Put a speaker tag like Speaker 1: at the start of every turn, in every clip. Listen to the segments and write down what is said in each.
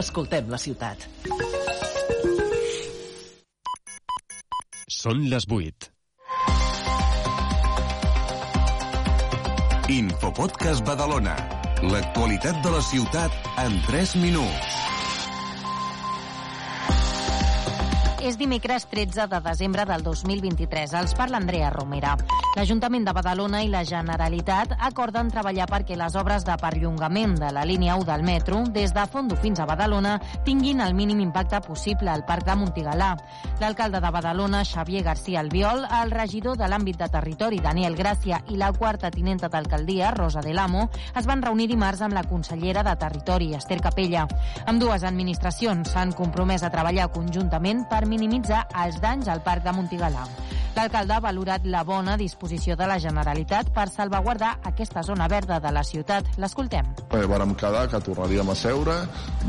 Speaker 1: Escoltem la ciutat.
Speaker 2: Són les 8.
Speaker 3: Infopodcast Badalona. L'actualitat de la ciutat en 3 minuts.
Speaker 4: És dimecres 13 de desembre del 2023. Els parla Andrea Romera. L'Ajuntament de Badalona i la Generalitat acorden treballar perquè les obres de perllongament de la línia 1 del metro des de Fondo fins a Badalona tinguin el mínim impacte possible al Parc de Montigalà. L'alcalde de Badalona, Xavier García Albiol, el regidor de l'àmbit de territori, Daniel Gràcia, i la quarta tinenta d'alcaldia, Rosa de l'Amo, es van reunir dimarts amb la consellera de Territori, Esther Capella. Amb dues administracions s'han compromès a treballar conjuntament per minimitzar els danys al Parc de Montigalà. L'alcalde ha valorat la bona disposició de la Generalitat per salvaguardar aquesta zona verda de la ciutat. L'escoltem.
Speaker 5: Eh, vàrem quedar que tornaríem a seure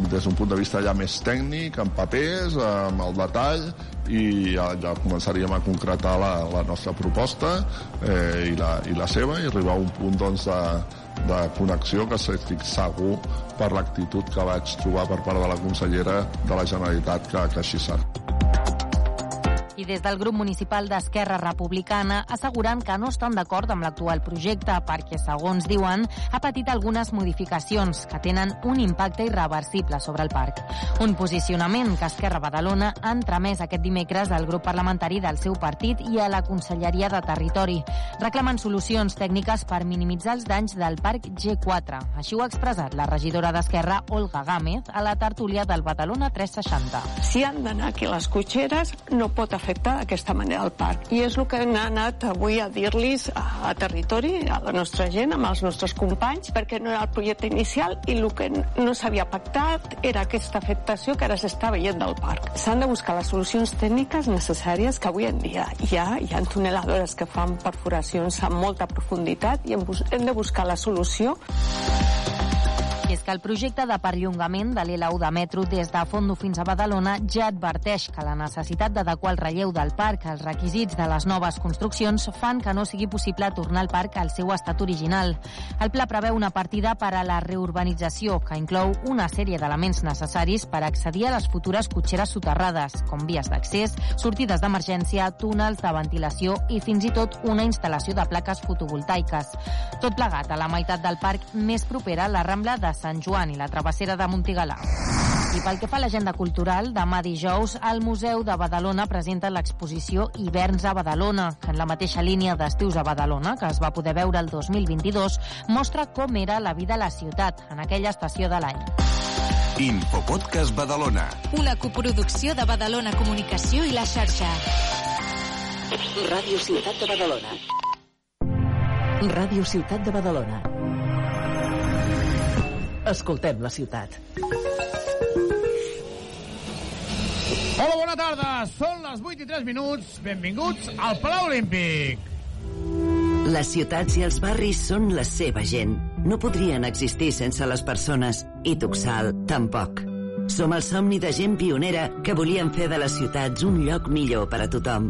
Speaker 5: des d'un punt de vista ja més tècnic, amb papers, amb el detall, i ja, ja començaríem a concretar la, la nostra proposta eh, i, la, i la seva i arribar a un punt doncs, de, de connexió que estic segur per l'actitud que vaig trobar per part de la consellera de la Generalitat que, que així serà.
Speaker 4: I des del grup municipal d'Esquerra Republicana asseguren que no estan d'acord amb l'actual projecte perquè, segons diuen, ha patit algunes modificacions que tenen un impacte irreversible sobre el parc. Un posicionament que Esquerra Badalona ha entremès aquest dimecres al grup parlamentari del seu partit i a la Conselleria de Territori. Reclamen solucions tècniques per minimitzar els danys del parc G4. Així ho ha expressat la regidora d'Esquerra, Olga Gámez, a la tertúlia del Badalona 360.
Speaker 6: Si han d'anar aquí les cotxeres, no pot afectar d'aquesta manera el parc. I és el que hem anat avui a dir-los a, a territori, a la nostra gent, amb els nostres companys, perquè no era el projecte inicial i el que no s'havia pactat era aquesta afectació que ara s'està veient del parc. S'han de buscar les solucions tècniques necessàries que avui en dia hi ha. Hi ha tuneladores que fan perforacions amb molta profunditat i hem, hem de buscar la solució
Speaker 4: és que el projecte de perllongament de l'L1 de metro des de Fondo fins a Badalona ja adverteix que la necessitat d'adequar el relleu del parc als requisits de les noves construccions fan que no sigui possible tornar el parc al seu estat original. El pla preveu una partida per a la reurbanització que inclou una sèrie d'elements necessaris per accedir a les futures cotxeres soterrades, com vies d'accés, sortides d'emergència, túnels de ventilació i fins i tot una instal·lació de plaques fotovoltaiques. Tot plegat a la meitat del parc més propera la Rambla de Sant Joan i la travessera de Montigalà. I pel que fa a l'agenda cultural, demà dijous el Museu de Badalona presenta l'exposició Hiverns a Badalona, que en la mateixa línia d'estius a Badalona, que es va poder veure el 2022, mostra com era la vida a la ciutat en aquella estació de l'any.
Speaker 3: Infopodcast Badalona.
Speaker 7: Una coproducció de Badalona Comunicació i la xarxa.
Speaker 1: Ràdio Ciutat de Badalona. Ràdio Ciutat de Badalona. Escoltem la ciutat.
Speaker 8: Hola, bona tarda. Són les 8 i 3 minuts. Benvinguts al Palau Olímpic.
Speaker 9: Les ciutats i els barris són la seva gent. No podrien existir sense les persones, i Tuxal tampoc. Som el somni de gent pionera que volien fer de les ciutats un lloc millor per a tothom.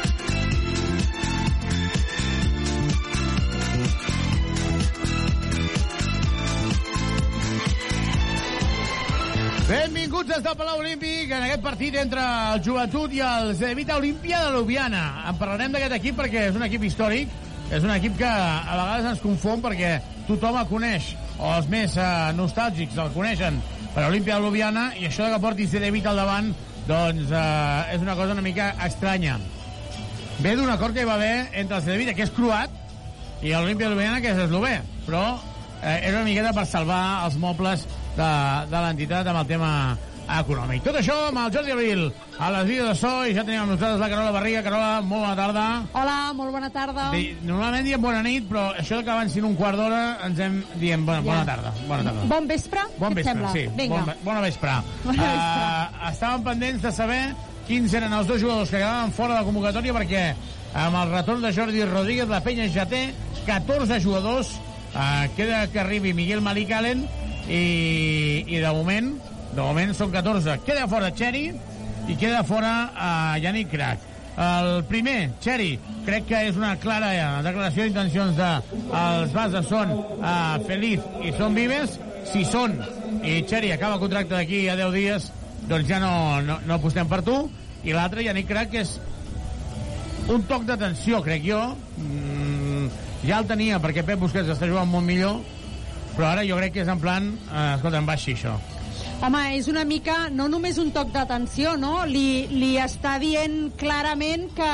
Speaker 8: Benvinguts des del Palau Olímpic en aquest partit entre el Joventut i el Zedevita Olímpia de Ljubljana. En parlarem d'aquest equip perquè és un equip històric, és un equip que a vegades ens confon perquè tothom el coneix, o els més eh, nostàlgics el coneixen per Olímpia de Ljubljana, i això de que porti Zedevita al davant doncs eh, és una cosa una mica estranya. ve d'un acord que hi va haver entre el Cedevita, que és croat, i l'Olimpia de Ljubljana, que és eslové. Però eh, era una miqueta per salvar els mobles de, de l'entitat amb el tema econòmic. Tot això amb el Jordi Abril a les vides de so i ja tenim amb nosaltres la Carola Barriga. Carola, molt bona tarda.
Speaker 10: Hola, molt bona tarda.
Speaker 8: Di, normalment diem bona nit, però això que avancin un quart d'hora ens hem diem bona, bona tarda. Bona tarda.
Speaker 10: Bon vespre?
Speaker 8: Bon vespre,
Speaker 10: sembla?
Speaker 8: sí.
Speaker 10: Vinga.
Speaker 8: Bon, bona vespre.
Speaker 10: Bona vespre.
Speaker 8: Uh, estàvem pendents de saber quins eren els dos jugadors que quedaven fora de la convocatòria perquè amb el retorn de Jordi Rodríguez la penya ja té 14 jugadors uh, queda que arribi Miguel Malik Allen i, i de moment de moment són 14 queda fora Xeri i queda fora uh, Yannick Crac. El primer, Xeri, crec que és una clara eh, declaració d'intencions de els bases són uh, Feliz i són Vives si són. I Xeri acaba el contracte d'aquí a 10 dies doncs ja no, no, no apostem per tu. I l'altre, Yannick Crac, és un toc d'atenció, crec jo. Mm, ja el tenia perquè Pep Busquets està jugant molt millor però ara jo crec que és en plan eh, escolta, em baixi això
Speaker 10: Home, és una mica, no només un toc d'atenció, no? Li, li està dient clarament que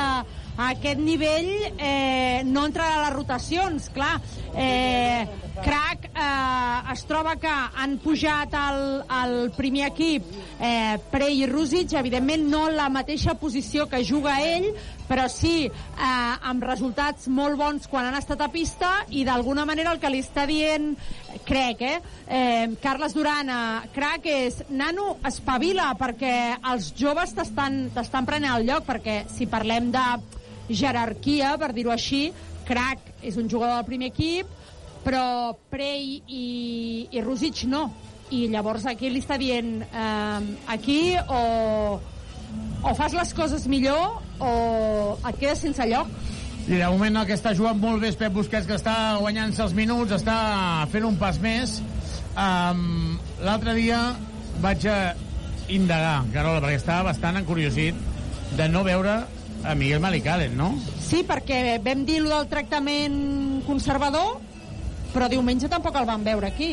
Speaker 10: a aquest nivell eh, no entrarà a les rotacions, clar. Eh, Crac eh, es troba que han pujat al, al primer equip eh, Prey i Rússic, evidentment no la mateixa posició que juga ell, però sí eh, amb resultats molt bons quan han estat a pista i d'alguna manera el que li està dient crec, eh, eh Carles Duran a Crac és nano, espavila perquè els joves t'estan prenent el lloc perquè si parlem de jerarquia, per dir-ho així Crac és un jugador del primer equip però Prey i, i Rússic no. I llavors aquí li està dient eh, aquí o, o fas les coses millor o et quedes sense lloc
Speaker 8: I de moment el que està jugant molt bé és Pep Busquets, que està guanyant-se els minuts, està fent un pas més. Um, L'altre dia vaig a indagar, Carola, perquè estava bastant encuriosit de no veure a Miguel Malicalen, no?
Speaker 10: Sí, perquè vam dir lo del tractament conservador, però diumenge tampoc el vam veure aquí.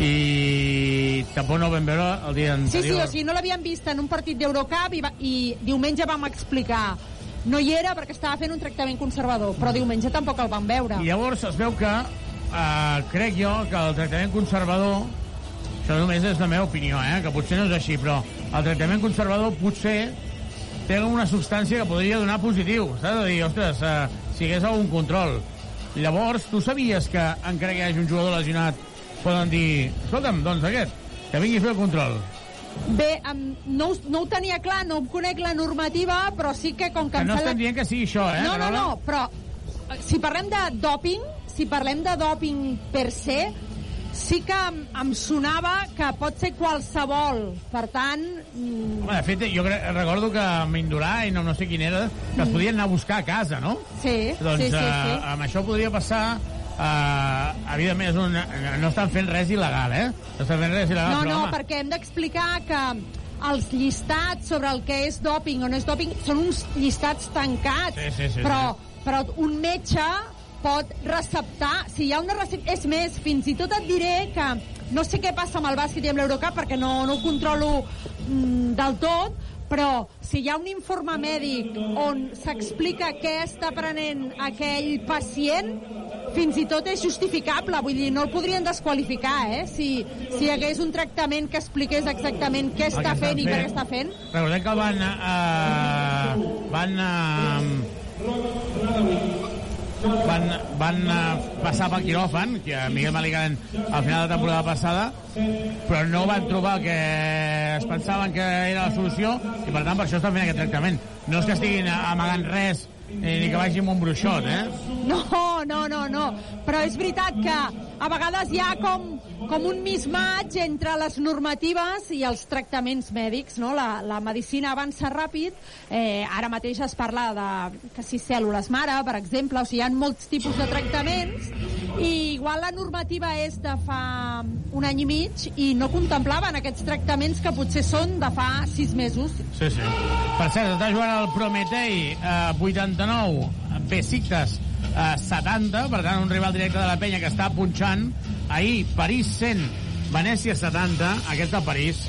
Speaker 8: I tampoc no el vam veure el dia
Speaker 10: Sí, sí,
Speaker 8: anterior.
Speaker 10: o sigui, no l'havíem vist en un partit d'Eurocup i, va, i diumenge vam explicar no hi era perquè estava fent un tractament conservador, però diumenge tampoc el vam veure.
Speaker 8: I llavors es veu que, eh, crec jo, que el tractament conservador, això només és la meva opinió, eh, que potser no és així, però el tractament conservador potser té una substància que podria donar positiu, saps? De dir, ostres, eh, si hi hagués algun control. Llavors, tu sabies que encara que hi hagi un jugador lesionat poden dir, escolta'm, doncs aquest, que vingui a fer el control.
Speaker 10: Bé, um, no, no ho tenia clar, no conec la normativa, però sí que com que...
Speaker 8: Que no estem dient que sigui això, eh?
Speaker 10: No, no, no, però eh, si parlem de doping, si parlem de doping per se, sí que em, em sonava que pot ser qualsevol. Per tant, mm,
Speaker 8: Home, de fet, jo crec, recordo que amb Indurà i no, no sé quin era, que es podien anar a buscar a casa, no?
Speaker 10: sí,
Speaker 8: Doncs
Speaker 10: sí, sí,
Speaker 8: eh,
Speaker 10: sí.
Speaker 8: amb això podria passar... Eh, evidentment, és un, no estan fent res il·legal, eh? No estan fent res il·legal,
Speaker 10: No,
Speaker 8: però,
Speaker 10: no,
Speaker 8: home,
Speaker 10: perquè hem d'explicar que els llistats sobre el que és doping o no és doping són uns llistats tancats.
Speaker 8: Sí, sí, sí,
Speaker 10: però, però un metge pot receptar... Si hi ha una recep... És més, fins i tot et diré que no sé què passa amb el bàsquet i amb l'Eurocup perquè no, no ho controlo mm, del tot, però si hi ha un informe mèdic on s'explica què està prenent aquell pacient, fins i tot és justificable, vull dir, no el podrien desqualificar, eh? Si, si hi hagués un tractament que expliqués exactament què
Speaker 8: que
Speaker 10: està
Speaker 8: estan
Speaker 10: fent i per què està fent.
Speaker 8: Recordem que van... Eh, van... Eh, van, van eh, passar pel quiròfan, que a Miguel Maligán al final de temporada passada, però no van trobar que es pensaven que era la solució i per tant per això estan fent aquest tractament. No és que estiguin amagant res ni, ni que vagi amb un bruixot, eh?
Speaker 10: No, no, no, no. Però és veritat que a vegades hi ha com, com un mismatch entre les normatives i els tractaments mèdics, no? La, la medicina avança ràpid, eh, ara mateix es parla de que si cèl·lules mare, per exemple, o sigui, hi ha molts tipus de tractaments i igual la normativa és de fa un any i mig i no contemplaven aquests tractaments que potser són de fa sis mesos.
Speaker 8: Sí, sí. Per cert, està jugant el Prometei eh, 89, Besiktas eh, 70, per tant un rival directe de la penya que està punxant. Ahir París 100, Venècia 70, aquest de París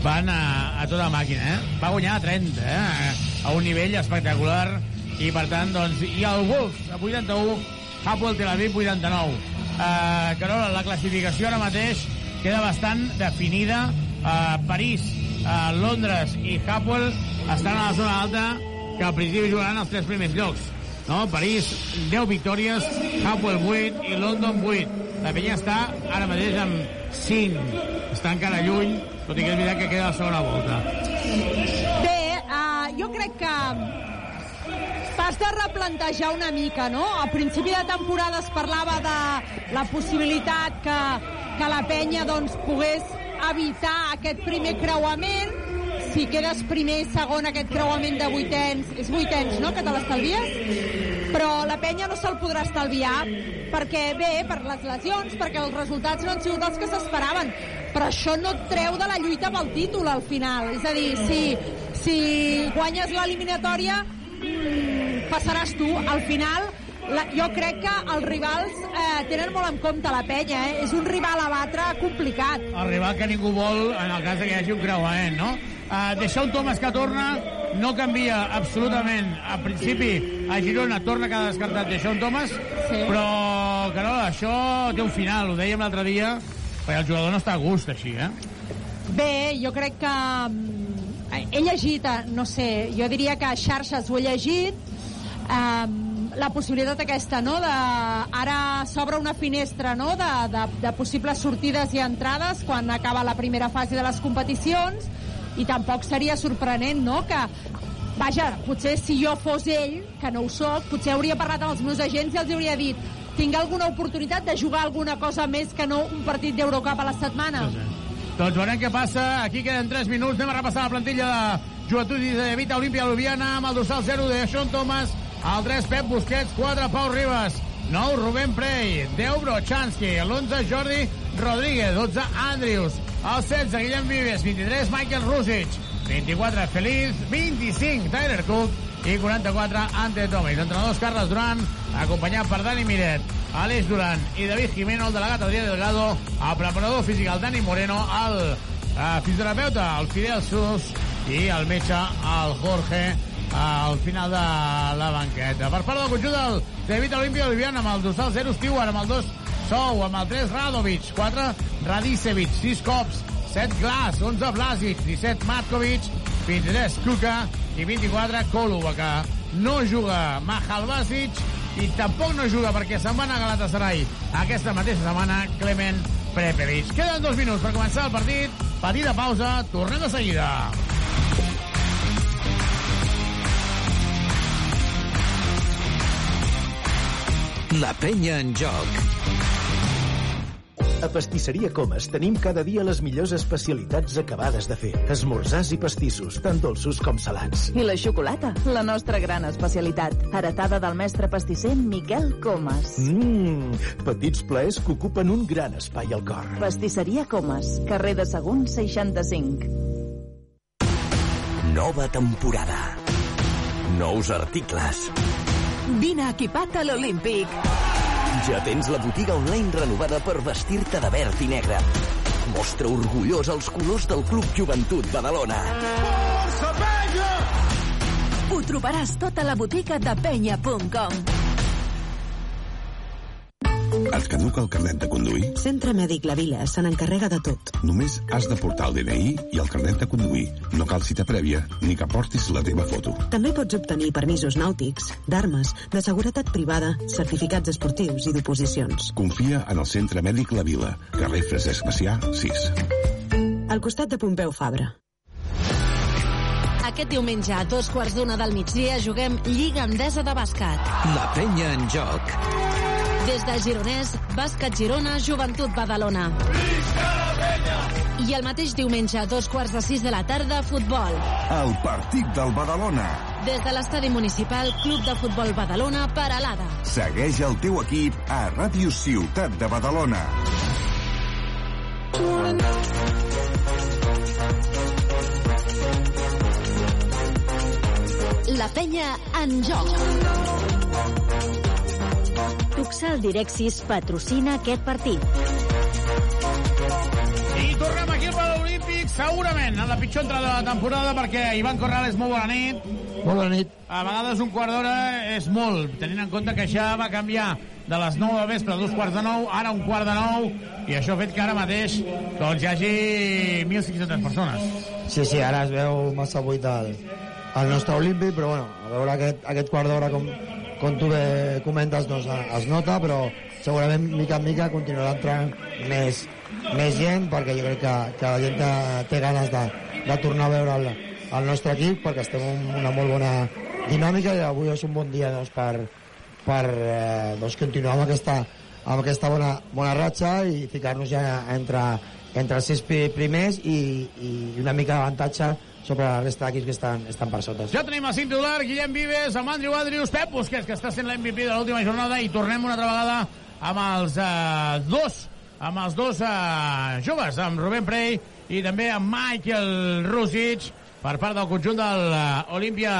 Speaker 8: van a, a tota màquina, eh? Va guanyar a 30, eh? a un nivell espectacular i per tant, doncs, i el Wolves a 81, Hapoel Tel Aviv 89. Uh, Carola, la classificació ara mateix queda bastant definida. Uh, París, uh, Londres i Hapoel estan a la zona alta que al principi jugaran els tres primers llocs. No? París, 10 victòries, Hapoel 8 i London 8. La penya està ara mateix amb 5. Està encara lluny, tot i que és veritat que queda la segona volta.
Speaker 10: Bé, uh, jo crec que t'has de replantejar una mica, no? A principi de temporada es parlava de la possibilitat que, que la penya doncs, pogués evitar aquest primer creuament, si quedes primer segon aquest creuament de vuitens, és vuitens, no?, que te l'estalvies? Però la penya no se'l podrà estalviar perquè, bé, per les lesions, perquè els resultats no han sigut els que s'esperaven. Però això no et treu de la lluita pel títol al final. És a dir, si, si guanyes l'eliminatòria, mm, passaràs tu. Al final, la, jo crec que els rivals eh, tenen molt en compte la penya, eh? És un rival a batre complicat.
Speaker 8: El rival que ningú vol en el cas que hi hagi un creuament, no? Uh, deixar un Thomas que torna no canvia absolutament. A principi, a Girona torna cada descartat deixar un Thomas, sí. però, Carola, això té un final, ho dèiem l'altre dia, perquè el jugador no està a gust així, eh?
Speaker 10: Bé, jo crec que mm, he llegit, eh, no sé, jo diria que a xarxes ho he llegit, um, la possibilitat aquesta, no? De, ara s'obre una finestra no? de, de, de possibles sortides i entrades quan acaba la primera fase de les competicions i tampoc seria sorprenent, no?, que vaja, potser si jo fos ell, que no ho sóc, potser hauria parlat amb els meus agents i els hauria dit tinc alguna oportunitat de jugar alguna cosa més que no un partit d'Eurocup a la setmana? Sí, sí.
Speaker 8: Doncs veurem què passa. Aquí queden 3 minuts. Anem a repassar la plantilla de Joventut i de Vita Olímpia Lubiana amb el dorsal 0 de Sean Thomas, el 3 Pep Busquets, 4 Pau Ribas, 9 Rubén Prey, 10 Brochanski, l'11 Jordi Rodríguez, 12 Andrius, el 16, Guillem Vives. 23, Michael Rusic. 24, Feliz. 25, Tyler Cook. I 44, Ante Tomis. Entrenadors Carles Duran, acompanyat per Dani Miret, Aleix Duran i David Jimeno, el delegat Adrià Delgado, el preparador físic, el Dani Moreno, el uh, fisioterapeuta, el Fidel Sus i el metge, el Jorge, al final de la banqueta. Per part del conjunt del David Olimpia Oliviana amb el dorsal 0 Stewart, amb el 2 Sou, amb el 3 Radovic, 4 Radicevic, 6 cops, 7 Glas, 11 Blasic, 17 Matkovic, 23 Kuka i 24 Koluba, que no juga Mahal Basic i tampoc no juga perquè se'n va anar a Galatasaray aquesta mateixa setmana Clement Prepevic. Queden dos minuts per començar el partit. Petita pausa, tornem de seguida.
Speaker 11: La penya en joc.
Speaker 12: A Pastisseria Comas tenim cada dia les millors especialitats acabades de fer. Esmorzars i pastissos, tant dolços com salats.
Speaker 13: I la xocolata, la nostra gran especialitat. Heretada del mestre pastisser Miquel Comas.
Speaker 12: Mmm, petits plaers que ocupen un gran espai al cor.
Speaker 13: Pastisseria Comas, carrer de Segon 65.
Speaker 11: Nova temporada. Nous articles.
Speaker 7: Vine equipat a l'Olímpic.
Speaker 11: Ja tens la botiga online renovada per vestir-te de verd i negre. Mostra orgullós els colors del Club Joventut Badalona.
Speaker 7: Força, penya! Ho trobaràs tot a la botiga de penya.com.
Speaker 3: Et caduca el carnet de conduir?
Speaker 14: Centre Mèdic La Vila se n'encarrega de tot.
Speaker 3: Només has de portar el DNI i el carnet de conduir. No cal cita prèvia ni que portis la teva foto.
Speaker 14: També pots obtenir permisos nàutics, d'armes, de seguretat privada, certificats esportius i d'oposicions.
Speaker 3: Confia en el Centre Mèdic La Vila, carrer Francesc Macià, 6.
Speaker 14: Al costat de Pompeu Fabra.
Speaker 7: Aquest diumenge a dos quarts d'una del migdia juguem Lliga Endesa de Bàsquet.
Speaker 11: La penya en joc.
Speaker 7: Des de Gironès, Bàsquet Girona, Joventut Badalona. I el mateix diumenge a dos quarts de sis de la tarda, futbol.
Speaker 15: El partit del Badalona.
Speaker 7: Des de l'estadi municipal, Club de Futbol Badalona, Paralada.
Speaker 15: Segueix el teu equip a Ràdio Ciutat de Badalona.
Speaker 7: La penya en joc.
Speaker 16: Tuxal Direxis patrocina aquest partit.
Speaker 8: I tornem aquí al Palau Olímpic, segurament, en la pitjor entrada de la temporada, perquè Ivan Corrales, molt bona nit.
Speaker 17: Molt bona nit.
Speaker 8: A vegades un quart d'hora és molt, tenint en compte que ja va canviar de les 9 del vespre a dos quarts de 9, ara un quart de 9, i això ha fet que ara mateix doncs, hi hagi 1.500 persones.
Speaker 17: Sí, sí, ara es veu massa buit el, el nostre olímpic, però bueno, a veure aquest, aquest quart d'hora, com, com tu bé comentes, doncs es nota, però segurament mica en mica continuarà entrant més, més gent, perquè jo crec que, que la gent té, ganes de, de tornar a veure el, el nostre equip, perquè estem en una molt bona dinàmica i avui és un bon dia doncs, per, per eh, doncs, continuar amb aquesta, amb aquesta bona, bona ratxa i ficar-nos ja entre, entre els sis pri- primers i, i una mica d'avantatge sobre la resta d'equips que estan, estan per sota.
Speaker 8: Ja tenim el cinc titular, Guillem Vives, amb Andrew Andrews, Pep Busquets, que està sent l'MVP de l'última jornada, i tornem una altra vegada amb els eh, dos amb els dos eh, joves, amb Rubén Prey i també amb Michael Rusic, per part del conjunt del uh, Olímpia,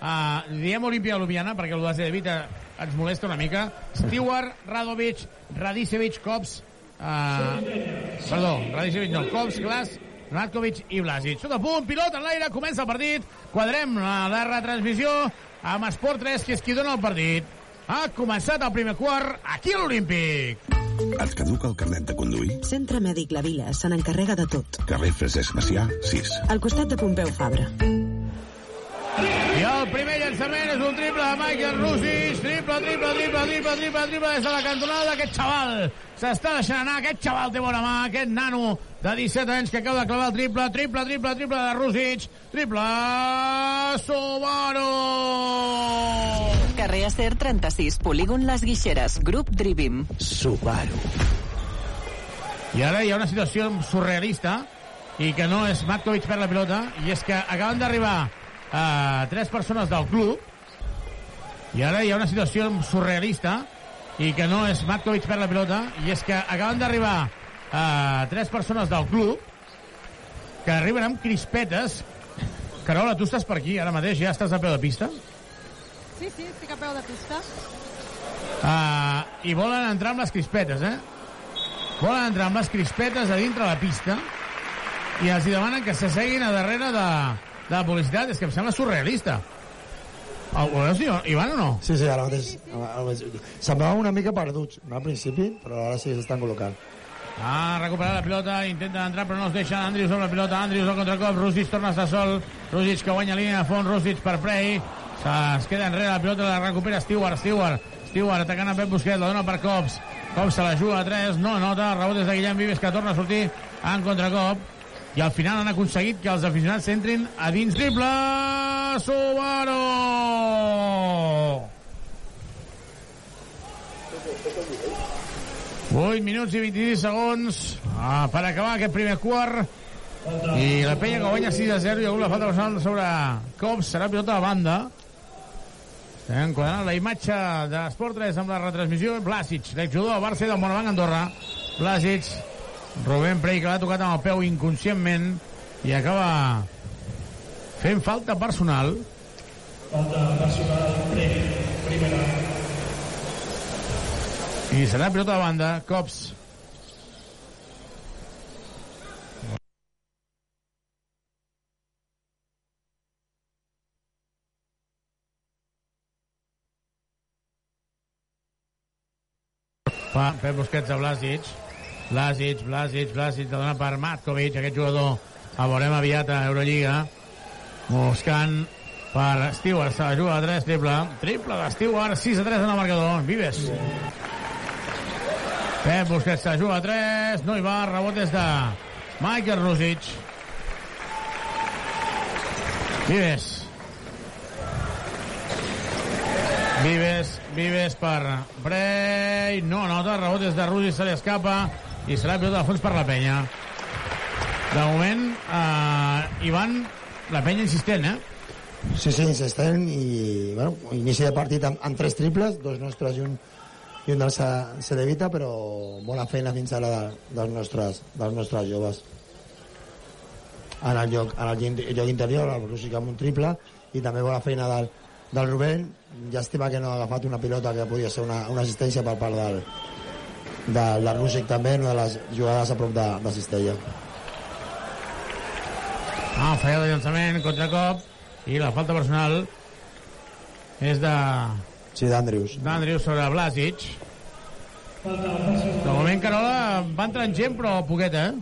Speaker 8: uh, diem Olímpia Ljubljana, perquè el de Vita ens molesta una mica, Stewart, Radovic, Radicevic, Kops, uh, perdó, Radicevic no, Kops, Glas, Ratkovic i Blasic. Tot a punt, pilot en l'aire, comença el partit, quadrem la, la retransmissió amb Esport 3, que és qui dona el partit. Ha començat el primer quart aquí a l'Olímpic.
Speaker 3: Et caduca el carnet de conduir?
Speaker 14: Centre Mèdic La Vila se n'encarrega de tot.
Speaker 3: Carrer Francesc Macià, 6.
Speaker 14: Al costat de Pompeu Fabra.
Speaker 8: I el primer llançament és un triple de Michael Rusic. Triple, triple, triple, triple, triple, triple des de la cantonada. Aquest xaval s'està deixant anar. Aquest xaval té bona mà. Aquest nano de 17 anys que acaba de clavar el triple. Triple, triple, triple de Rusic. Triple Subaru.
Speaker 18: Carrer Acer 36, polígon Les Guixeres, grup Drivim.
Speaker 8: Subaru. I ara hi ha una situació surrealista i que no és Matkovic per la pilota i és que acaben d'arribar uh, tres persones del club i ara hi ha una situació surrealista i que no és Matkovic per la pilota i és que acaben d'arribar uh, tres persones del club que arriben amb crispetes Carola, tu estàs per aquí ara mateix, ja estàs a peu de pista
Speaker 10: Sí, sí, estic a peu de pista.
Speaker 8: uh, i volen entrar amb les crispetes eh? volen entrar amb les crispetes a dintre la pista i els hi demanen que s'asseguin a darrere de, de la publicitat és que em sembla surrealista. Ho ho veus, Ivan, o no?
Speaker 17: Sí, sí, ara mateix. Semblaven una mica perduts no, al principi, però ara sí s'estan col·locant.
Speaker 8: Ha recuperat la pilota, intenta entrar però no es deixa Andrius amb la pilota, Andrius al contracop Rusic torna a estar sol, Rusic que guanya línia de fons, Rusic per Prey es queda enrere la pilota, la recupera Stewart Stewart, Stewart atacant a Pep Busquets la dona per Cops, Cops se la juga a 3 no nota, rebot des de Guillem Vives que torna a sortir en contracop i al final han aconseguit que els aficionats entrin a dins triple Subaru. 8 minuts i 26 segons ah, per acabar aquest primer quart. I la penya que guanya 6 a 0 i hagut la falta personal sobre Cops serà pilota de banda. Estem quadrant la imatge de l'Esport 3 amb la retransmissió. Blasic, l'exjugador del Barça del Monobanc Andorra. Blasic Rubén Prey que l'ha tocat amb el peu inconscientment i acaba fent falta personal.
Speaker 19: Falta personal, Prey, primera.
Speaker 8: i serà pilota de banda Cops. Fa Pep Busquets a Blasic Blasic, Blasic, Blasic la dona per Matkovic, aquest jugador. El veurem aviat a Eurolliga. Buscant per Stewart, se la juga a 3, triple. Triple de Stewart, 6 a 3 en el marcador. Vives. Pep Busquets se juga a 3 no hi va, rebot des de Michael Rusic Vives. Vives, Vives per Brey, no nota, rebot des de Rusic, se li escapa i serà pilota de fons per la penya. De moment, eh, Ivan, la penya insistent, eh?
Speaker 17: Sí, sí, insistent i, bueno, inici de partit amb, amb tres triples, dos nostres i un, i un del Ce- Cedevita, però bona feina fins ara de, dels, nostres, dels nostres joves. En el lloc, en el lloc- interior, el Rússic amb un triple, i també bona feina del, del Rubén. Llàstima que no ha agafat una pilota que podia ser una, una assistència per part del, del, del Rússic també, una de les jugades a prop de, de Cistella.
Speaker 8: Ah, falla de llançament, contracop, i la falta personal és de
Speaker 17: Sí, d'Andrius.
Speaker 8: d'Andrius sobre Blasic. De moment, Carola, va entrant gent, però poqueta, eh?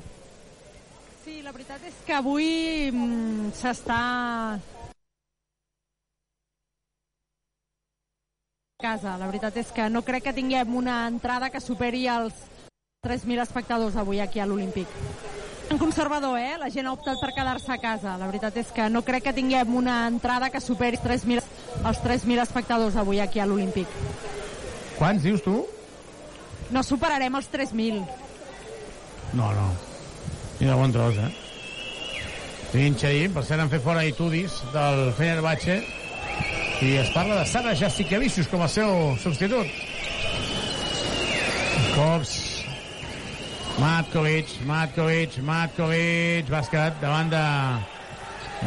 Speaker 10: Sí, la veritat és que avui mm, s'està... casa. La veritat és que no crec que tinguem una entrada que superi els 3.000 espectadors avui aquí a l'Olímpic. En conservador, eh? La gent ha optat per quedar-se a casa. La veritat és que no crec que tinguem una entrada que superi 3.000 els 3.000 espectadors avui aquí a l'Olímpic.
Speaker 8: Quants dius tu?
Speaker 10: No superarem els 3.000.
Speaker 8: No, no. Ni de bon tros, eh? Trinxerí, per cert, han fet fora Itudis del Fenerbahce i es parla de Sara Jastikevicius com a seu substitut. Cops, Matkovic, Matkovic, Matkovic, bàsquet davant de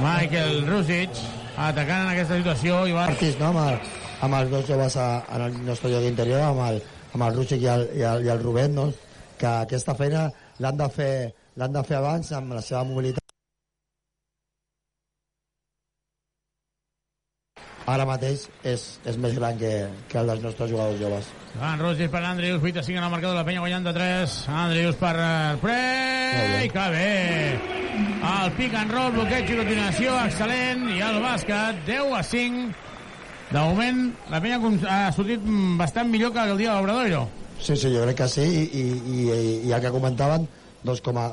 Speaker 8: Michael Rusic, atacant en aquesta situació i va...
Speaker 17: Partits, no? Amb, el, amb els dos joves a, en el nostre lloc interior, amb el, amb el Rússic i el, i, el, i el Rubén, no? que aquesta feina l'han de fer l'han de fer abans amb la seva mobilitat ara mateix és, és més gran que, que el dels nostres jugadors joves.
Speaker 8: Van Rosis per Andrius, 8 a 5 en el marcador de la penya guanyant de 3. Andrius per eh, Prey, que bé. El pick and roll, bloqueig i continuació, excel·lent. I el bàsquet, 10 a 5. De moment, la penya ha sortit bastant millor que el dia de l'Obradoiro.
Speaker 17: Sí, sí, jo crec que sí, i, i, i, i el que comentaven, doncs com a,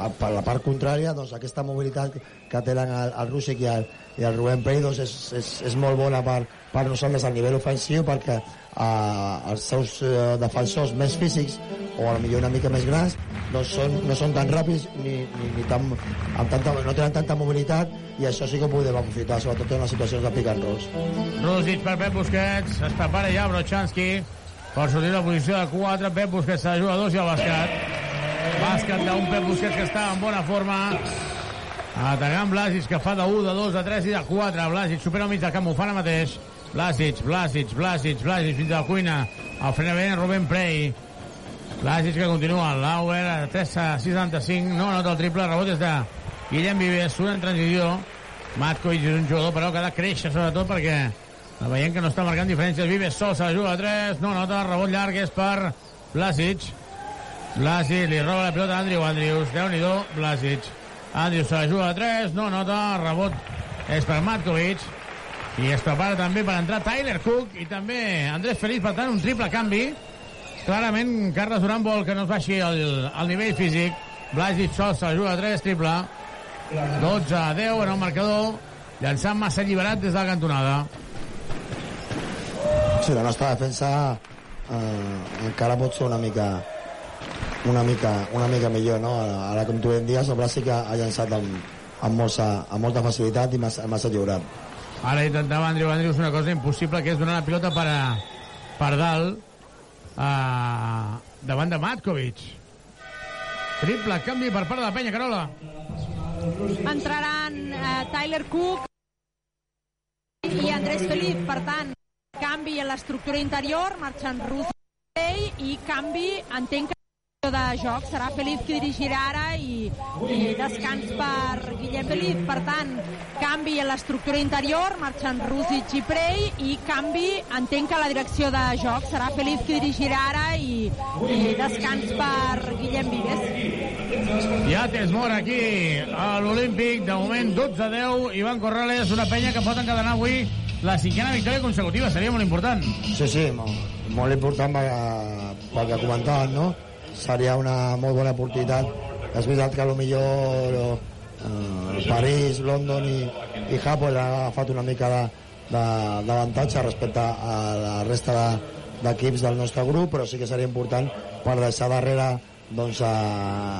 Speaker 17: a, per la part contrària, doncs aquesta mobilitat que tenen el, el Rússic i el, i el Rubén Pérez doncs és, és, és molt bona per, per nosaltres a nivell ofensiu perquè eh, els seus eh, defensors més físics o a millor una mica més grans doncs són, no són tan ràpids ni, ni, ni tan, amb tanta, no tenen tanta mobilitat i això sí que ho podem aprofitar sobretot en les situacions de pick and rolls.
Speaker 8: Rússic per Pep Busquets, es prepara ja Brochanski per sortir de la posició de 4, Pep Busquets s'ajuda a dos i el bàsquet. Bàsquet d'un Pep Busquets que està en bona forma atacant Blasic que fa de 1, de 2, de 3 i de 4 Blasic supera el mig del camp, ho fa ara mateix. Blasic, Blasic, Blasic, Blasic fins a la cuina. El frena bé Rubén Prey. Blasic que continua. Lauer a 3 a 65 no nota el triple, rebot és de Guillem Vives, surt en transició Matkovic és un jugador però que ha de créixer sobretot perquè veiem que no està marcant diferències. Vives sol se la juga a 3 no nota, rebot llarg és per Blasic. Blasic li roba la pilota a Andrew Andrews Déu-n'hi-do, Blasic Andrews se la juga a 3, no nota, rebot és per Matkovic i es prepara també per entrar Tyler Cook i també Andrés Feliz, per tant un triple canvi. Clarament Carles Durant vol que no es baixi el, el nivell físic. Blasic sol se la juga a 3, triple. 12 a 10 en el marcador. Llançant massa alliberat des de la cantonada.
Speaker 17: Sí, la nostra defensa eh, encara pot ser una mica una mica, una mica millor, no? Ara, com tu ben dies, el Blasi que ha llançat amb, amb, molta, amb molta facilitat i massa, massa lliurat.
Speaker 8: Ara intentava Andrew Andrews una cosa impossible, que és donar la pilota per, a, per dalt a, davant de Matkovic. Triple canvi per part de la penya, Carola.
Speaker 10: Entraran eh, Tyler Cook i Andrés Feliz, per tant, canvi en l'estructura interior, marxen Ruth i canvi, entenc que de joc serà Feliz qui dirigirà ara i, i descans per Guillem Feliz per tant, canvi en l'estructura interior marxen Rusic i Prey i canvi, entenc que la direcció de joc serà Feliz qui dirigirà ara i, i descans per Guillem Vives.
Speaker 8: Ja tens mort aquí a l'Olímpic, de moment 12 a 10 Ivan Corrales, una penya que pot encadenar avui la cinquena victòria consecutiva, seria molt important.
Speaker 17: Sí, sí, molt, molt important pel, que comentaven, no? Seria una molt bona oportunitat. És veritat que millor eh, París, London i, i Japó ha agafat una mica d'avantatge respecte a la resta d'equips de, del nostre grup, però sí que seria important per deixar darrere doncs, a,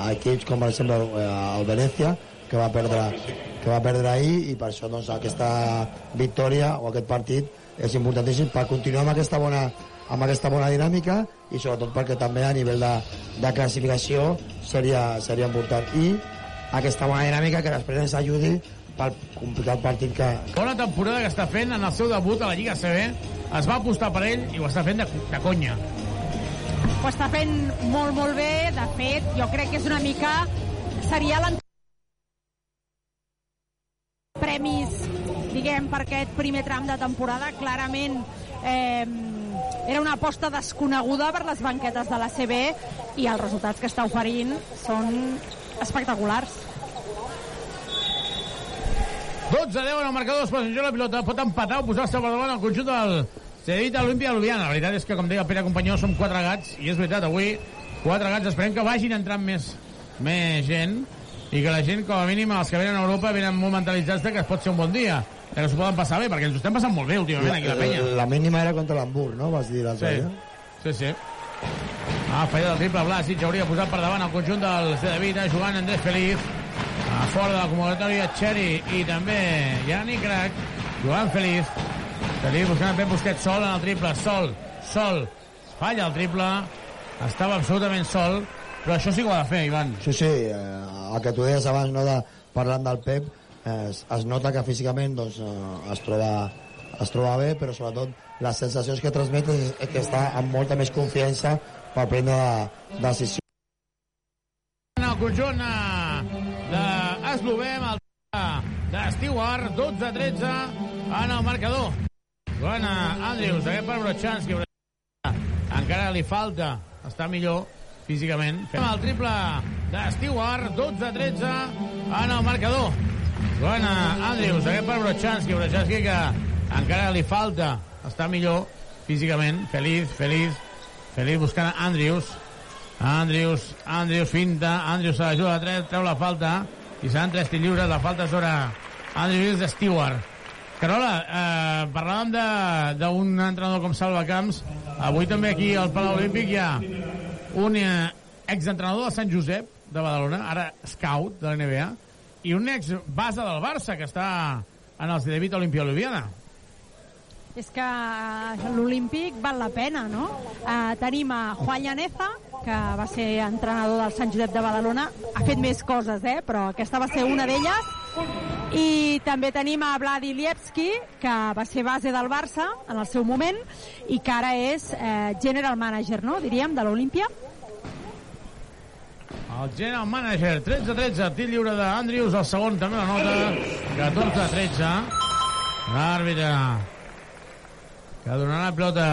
Speaker 17: a equips com per exemple el Venècia, que va perdre que va perdre ahir i per això doncs, aquesta victòria o aquest partit és importantíssim per continuar amb aquesta bona amb aquesta bona dinàmica i sobretot perquè també a nivell de, de classificació seria, seria important. I aquesta bona dinàmica que després ens ajudi pel complicat partit que...
Speaker 8: Bona temporada que està fent en el seu debut a la Lliga CB es va apostar per ell i ho està fent de, de conya.
Speaker 10: Ho està fent molt molt bé. De fet jo crec que és una mica seria l'anterior premis diguem, per aquest primer tram de temporada. Clarament eh, era una aposta desconeguda per les banquetes de la CB i els resultats que està oferint són espectaculars.
Speaker 8: 12 a 10 en el marcador, posa la pilota, pot empatar o posar-se per davant el conjunt del Cedit Olímpia Ljubljana. La veritat és que, com deia Pere Companyó, som quatre gats, i és veritat, avui quatre gats, esperem que vagin entrant més, més gent, i que la gent, com a mínim, els que venen a Europa, venen molt mentalitzats que es pot ser un bon dia, que s'ho poden passar bé, perquè ens ho estem passant molt bé últimament aquí la penya.
Speaker 17: La, la mínima era contra l'Hamburg, no? Vas dir l'altre
Speaker 8: Sí,
Speaker 17: dia.
Speaker 8: sí, sí. Ah, falla del triple Blasic, hauria posat per davant el conjunt del Cedevita, jugant Andrés Feliz, a fora de la convocatòria Txeri i també Jani Crac, jugant Feliz, Feliz buscant Pep Busquets sol en el triple, sol, sol, falla el triple, estava absolutament sol, però això sí que ho ha de fer, Ivan.
Speaker 17: Sí, sí, eh, el que tu deies abans, no, de, parlant del Pep, es, es nota que físicament doncs, eh, es, troba, es troba bé, però sobretot les sensacions que transmet és, que està amb molta més confiança per prendre la decisió.
Speaker 8: En el conjunt eh, d'Eslovem, el de Stewart, 12-13 en el marcador. Joana Andrews, aquest per Brochanski. Encara li falta, està millor físicament. Fem el triple de Stewart, 12-13 en el marcador. Joana Andrews, aquest per Brochanski. Brochanski que encara li falta, està millor físicament. Feliz, feliz, feliz buscant a Andrews. Andrews, Andrews finta, l'ajuda a tres, treu la falta i seran tres tirs lliures, la falta sobre Andrews de Stewart. Carola, eh, parlàvem d'un entrenador com Salva Camps, avui també aquí al Palau Olímpic hi ha un eh, exentrenador de Sant Josep de Badalona, ara scout de la NBA, i un ex base del Barça que està en el Cedevita Olimpia Ljubljana.
Speaker 10: És que l'Olímpic val la pena, no? Uh, tenim a Juan Llaneza, que va ser entrenador del Sant Josep de Badalona. Ha fet més coses, eh? però aquesta va ser una d'elles. I també tenim a Vladi Lievski, que va ser base del Barça en el seu moment i que ara és eh, general manager, no? diríem, de l'Olímpia.
Speaker 8: El general manager, 13-13, tir lliure d'Andrius, el segon també la nota, 14-13. L'àrbitre que donarà la pilota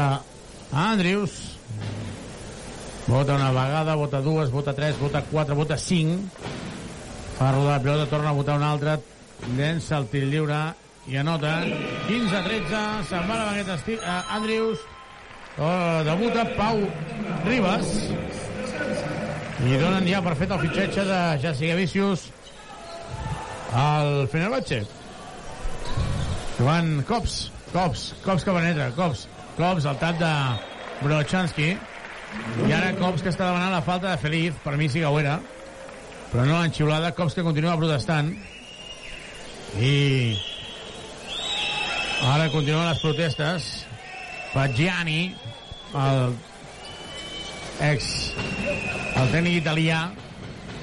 Speaker 8: a Andrius. Vota una vegada, vota dues, vota tres, vota quatre, vota cinc. Fa rodar la pilota, torna a votar una altra, llença el tir lliure i anota. 15-13, se'n va a la banqueta eh, Andrius. Oh, debuta Pau Ribas. I donen ja per fet el fitxatge de Jessica Vicius al Fenerbahce. Joan Cops, Cops, Cops que penetra, Cops, Cops al tap de Brochanski. I ara Cops que està demanant la falta de Feliz, per mi sí que ho era, però no l'han xiulada, Cops que continua protestant. I ara continuen les protestes. Paggiani, el ex el tècnic italià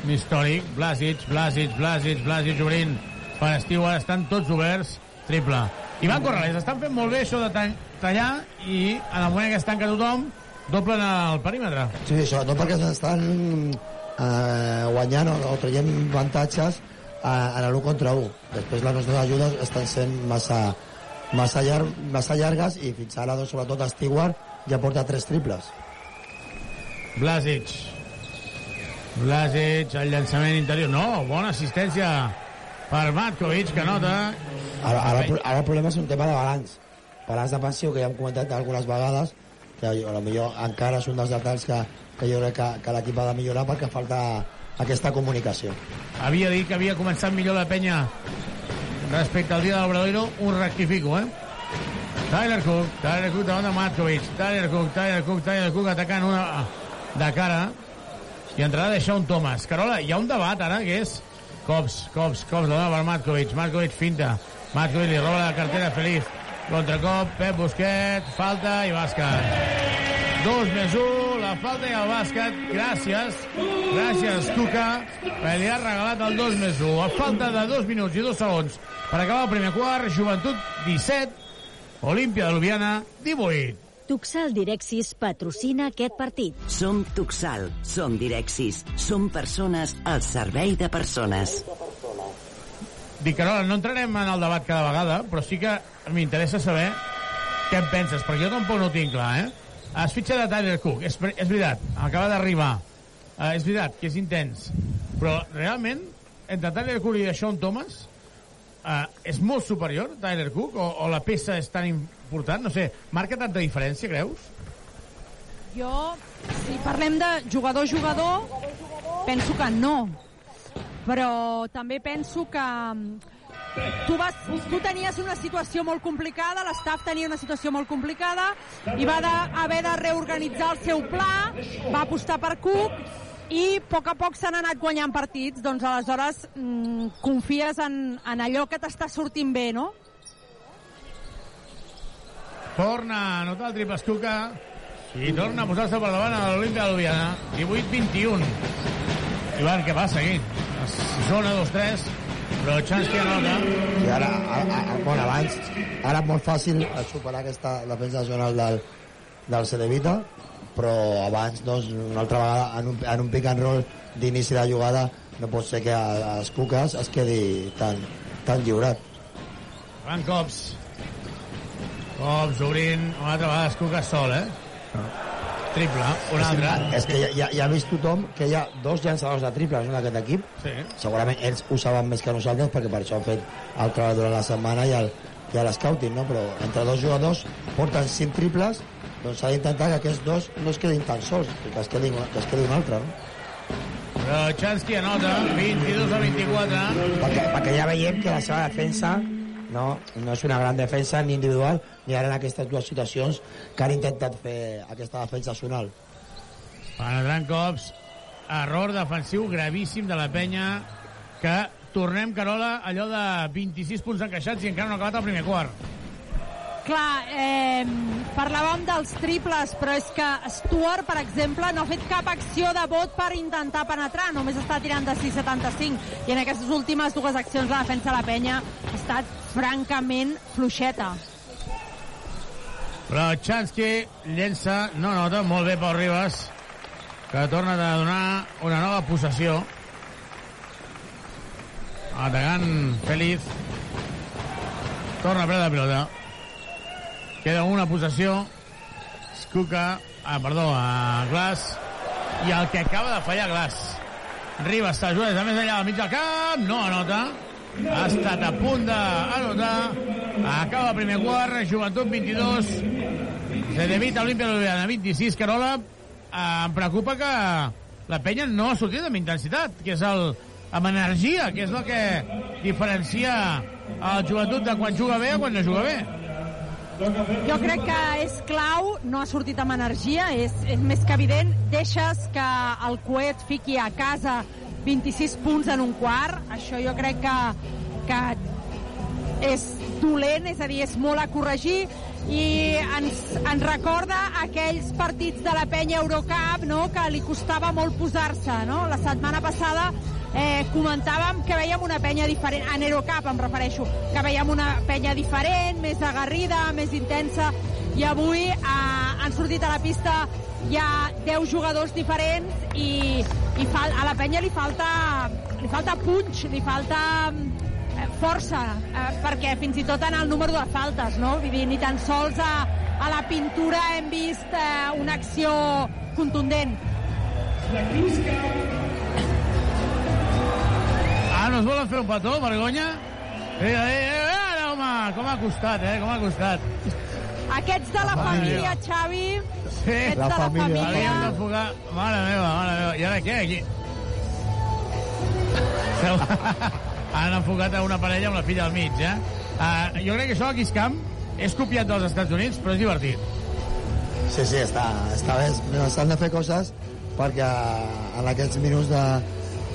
Speaker 8: històric, Blasic, Blasic, Blasic, Blasic obrint per Stewart, estan tots oberts, triple. Ivan Corrales, estan fent molt bé això de ta- tallar i en el moment que es tanca tothom, doblen el perímetre.
Speaker 17: Sí, sobretot perquè s'estan eh, guanyant o, o traient avantatges eh, en l'1 contra 1. Després les nostres ajudes estan sent massa, massa, llar massa llargues i fins ara, doncs, sobretot, Stewart ja porta tres triples.
Speaker 8: Blasic. Blasic, el llançament interior. No, bona assistència per Matkovic, que nota.
Speaker 17: Ara, ara, ara el problema és un tema de balanç. Balanç defensiu, que ja hem comentat algunes vegades, que a lo millor encara és un dels detalls que, que jo crec que, que l'equip ha de millorar perquè falta aquesta comunicació.
Speaker 8: Havia dit que havia començat millor la penya respecte al dia del Obradoiro, ho rectifico, eh? Tyler Cook, Tyler Cook davant de Matkovic, Tyler Cook, Tyler Cook, Tyler Cook atacant una de cara i entrarà a deixar un Thomas. Carola, hi ha un debat ara que és cops, cops, cops, la dona per Matkovic, Matkovic finta, Matkovic li roba la cartera Feliz, contracop, Pep Busquet, falta i bàsquet. Dos més un, la falta i el bàsquet. Gràcies, gràcies, Tuca, que li ha regalat el dos més un. A falta de dos minuts i dos segons per acabar el primer quart, Joventut 17, Olímpia de Ljubljana 18.
Speaker 16: Tuxal Direxis patrocina aquest partit.
Speaker 9: Som Tuxal, som Direxis, som persones al servei de persones.
Speaker 8: Dic, Carola, no entrarem en el debat cada vegada, però sí que m'interessa saber què en penses, perquè jo tampoc no ho tinc clar, eh? Es fitxa de Tyler Cook, és, és veritat, acaba d'arribar. Uh, és veritat que és intens, però realment, entre Tyler Cook i Sean Thomas, uh, és molt superior, Tyler Cook, o, o la peça és tan important? No sé, marca tanta diferència, creus?
Speaker 10: Jo, si parlem de jugador-jugador, penso que no. Però també penso que tu, vas, tu tenies una situació molt complicada, l'estaf tenia una situació molt complicada i va de, haver de reorganitzar el seu pla, va apostar per Cook i a poc a poc s'han anat guanyant partits, doncs aleshores mm, confies en, en allò que t'està sortint bé, no?
Speaker 8: Torna a anotar el triple Escuca i torna a posar-se per davant a l'Olimpia de Ljubljana. 18-21. Ivan, què passa aquí? Zona 2-3, però Chansky anota.
Speaker 17: Sí, ara, ara, ara, bueno, abans, ara és molt fàcil superar aquesta defensa zonal del, del Cedevita, però abans, doncs, una altra vegada, en un, en un pick and roll d'inici de jugada, no pot ser que a, els Cuques es quedi tan, tan lliurat.
Speaker 8: Van cops. Cops obrint, una altra vegada es Cuques sol, eh? Triple, un altre.
Speaker 17: És que ja, ja, ja ha vist tothom que hi ha dos llançadors de triples en aquest equip.
Speaker 8: Sí.
Speaker 17: Segurament ells ho saben més que nosaltres perquè per això han fet el treball durant la setmana i el, i l'escouting, no? Però entre dos jugadors porten cinc triples, doncs s'ha d'intentar que aquests dos no es quedin tan sols, que es quedi, que es quedi un altre, no?
Speaker 8: Però Chansky anota, 22 a 24.
Speaker 17: Perquè, perquè ja veiem que la seva defensa no, no és una gran defensa ni individual ni ara en aquestes dues situacions que han intentat fer aquesta defensa zonal.
Speaker 8: Penetrant cops, error defensiu gravíssim de la penya que tornem, Carola, allò de 26 punts encaixats i encara no ha acabat el primer quart.
Speaker 10: Clar, eh, parlàvem dels triples, però és que Stuart, per exemple, no ha fet cap acció de vot per intentar penetrar, només està tirant de 6,75, i en aquestes últimes dues accions la defensa de la penya ha estat francament fluixeta.
Speaker 8: Però Chansky llença, no nota, molt bé Pau Ribas, que torna a donar una nova possessió. Atacant Feliz. Torna a prendre la pilota. Queda una possessió. Skuka, ah, perdó, a Glass. I el que acaba de fallar Glass. Ribas s'ajuda des de més enllà del mig del camp. No anota. Ha estat a punt d'anotar. Acaba el primer quart. Joventut 22. Cedevita Olímpia Ljubljana 26. Carola, eh, em preocupa que la penya no ha sortit amb intensitat, que és el, amb energia, que és el que diferencia el joventut de quan juga bé a quan no juga bé.
Speaker 10: Jo crec que és clau, no ha sortit amb energia, és, és més que evident. Deixes que el coet fiqui a casa 26 punts en un quart, això jo crec que, que és dolent, és a dir, és molt a corregir i ens, ens recorda aquells partits de la penya Eurocup no? que li costava molt posar-se no? la setmana passada eh, comentàvem que veiem una penya diferent, en Eurocup em refereixo, que veiem una penya diferent, més agarrida, més intensa, i avui eh, han sortit a la pista ja 10 jugadors diferents i, i fal, a la penya li falta, li falta punch, li falta eh, força, eh, perquè fins i tot en el número de faltes, no? Vull dir, ni tan sols a, a la pintura hem vist eh, una acció contundent.
Speaker 8: Ah, no es volen fer un petó, vergonya? Eh, eh, eh, ara, home, com ha costat, eh, com ha costat.
Speaker 10: Aquests de la família. Xavi.
Speaker 8: Sí,
Speaker 10: Aquests de la família.
Speaker 8: Havíem d'enfocar... Mare meva, mare meva. I ara què, aquí? Han enfocat a una parella amb la filla al mig, eh? Uh, jo crec que això aquí es camp és copiat dels Estats Units, però és divertit.
Speaker 17: Sí, sí, està, està bé. S'han de fer coses perquè en aquests minuts de,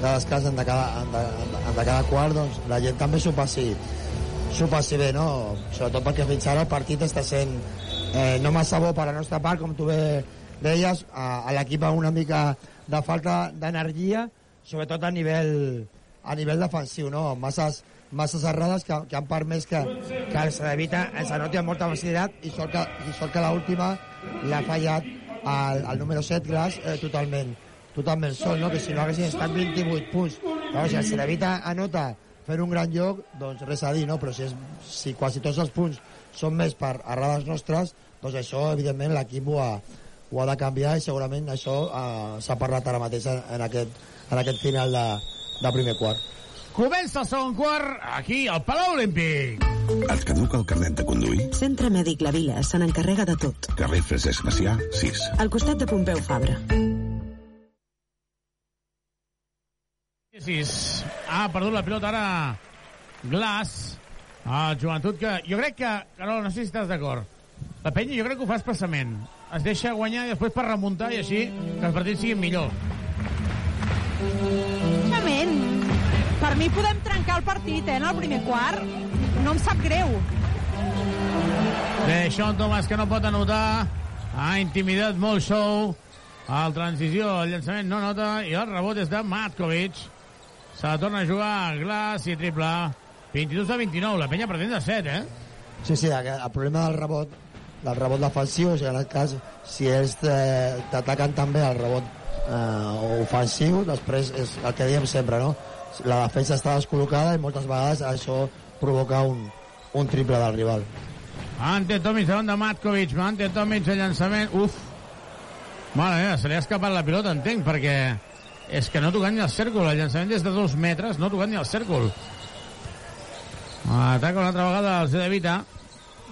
Speaker 17: de descans en de cada, de, de cada quart doncs, la gent també s'ho passi, s'ho passi bé, no? Sobretot perquè fins ara el partit està sent eh, no massa bo per la nostra part, com tu bé deies, a, a l'equip una mica de falta d'energia, sobretot a nivell, a nivell defensiu, no? Masses, masses errades que, que han permès que, que el Cedevita ens anoti amb molta facilitat i sort que, i sort que l'última l'ha fallat al, al número 7 Gras eh, totalment totalment sol, no? que si no haguessin estat 28 punts. Llavors, el Cedevita anota fent un gran joc, doncs res a dir, no? Però si, és, si quasi tots els punts són més per errades nostres, doncs això, evidentment, l'equip ho, ha, ho ha de canviar i segurament això eh, s'ha parlat ara mateix en, en, aquest, en aquest final de, de primer quart.
Speaker 8: Comença el segon quart aquí al Palau Olímpic.
Speaker 3: Et caduca el carnet de conduir?
Speaker 14: Centre Mèdic La Vila se n'encarrega de tot.
Speaker 3: Carrer Francesc Macià, 6.
Speaker 14: Al costat de Pompeu Fabra.
Speaker 8: Ha perdut la pilota ara Glass. El joventut que... Jo crec que... Carol, no sé si estàs d'acord. La penya jo crec que ho fa expressament. Es deixa guanyar i després per remuntar i així que els partits siguin millor.
Speaker 10: Exactament. Per mi podem trencar el partit, eh, en el primer quart. No em sap greu.
Speaker 8: Bé, Sean Thomas que no pot anotar. Ha intimidat molt Show. El transició, el llançament no nota i el rebot és de Matkovic. Se la torna a jugar Glass i triple. 22 a 29, la penya perdent de 7, eh?
Speaker 17: Sí, sí, el, el problema del rebot del rebot defensiu, o sigui, en aquest cas, si ells t'ataquen també el rebot eh, ofensiu, després és el que diem sempre, no? La defensa està descol·locada i moltes vegades això provoca un, un triple del rival.
Speaker 8: Ante Tomic davant de Matkovic. Ante Tomic el llançament. Uf. Mare meva, se li ha escapat la pilota, entenc, perquè és que no ha tocat ni el cèrcol. El llançament des de dos metres no ha tocat ni el cèrcol. Ataca una altra vegada el Zedevita.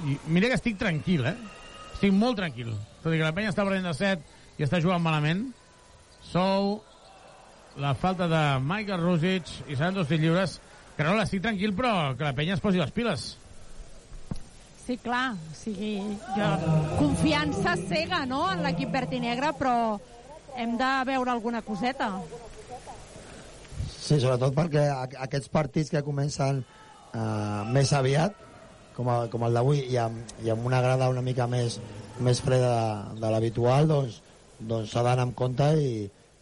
Speaker 8: I mira que estic tranquil, eh? Estic molt tranquil. Tot i que la penya està perdent de 7 i està jugant malament. Sou la falta de Michael Rusic i seran dos tirs lliures. Que no l'estic tranquil, però que la penya es posi les piles.
Speaker 10: Sí, clar. O sigui, jo... Confiança cega, no?, en l'equip verd i negre, però hem de veure alguna coseta.
Speaker 17: Sí, sobretot perquè aquests partits que comencen eh, més aviat, com, a, com el d'avui, i, amb, i amb una grada una mica més, més freda de, de l'habitual, doncs doncs s'ha d'anar amb compte i,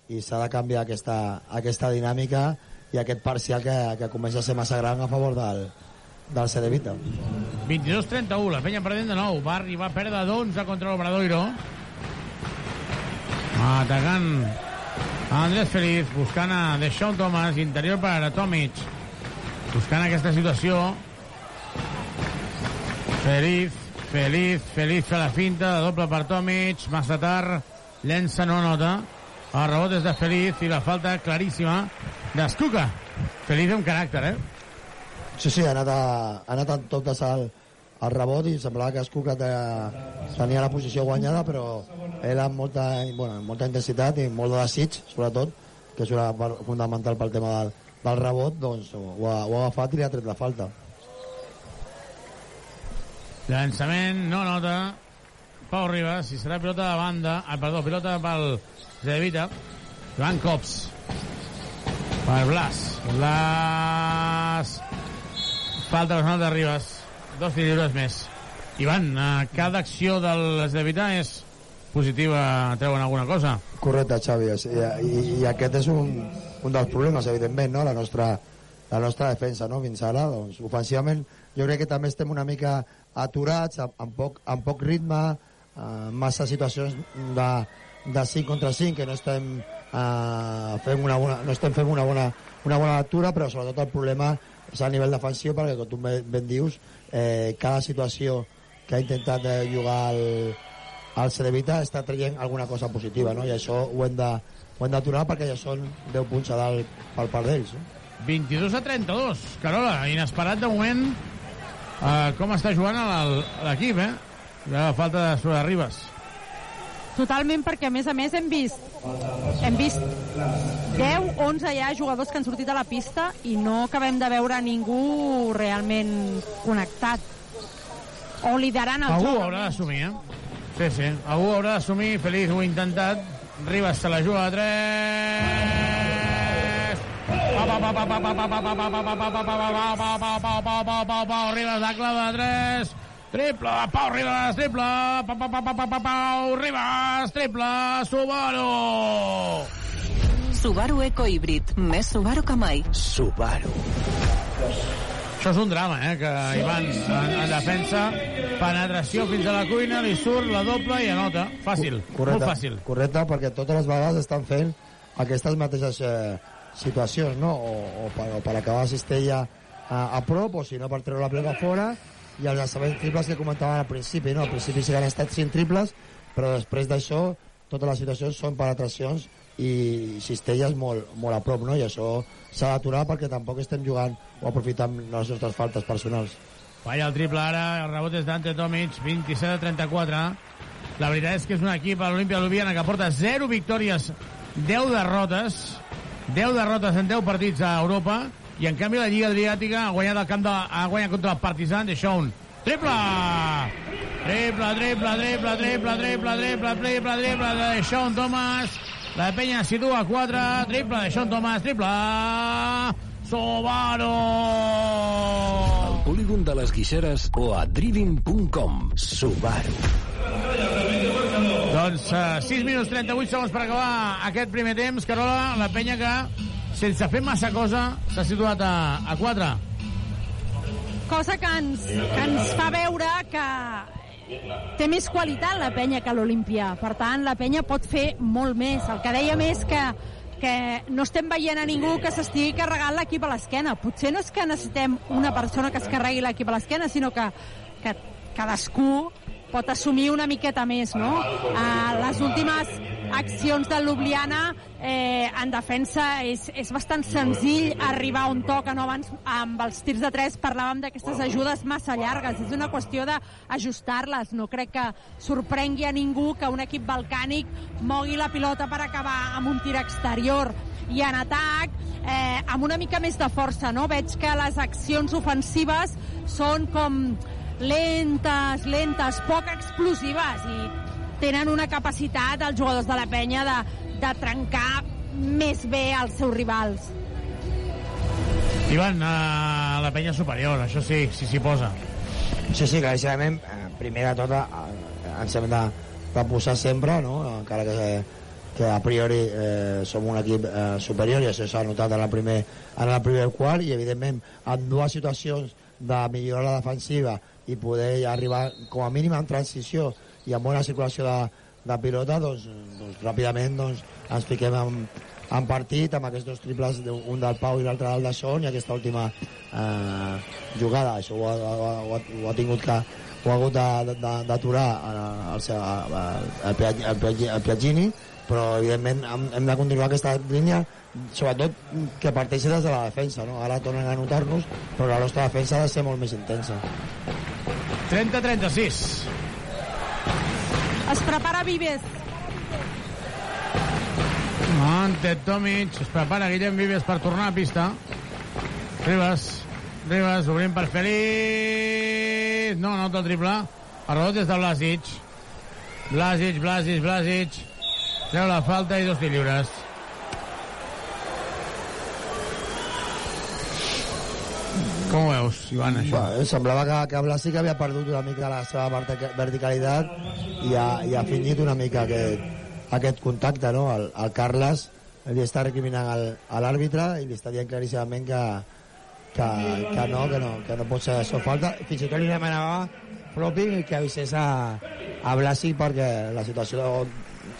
Speaker 17: i s'ha de canviar aquesta, aquesta dinàmica i aquest parcial que, que comença a ser massa gran a favor del, del Cedevita.
Speaker 8: 22-31, la penya perdent de nou. Va arribar a perdre d'11 contra l'Obradoiro. Atacant Andrés Feliz, buscant a Deshaun Thomas, interior per a Tomic. Buscant aquesta situació. Feliz, Feliz, Feliz fa la finta, de doble per Tomic, massa tard, llença no nota. El rebot és de Feliz i la falta claríssima d'Escuca. Feliz amb caràcter, eh?
Speaker 17: Sí, sí, ha anat, a, ha anat amb tot de salt al rebot i semblava que Escuca tenia la posició guanyada, però ell amb molta, bueno, amb molta intensitat i molt de desig, sobretot, que és part fundamental pel tema del, del rebot, doncs ho ha, ho ha agafat i li ha tret la falta.
Speaker 8: Llançament, no nota. Pau Ribas, si serà pilota de banda, ah, perdó, pilota pel Zedevita. Joan Cops. Per Blas. Blas. Falta personal de Ribas. Dos lliures més. Ivan, eh, cada acció del Zedevita és positiva, treuen alguna cosa?
Speaker 17: Correcte, Xavi. I, i, i aquest és un, un dels problemes, evidentment, no? la, nostra, la nostra defensa no? fins ara. Doncs, ofensivament, jo crec que també estem una mica aturats, amb, amb, poc, amb poc ritme, eh, massa situacions de, de 5 contra 5 que no estem, eh, fent, una bona, no estem fent una bona, una bona lectura, però sobretot el problema és a nivell defensiu, perquè com tu ben dius, eh, cada situació que ha intentat eh, jugar el, el Cedevita està traient alguna cosa positiva, no? i això ho hem de, ho hem d'aturar perquè ja són 10 punts a dalt pel part d'ells. No?
Speaker 8: 22 a 32. Carola, inesperat de moment uh, com està jugant l'equip, eh? La falta de sobre Ribas.
Speaker 10: Totalment, perquè a més a més hem vist hem vist 10, 11 ja jugadors que han sortit a la pista i no acabem de veure ningú realment connectat o liderant el
Speaker 8: Algú
Speaker 10: joc.
Speaker 8: haurà d'assumir, eh? Sí, sí. Algú haurà d'assumir. Feliz ho ha intentat. Ribas se la juga a 3. Ribas la clava de 3. Triple, Pau Ribas, triple, Pau, Pau, Pau, Pau, Pau, Pau, Pau Ribas, triple, Subaru.
Speaker 18: Subaru Eco Híbrid. Més Subaru que mai.
Speaker 11: Subaru.
Speaker 8: Això és un drama, eh, que Ivan en, en defensa, penetració fins a la cuina, li surt la doble i anota. Fàcil,
Speaker 17: Correcte,
Speaker 8: molt fàcil.
Speaker 17: correcte, perquè totes les vegades estan fent aquestes mateixes eh, situacions, no? O, o, per, o per acabar la cistella a, a prop, o si no per treure la pilota fora, i els llançaments triples que comentàvem al principi, no? Al principi sí que han estat 5 triples, però després d'això totes les situacions són penetracions i cistelles molt, molt a prop, no? I això s'ha d'aturar perquè tampoc estem jugant o aprofitant les nostres faltes personals.
Speaker 8: Falla el triple ara, el rebot és d'Ante Tomic, 27 a 34. La veritat és que és un equip a l'Olimpia Ljubljana que porta 0 victòries, 10 derrotes, 10 derrotes en 10 partits a Europa, i en canvi la Lliga Adriàtica ha guanyat, el camp de, ha guanyat contra el Partizan de Schoen. Triple! Triple, triple, triple, triple, triple, triple, triple, triple de Sean Thomas. La penya situa 4, triple de Sean Thomas, triple... Sobaro!
Speaker 11: Al polígon de les Guixeres o a driving.com. Subaru.
Speaker 8: Doncs uh, 6 minuts 38 segons per acabar aquest primer temps. Carola, la penya que, sense fer massa cosa, s'ha situat a, a 4.
Speaker 10: Cosa que ens, que ens fa veure que té més qualitat la penya que l'Olimpia. Per tant, la penya pot fer molt més. El que dèiem és que que no estem veient a ningú que s'estigui carregant l'equip a l'esquena. Potser no és que necessitem una persona que es carregui l'equip a l'esquena, sinó que, que cadascú pot assumir una miqueta més, no? Uh, les últimes accions de Ljubljana eh, en defensa és, és bastant senzill arribar on toca, no? Abans amb els tirs de tres parlàvem d'aquestes ajudes massa llargues, és una qüestió d'ajustar-les, no crec que sorprengui a ningú que un equip balcànic mogui la pilota per acabar amb un tir exterior i en atac eh, amb una mica més de força, no? Veig que les accions ofensives són com lentes, lentes, poc explosives i tenen una capacitat els jugadors de la penya de, de trencar més bé els seus rivals.
Speaker 8: Ivan, a la penya superior, això sí, si s'hi posa.
Speaker 17: Sí, sí, claríssimament, eh, primer de tot eh, ens hem de, de posar sempre, no? encara que, que a priori eh, som un equip eh, superior i això s'ha notat en el, primer, en el primer quart i evidentment en dues situacions de millorar la defensiva i poder arribar com a mínim en transició i amb bona circulació de, de pilota doncs, doncs ràpidament doncs, ens fiquem en, en partit amb aquests dos triples, un del Pau i l'altre del Daixón i aquesta última eh, jugada, això ho ha, ho, ha, ho ha tingut que ho ha hagut d'aturar el, el, el, el Piaggini però evidentment hem, hem de continuar aquesta línia sobretot que parteixi des de la defensa no? ara tornen a notar-nos però la nostra defensa ha de ser molt més intensa.
Speaker 8: 30-36
Speaker 10: es prepara Vives.
Speaker 8: Ante Tomic es prepara Guillem Vives per tornar a pista. Ribas Ribas obrint per Feliz. No, no el triple. El rebot és de Blasic. Blasic, Blasic, Blasic. Treu la falta i dos lliures Com ho veus, Ivan, això?
Speaker 17: Bueno, semblava que, que Blasi que havia perdut una mica la seva verticalitat i ha, i ha fingit una mica aquest, aquest contacte, no? El, el Carles li està recriminant al, a l'àrbitre i li està dient claríssimament que, que, que no, que no, que no pot ser això falta. Fins i tot li demanava propi que avisés a, a Blasi perquè la situació,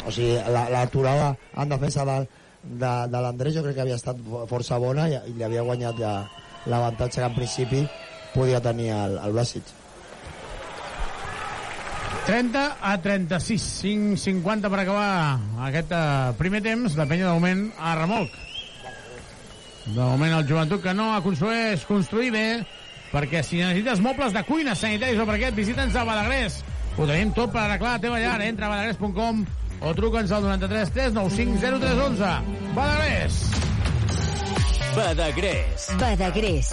Speaker 17: o sigui, l'aturada la, en defensa de, de, de l'Andrés jo crec que havia estat força bona i, i li havia guanyat ja l'avantatge que en principi podia tenir el, el Blasic.
Speaker 8: 30 a 36, 5, 50 per acabar aquest uh, primer temps. La penya de moment a remolc. De moment el joventut que no aconsegueix construir bé, perquè si necessites mobles de cuina, sanitaris o per aquest, visita'ns a Badagrés. Ho tenim tot per arreglar la teva llar. Entra a badagrés.com o truca'ns al 93 395 0311. Badagrés!
Speaker 18: Badagrés.
Speaker 16: Badagrés.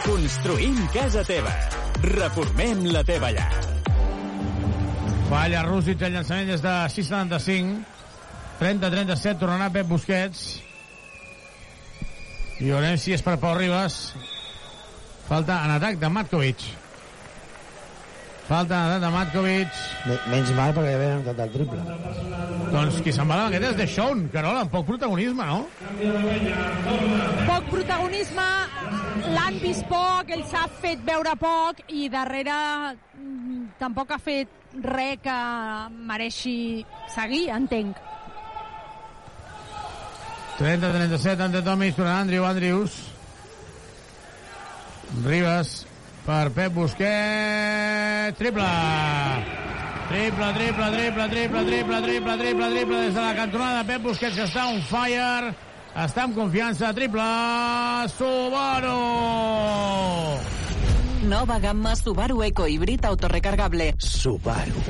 Speaker 18: Construïm casa teva. Reformem la teva llar.
Speaker 8: Falla Rússic, el llançament des de 6'75. 30-37, tornarà Pep Busquets. I veurem si és per Pau Ribas. Falta en atac de Matkovic. Falta de Matkovic.
Speaker 17: Menys mal perquè havia anotat el triple.
Speaker 8: Doncs qui se'n va davant aquest és de Sean, Carola, amb poc protagonisme, no?
Speaker 10: Poc protagonisme, l'han vist poc, ell s'ha fet veure poc i darrere mm, tampoc ha fet res que mereixi seguir, entenc.
Speaker 8: 30-37, Ante Tomis, tornant Andrew Andrews. Ribas per Pep Busquets. Triple! Triple, triple, triple, triple, triple, triple, triple, triple des de la cantonada Pep Busquets, que està on fire. Està amb confiança. Triple! Subaru!
Speaker 18: Nova gamma Subaru Eco Híbrid autorecargable.
Speaker 12: Subaru.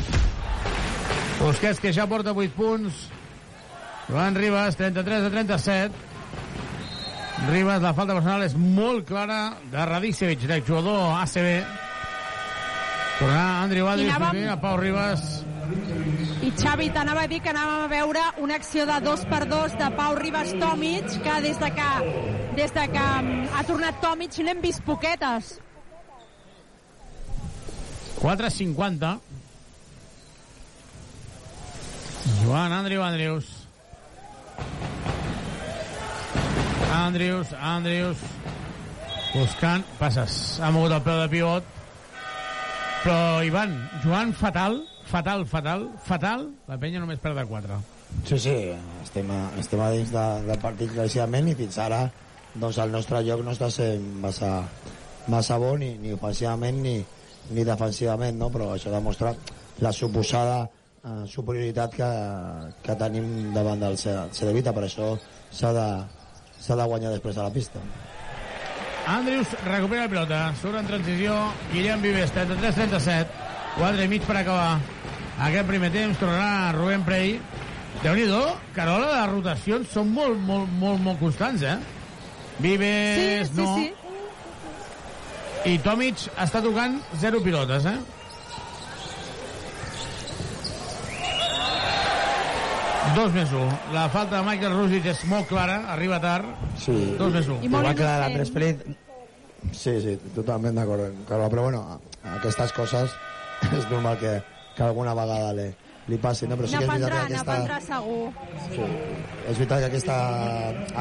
Speaker 8: Busquets, que ja porta 8 punts. Joan Ribas, 33 a 37. Ribas, la falta personal és molt clara de Radicevic, del jugador ACB. Tornarà Andrew Adri,
Speaker 10: anàvem-
Speaker 8: a Pau Ribas.
Speaker 10: I Xavi, t'anava a dir que anàvem a veure una acció de dos per dos de Pau Ribas Tomic, que des de que, des de que mm, ha tornat Tomic n'hem vist poquetes.
Speaker 8: 4.50. Joan Andrew Andrews. Andrews, Andrews. Buscant passes. Ha mogut el peu de pivot. Però, Ivan, Joan, fatal, fatal, fatal, fatal. La penya només perd de 4.
Speaker 17: Sí, sí, estem a, estem a dins de, partit claríssimament i fins ara doncs el nostre joc no està sent massa, massa bo ni, ni ofensivament ni, ni defensivament, no? però això demostra la suposada eh, superioritat que, que tenim davant del Cedevita, per això s'ha de, s'ha de guanyar després a la pista.
Speaker 8: Andrews recupera la pilota, surt en transició, Guillem Vives, 33-37, 4 i mig per acabar. Aquest primer temps tornarà Rubén Prey. Déu-n'hi-do, Carola, les rotacions són molt, molt, molt, molt constants, eh? Vives,
Speaker 10: Sí, sí,
Speaker 8: no.
Speaker 10: sí.
Speaker 8: I Tomic està tocant zero pilotes, eh? Dos més un. La falta de Michael Rusic és molt clara, arriba tard.
Speaker 17: Sí.
Speaker 8: Dos més un.
Speaker 17: Igual que la d'Andrés Feliz. Sí, sí, totalment d'acord, Carol, però bueno, aquestes coses és normal que, que alguna vegada li, li passi, no? Però sí que és veritat que aquesta,
Speaker 10: segur.
Speaker 17: sí, és veritat que aquesta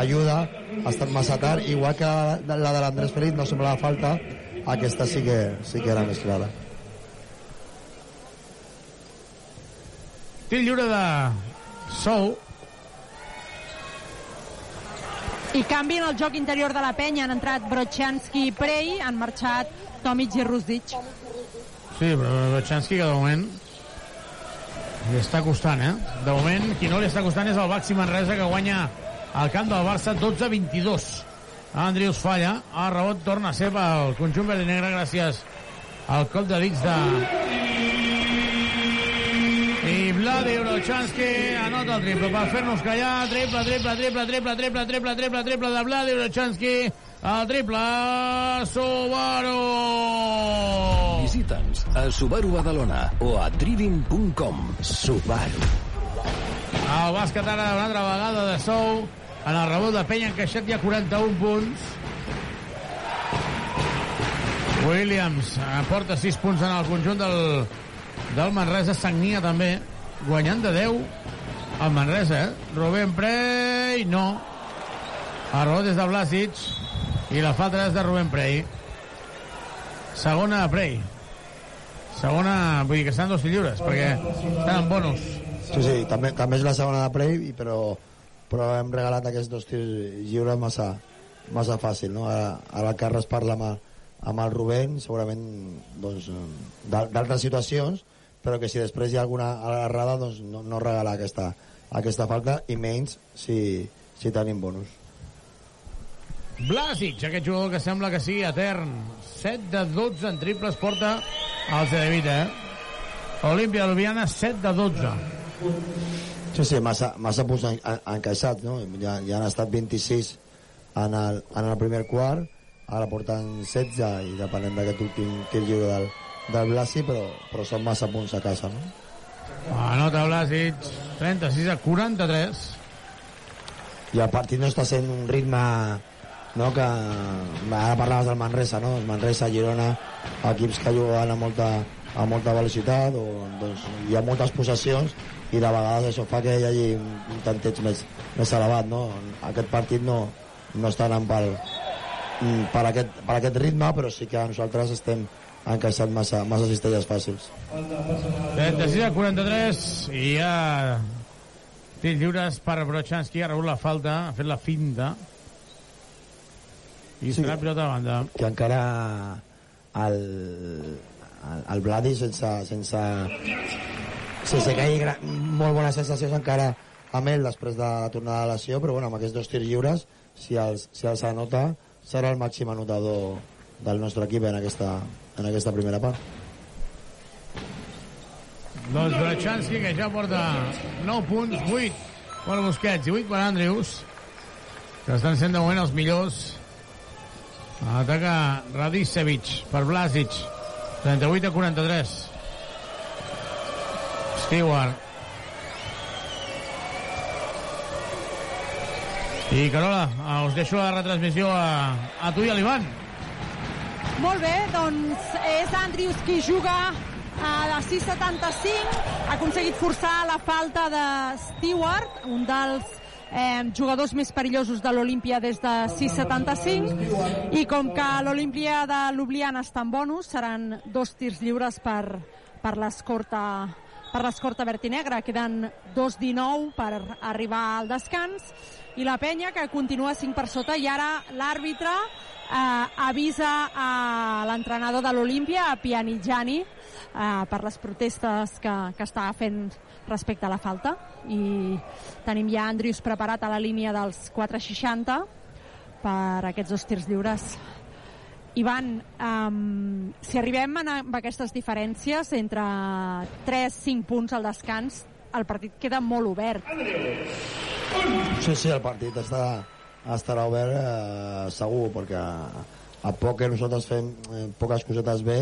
Speaker 17: ajuda ha estat massa tard, igual que la, de- la de l'Andrés Feliz no semblava falta, aquesta sí que, sí que era més clara.
Speaker 8: Tir lliure de Sou.
Speaker 10: I canvi en el joc interior de la penya. Han entrat Brochanski i Prey, han marxat Tomic i Rusdic.
Speaker 8: Sí, però Bachanski que de moment li està costant, eh? De moment, qui no li està costant és el Baxi Manresa, que guanya al camp del Barça 12-22. Andrius falla, el rebot torna a ser pel conjunt verd i negre gràcies al cop de dits de... I Vladi Brochanski anota el triple per fer-nos callar. Triple, triple, triple, triple, triple, triple, triple, triple de Vladi Brochanski. El triple Subaru!
Speaker 11: Visita'ns a Subaru Badalona o a trivim.com.
Speaker 12: Subaru.
Speaker 8: El bàsquet ara una altra vegada de Sou en el rebot de Penya encaixat ja 41 punts Williams aporta 6 punts en el conjunt del, del Manresa Sagnia també guanyant de 10 el Manresa eh? Rubén Prey no rebot és de Blasic i la falta és de Rubén Prey segona de Prey segona, vull dir que estan dos lliures perquè estan en bonus
Speaker 17: Sí, sí, també, també és la segona de Prey, però, però hem regalat aquests dos tirs lliures massa, massa fàcil, no? Ara, ara el Carles parla amb, el- amb el Rubén, segurament doncs, d'al- d'altres situacions, però que si després hi ha alguna errada, doncs no, no regalar aquesta, aquesta falta, i menys si, si tenim bonus.
Speaker 8: Blasic, aquest jugador que sembla que sigui etern. 7 de 12 en triples porta el Cedevita, eh? Olímpia Ljubljana, 7 de 12.
Speaker 17: Sí, sí, massa, massa punts en, en, encaixats, no? Ja, ja han estat 26 en el, en el primer quart, ara porten 16 i depenent d'aquest últim tir lliure del, del Blasi, però, però són massa punts a casa, no?
Speaker 8: Anota Blasic, 36 a 43.
Speaker 17: I el partit no està sent un ritme no, que ara parlaves del Manresa, no? El Manresa, Girona, equips que juguen a molta, a molta velocitat, o, doncs, hi ha moltes possessions, i de vegades això fa que hi hagi un, un tanteig més, més elevat, no? Aquest partit no, no està anant pel, mm, per, aquest, per aquest ritme, però sí que nosaltres estem encaixant massa, massa cistelles fàcils.
Speaker 8: 36 a 43 i ha tirs lliures per Brochanski, ha rebut la falta, ha fet la finta. I sí, serà pilota de banda.
Speaker 17: Que encara el, el, el Bladi sense, sense, sense que hi hagi molt bones sensacions encara amb ell després de la tornada de lesió, però bueno, amb aquests dos tirs lliures, si els, si els anota, serà el màxim anotador del nostre equip en aquesta, en aquesta primera part.
Speaker 8: Doncs Brachanski, que ja porta 9 punts, 8 per Busquets i 8 per Andrews, que estan sent de moment els millors. Ataca Radicevic per Blasic, 38 a 43. Stewart. I Carola, us deixo la retransmissió a, a tu i a l'Ivan.
Speaker 10: Molt bé, doncs és Andrius qui juga a la 6.75, ha aconseguit forçar la falta de Stewart, un dels eh, jugadors més perillosos de l'Olímpia des de 6.75 i com que l'Olímpia de Ljubljana està en bonus seran dos tirs lliures per, per l'escorta per l'escorta verd i negra. Queden 2-19 per arribar al descans i la penya que continua 5 per sota i ara l'àrbitre eh, avisa a l'entrenador de l'Olímpia, a Pianigiani, eh, per les protestes que, que està fent respecte a la falta. I tenim ja Andrius preparat a la línia dels 4.60 per aquests dos tirs lliures. Ivan, um, si arribem amb aquestes diferències entre 3-5 punts al descans, el partit queda molt obert.
Speaker 17: Sí, sí, el partit està, estarà obert eh, segur, perquè a, poc que nosaltres fem eh, poques cosetes bé,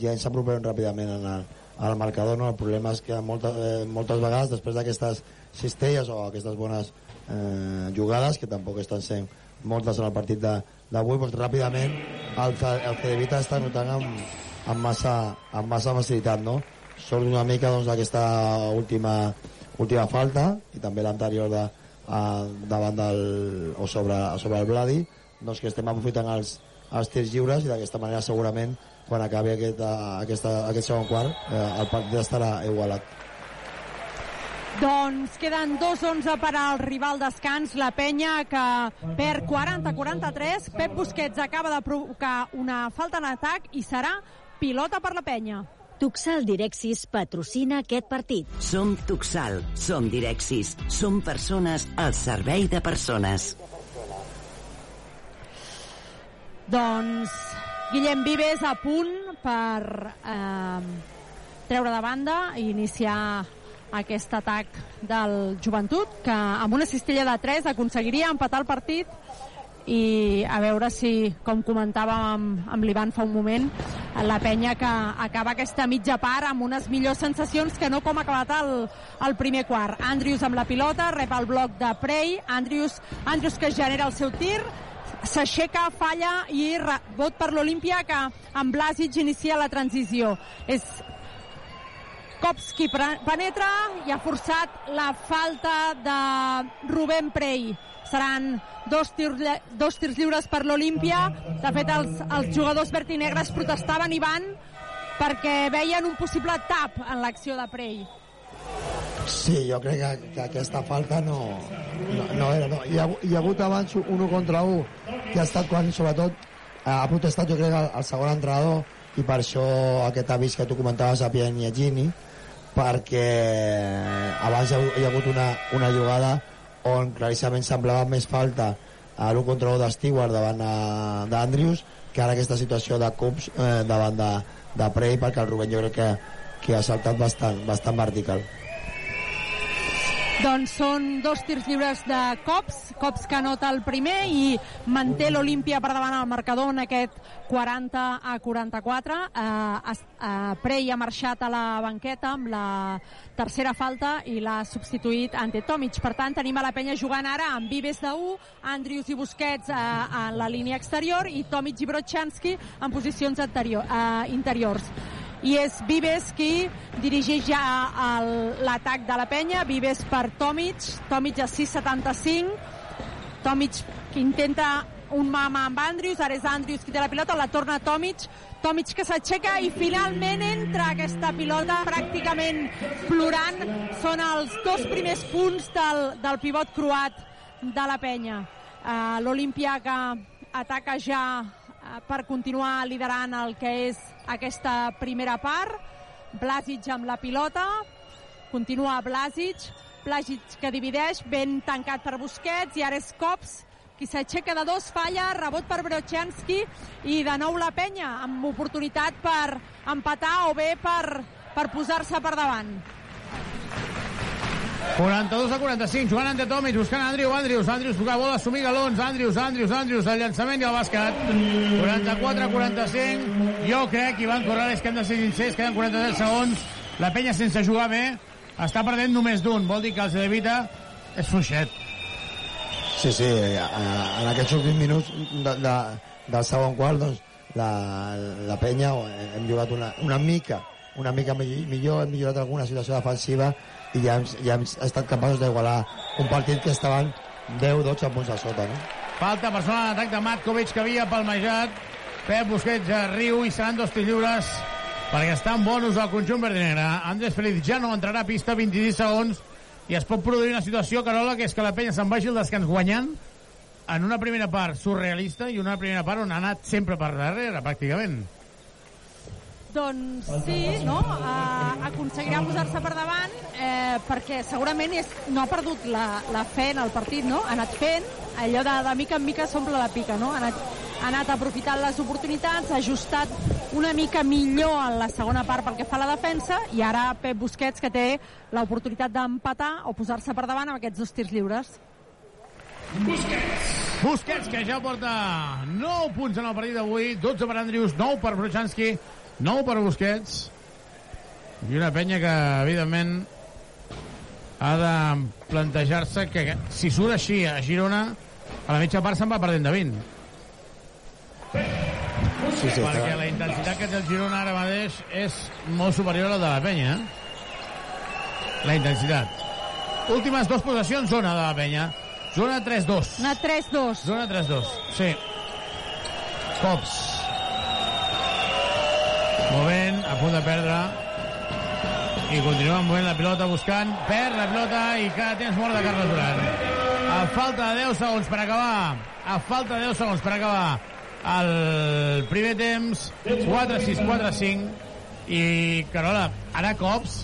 Speaker 17: ja ens apropem ràpidament en el, al marcador. No? El problema és que molta, eh, moltes vegades, després d'aquestes cistelles o aquestes bones eh, jugades, que tampoc estan sent moltes en el partit d'avui, doncs ràpidament el, el Cedevita està notant amb, amb, massa, amb massa facilitat, no? Sort una mica doncs, d'aquesta última, última falta i també l'anterior de, a, davant del, o sobre, sobre el Bladi, doncs que estem aprofitant els, els tirs lliures i d'aquesta manera segurament quan acabi aquest, aquesta, aquest segon quart eh, el partit estarà igualat.
Speaker 10: Doncs queden 2-11 per al rival descans, la penya que perd 40-43. Pep Busquets acaba de provocar una falta en atac i serà pilota per la penya.
Speaker 16: Tuxal Direxis patrocina aquest partit.
Speaker 9: Som Tuxal, som Direxis, som persones al servei de persones.
Speaker 10: Doncs Guillem Vives a punt per eh, treure de banda i iniciar aquest atac del joventut, que amb una cistella de 3 aconseguiria empatar el partit i a veure si, com comentàvem amb, amb l'Ivan fa un moment, la penya que acaba aquesta mitja part amb unes millors sensacions que no com ha acabat el, el primer quart. Andrius amb la pilota, rep el bloc de Prey, Andrius, Andrius que genera el seu tir, s'aixeca, falla i vot per l'Olimpia que amb Blasic inicia la transició. És Kopski penetra i ha forçat la falta de Rubén Prey. Seran dos tirs, dos tirs lliures per l'Olímpia. De fet, els, els jugadors verd i negres protestaven i van perquè veien un possible tap en l'acció de Prey.
Speaker 17: Sí, jo crec que, que aquesta falta no, no, no era. No. Hi, ha, hi ha hagut abans un 1 contra 1 que ha estat quan, sobretot, ha protestat, jo crec, el, el segon entrenador i per això aquest avís que tu comentaves a Pianiagini perquè abans hi ha, hagut una, una jugada on claríssimament semblava més falta a l'1 contra 1 de davant d'Andrius que ara aquesta situació de Cups eh, davant de, de Prey perquè el Rubén jo crec que, que ha saltat bastant, bastant vertical.
Speaker 10: Doncs són dos tirs lliures de Cops, Cops que anota el primer i manté l'Olimpia per davant al marcador en aquest 40 a 44. Eh, eh, Prey ha marxat a la banqueta amb la tercera falta i l'ha substituït ante Tomic. Per tant, tenim a la penya jugant ara amb Vives de 1, Andrius i Busquets eh, en la línia exterior i Tomic i Brochanski en posicions anterior, eh, interiors i és Vives qui dirigeix ja l'atac de la penya, Vives per Tomic, Tomic a 6'75, Tomic que intenta un mama amb Andrius, ara és Andrius qui té la pilota, la torna Tomic, Tomic que s'aixeca i finalment entra aquesta pilota pràcticament plorant. Són els dos primers punts del, del pivot croat de la penya. Uh, L'Olimpia que ataca ja eh, per continuar liderant el que és aquesta primera part. Blasic amb la pilota, continua Blasic, Blasic que divideix, ben tancat per Busquets, i ara és Cops, qui s'aixeca de dos, falla, rebot per Brochanski, i de nou la penya, amb oportunitat per empatar o bé per, per posar-se per davant.
Speaker 8: 42 a 45, jugant ante Tomic, buscant Andrius, Andrius, Andrius, tocar bola, assumir galons, Andrius, Andrius, Andrius, el llançament i el bàsquet. 44 a 45, jo crec, Ivan Corrales, que hem de ser sincers, queden 43 segons, la penya sense jugar bé, està perdent només d'un, vol dir que el Cedevita és fluixet.
Speaker 17: Sí, sí, eh, en aquests últims minuts de, de, del segon quart, doncs, la, la penya hem jugat una, una mica una mica millor, hem millorat alguna situació defensiva i ja ja hem estat capaços d'igualar un partit que estaven 10-12 punts a sota, no?
Speaker 8: Falta personal d'atac de Matkovic que havia palmejat. Pep Busquets riu i seran dos tirs lliures perquè està en bonus al conjunt verd i negre. Andrés Feliz ja no entrarà a pista, 26 segons, i es pot produir una situació, Carola, que és que la penya se'n vagi el descans guanyant en una primera part surrealista i una primera part on ha anat sempre per darrere, pràcticament.
Speaker 10: Doncs sí, no? Uh, aconseguirà posar-se per davant eh, perquè segurament és, no ha perdut la, la fe en el partit, no? Ha anat fent allò de, de mica en mica s'omple la pica, no? Ha anat, ha anat aprofitant les oportunitats, ha ajustat una mica millor en la segona part pel que fa a la defensa i ara Pep Busquets que té l'oportunitat d'empatar o posar-se per davant amb aquests dos tirs lliures.
Speaker 8: Busquets. Busquets, que ja porta 9 punts en el partit d'avui, 12 per Andrius, 9 per Brochanski, 9 per Busquets i una penya que, evidentment, ha de plantejar-se que si surt així a Girona, a la mitja part se'n va perdent de 20.
Speaker 17: Sí, sí,
Speaker 8: perquè
Speaker 17: clar.
Speaker 8: la intensitat que té el Girona ara mateix és molt superior a la de la penya. eh? La intensitat. Últimes dues possessions, zona de la penya. Zona 3-2.
Speaker 10: Una 3-2.
Speaker 8: Zona 3-2, sí. Cops. Movent, a punt de perdre. I continua movent la pilota, buscant. Perd la pilota i cada temps mort de Carles Duran. A falta de 10 segons per acabar. A falta de 10 segons per acabar el primer temps. 4-6, 4-5. I, Carola, ara Cops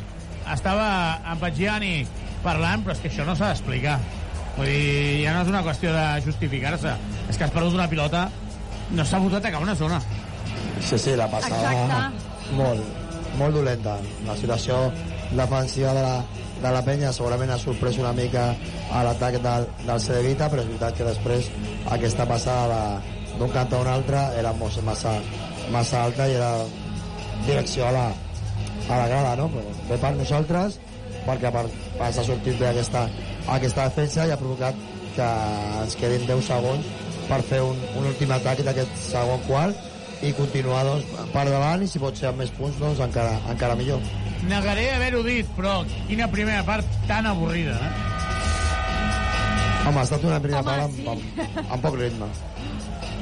Speaker 8: estava amb Pagiani parlant, però és que això no s'ha d'explicar. Vull dir, ja no és una qüestió de justificar-se. És que has perdut una pilota, no s'ha fotut a atacar una zona.
Speaker 17: Sí, sí, la passada molt, molt dolenta. La situació defensiva de la, de la penya segurament ha sorprès una mica a l'atac del, del Cedevita, però és veritat que després aquesta passada d'un cantó a un altre era molt, massa, massa alta i era direcció a la, a la grada, no? Però bé per nosaltres, perquè per, per s'ha sortit bé aquesta, aquesta defensa i ha provocat que ens quedin 10 segons per fer un, un últim atac d'aquest segon quart i continuar doncs, per davant i si pot ser amb més punts doncs encara, encara millor.
Speaker 8: Negaré haver-ho dit, però quina primera part tan avorrida, eh?
Speaker 17: Home, ha estat una primera
Speaker 10: Home,
Speaker 17: part amb,
Speaker 10: sí.
Speaker 17: amb, amb poc ritme.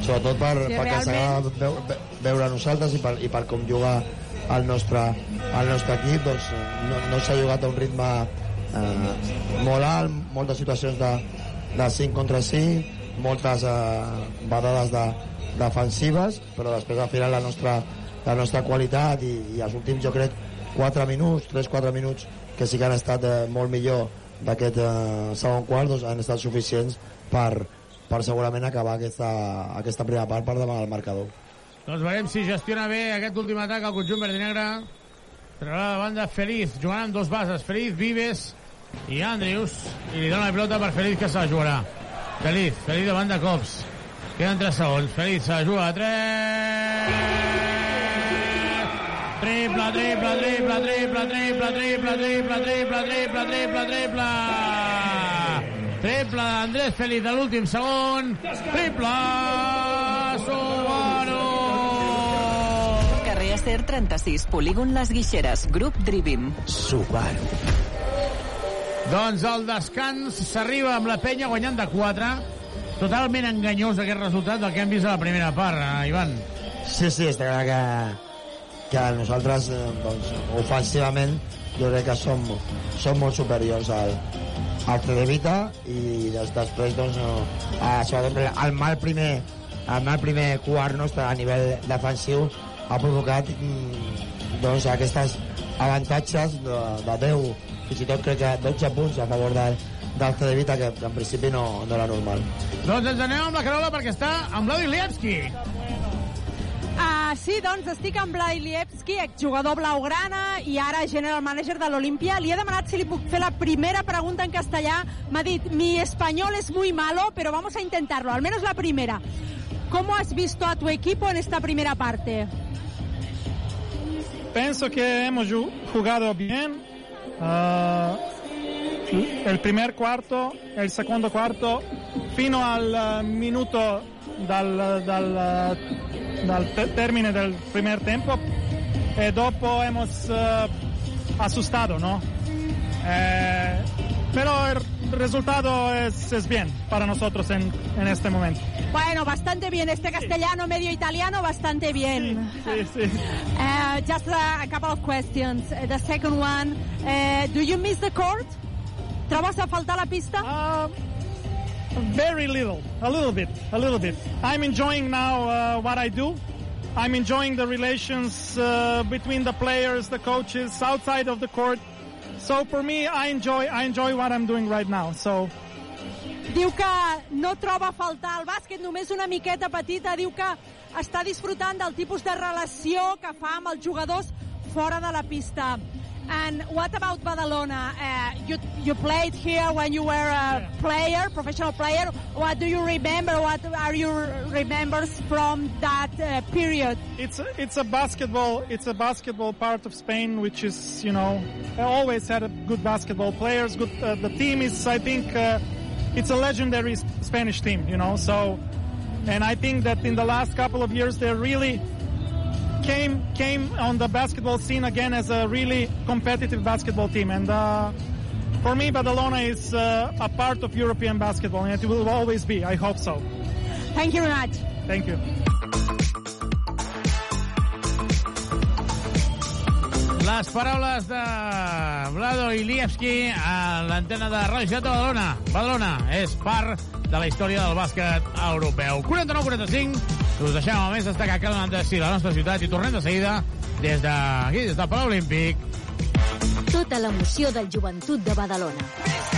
Speaker 17: Sobretot per,
Speaker 10: Sí,
Speaker 17: perquè
Speaker 10: realment.
Speaker 17: veu, ve- veure nosaltres i per, i per com juga el nostre, el nostre equip, doncs no, no s'ha jugat a un ritme eh, molt alt, moltes situacions de, de 5 contra 5, moltes eh, badades de, defensives, però després al final la nostra, la nostra qualitat i, i els últims, jo crec, 4 minuts, 3-4 minuts, que sí que han estat eh, molt millor d'aquest eh, segon quart, doncs han estat suficients per, per segurament acabar aquesta, aquesta primera part per davant del marcador.
Speaker 8: Doncs veurem si gestiona bé aquest últim atac al conjunt verd i negre. Traurà la banda Feliz, jugant amb dos bases. Feliz, Vives i Andrius. I li dona la pilota per Feliz, que se la jugarà. Feliz, Feliz de cops. Queden 3 segons. Feliz se juga a 3... Triple, triple, triple, triple, triple, triple, triple, triple, triple, triple, triple. Triple d'Andrés Feliz de l'últim segon. Triple Subaru.
Speaker 18: Carrer Acer 36, polígon Les Guixeres, grup Drivim.
Speaker 12: Subaru.
Speaker 8: Doncs el descans s'arriba amb la penya guanyant de 4. Totalment enganyós aquest resultat del que hem vist a la primera part, eh, Ivan.
Speaker 17: Sí, sí, està clar que, que nosaltres, eh, doncs, ofensivament, jo crec que som, som molt superiors al, al Cedevita i des, després, doncs, no, a, sobretot el mal primer el primer quart nostre a nivell defensiu ha provocat mm, doncs, aquestes avantatges de, de 10, fins i tot crec que 12 punts a favor del, del Cedevita, que, que en principi no, no era normal.
Speaker 8: Doncs ens anem amb la Carola perquè està amb Vladi Lievski.
Speaker 10: Uh, sí, doncs estic amb Blai Lievski, exjugador blaugrana i ara general manager de l'Olimpia. Li he demanat si li puc fer la primera pregunta en castellà. M'ha dit, mi español es muy malo, pero vamos a intentarlo, al menos la primera. ¿Cómo has visto a tu equipo en esta primera parte?
Speaker 20: Penso que hemos jugado bien. Uh, el primer cuarto, el segundo cuarto, fino al uh, minuto dal, dal, dal termine del primer tempo e dopo hemos uh, asustado, ¿no? Eh, pero el resultado es, es, bien para nosotros en, en, este momento.
Speaker 10: Bueno, bastante bien. Este castellano sí. medio italiano, bastante bien.
Speaker 20: Sí, sí.
Speaker 10: Uh, just a, a, couple of questions. The second one, uh, do you miss the court? ¿Trobes a faltar la pista?
Speaker 20: Uh, very little, a little bit, a little bit. I'm enjoying now uh, what I do. I'm enjoying the relations uh, between the players, the coaches, outside of the court. So for me, I enjoy, I enjoy what I'm doing right now. So.
Speaker 10: Diu que no troba a faltar el bàsquet, només una miqueta petita. Diu que està disfrutant del tipus de relació que fa amb els jugadors fora de la pista. And what about Badalona? Uh, you you played here when you were a player, professional player. What do you remember? What are your remembers from that uh, period?
Speaker 20: It's a, it's a basketball it's a basketball part of Spain, which is you know always had a good basketball players. Good uh, the team is I think uh, it's a legendary Spanish team, you know. So, and I think that in the last couple of years they're really came came on the basketball scene again as a really competitive basketball team. And uh, for me Badalona is uh, a part of European basketball and it will always be. I hope so.
Speaker 10: Thank you very much.
Speaker 20: Thank you.
Speaker 8: Les paraules de Vlado Ilievski a l'antena de Ràdio de Badalona. Badalona és part de la història del bàsquet europeu. 49-45, us deixem a més destacar que donen destí la nostra ciutat i tornem de seguida des d'aquí, des del Palau Olímpic.
Speaker 16: Tota l'emoció del joventut de Badalona.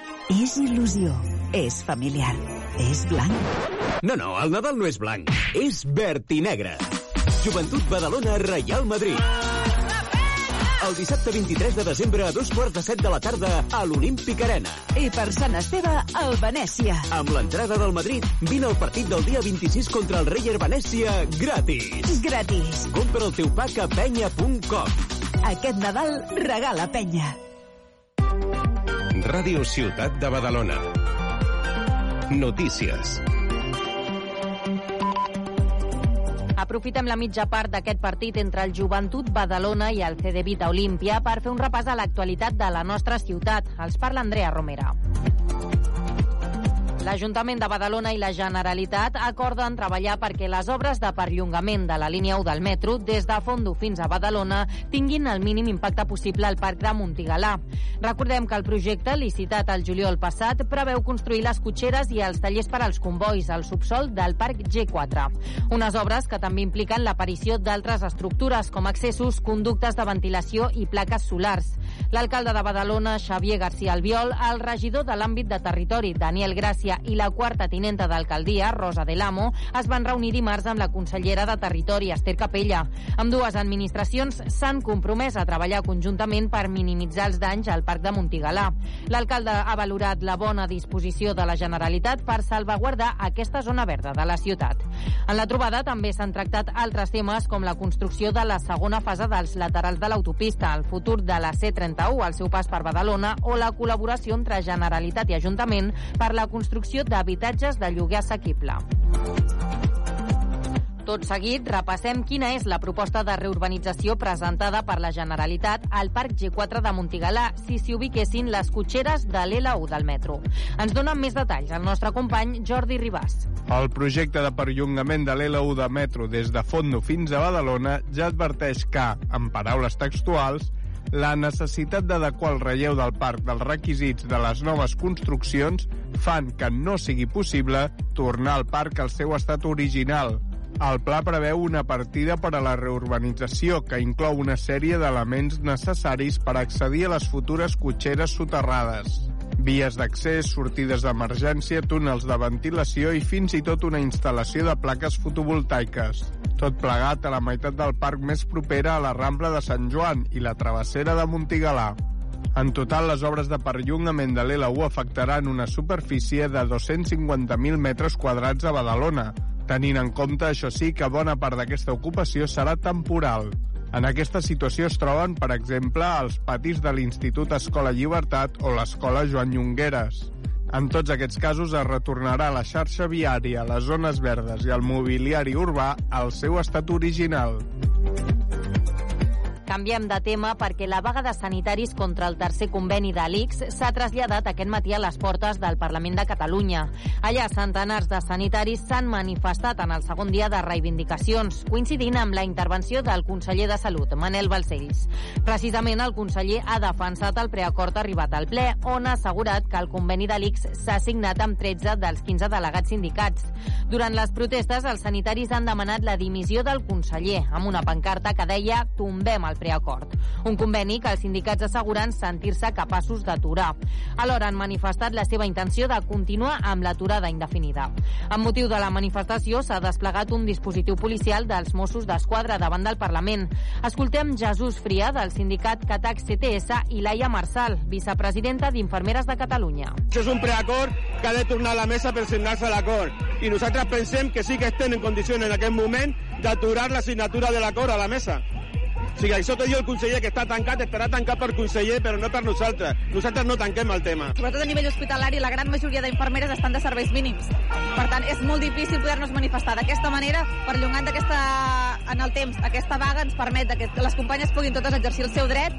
Speaker 7: És il·lusió. És familiar. És blanc.
Speaker 2: No, no, el Nadal no és blanc. És verd i negre. Joventut Badalona, Real Madrid. El dissabte 23 de desembre a dos quarts de set de la tarda a l'Olímpic Arena.
Speaker 7: I per Sant Esteve, al Venècia.
Speaker 2: Amb l'entrada del Madrid, vine al partit del dia 26 contra el Reyer Venècia gratis.
Speaker 7: Gratis.
Speaker 2: Compra el teu pack a penya.com.
Speaker 7: Aquest Nadal regala penya.
Speaker 21: Ràdio Ciutat de Badalona. Notícies.
Speaker 4: Aprofitem la mitja part d'aquest partit entre el Joventut Badalona i el CD Vita Olímpia per fer un repàs a l'actualitat de la nostra ciutat. Els parla Andrea Romera. L'Ajuntament de Badalona i la Generalitat acorden treballar perquè les obres de perllongament de la línia 1 del metro des de Fondo fins a Badalona tinguin el mínim impacte possible al Parc de Montigalà. Recordem que el projecte, licitat al juliol passat, preveu construir les cotxeres i els tallers per als convois al subsol del Parc G4. Unes obres que també impliquen l'aparició d'altres estructures com accessos, conductes de ventilació i plaques solars. L'alcalde de Badalona, Xavier García Albiol, el regidor de l'àmbit de territori, Daniel Gràcia, i la quarta tinenta d'alcaldia, Rosa de l'Amo, es van reunir dimarts amb la consellera de Territori, Esther Capella. Amb dues administracions s'han compromès a treballar conjuntament per minimitzar els danys al Parc de Montigalà. L'alcalde ha valorat la bona disposició de la Generalitat per salvaguardar aquesta zona verda de la ciutat. En la trobada també s'han tractat altres temes com la construcció de la segona fase dels laterals de l'autopista, el futur de la C31 al seu pas per Badalona o la col·laboració entre Generalitat i Ajuntament per la construcció d'habitatges de lloguer assequible. Tot seguit, repassem quina és la proposta de reurbanització presentada per la Generalitat al Parc G4 de Montigalà si s'hi ubiquessin les cotxeres de l'L1 del metro. Ens donen més detalls el nostre company Jordi Ribàs.
Speaker 22: El projecte de perllongament de l'L1 de metro des de Fondo fins a Badalona ja adverteix que, en paraules textuals, la necessitat d'adequar el relleu del parc dels requisits de les noves construccions fan que no sigui possible tornar al parc al seu estat original, el pla preveu una partida per a la reurbanització que inclou una sèrie d'elements necessaris per accedir a les futures cotxeres soterrades. Vies d'accés, sortides d'emergència, túnels de ventilació i fins i tot una instal·lació de plaques fotovoltaiques. Tot plegat a la meitat del parc més propera a la Rambla de Sant Joan i la travessera de Montigalà. En total, les obres de perllongament de l'L1 afectaran una superfície de 250.000 metres quadrats a Badalona, tenint en compte, això sí, que bona part d'aquesta ocupació serà temporal. En aquesta situació es troben, per exemple, els patis de l'Institut Escola Llibertat o l'Escola Joan Llongueres. En tots aquests casos es retornarà la xarxa viària, les zones verdes i el mobiliari urbà al seu estat original.
Speaker 4: Canviem de tema perquè la vaga de sanitaris contra el tercer conveni de l'ICS s'ha traslladat aquest matí a les portes del Parlament de Catalunya. Allà centenars de sanitaris s'han manifestat en el segon dia de reivindicacions, coincidint amb la intervenció del conseller de Salut, Manel Balcells. Precisament el conseller ha defensat el preacord arribat al ple, on ha assegurat que el conveni de l'ICS s'ha signat amb 13 dels 15 delegats sindicats. Durant les protestes, els sanitaris han demanat la dimissió del conseller, amb una pancarta que deia «Tombem el preacord». Un conveni que els sindicats asseguren sentir-se capaços d'aturar. Alhora han manifestat la seva intenció de continuar amb l'aturada indefinida. Amb motiu de la manifestació s'ha desplegat un dispositiu policial dels Mossos d'Esquadra davant del Parlament. Escoltem Jesús Fria del sindicat Catac CTS i Laia Marsal, vicepresidenta d'Infermeres de Catalunya.
Speaker 21: Això és un preacord que ha de tornar a la mesa per signar-se l'acord. I nosaltres pensem que sí que estem en condicions en aquest moment d'aturar la signatura de l'acord a la mesa. O sigui, això que diu el conseller que està tancat, estarà tancat per conseller, però no per nosaltres. Nosaltres no tanquem el tema.
Speaker 23: Sobretot a nivell hospitalari, la gran majoria d'infermeres estan de serveis mínims. Per tant, és molt difícil poder-nos manifestar d'aquesta manera, perllongant aquesta, en el temps. Aquesta vaga ens permet que les companyes puguin totes exercir el seu dret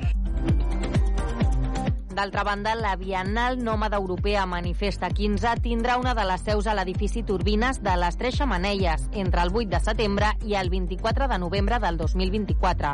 Speaker 4: D'altra banda, la Bienal Nòmada Europea Manifesta 15 tindrà una de les seus a l'edifici Turbines de les Tres Xamanelles entre el 8 de setembre i el 24 de novembre del 2024.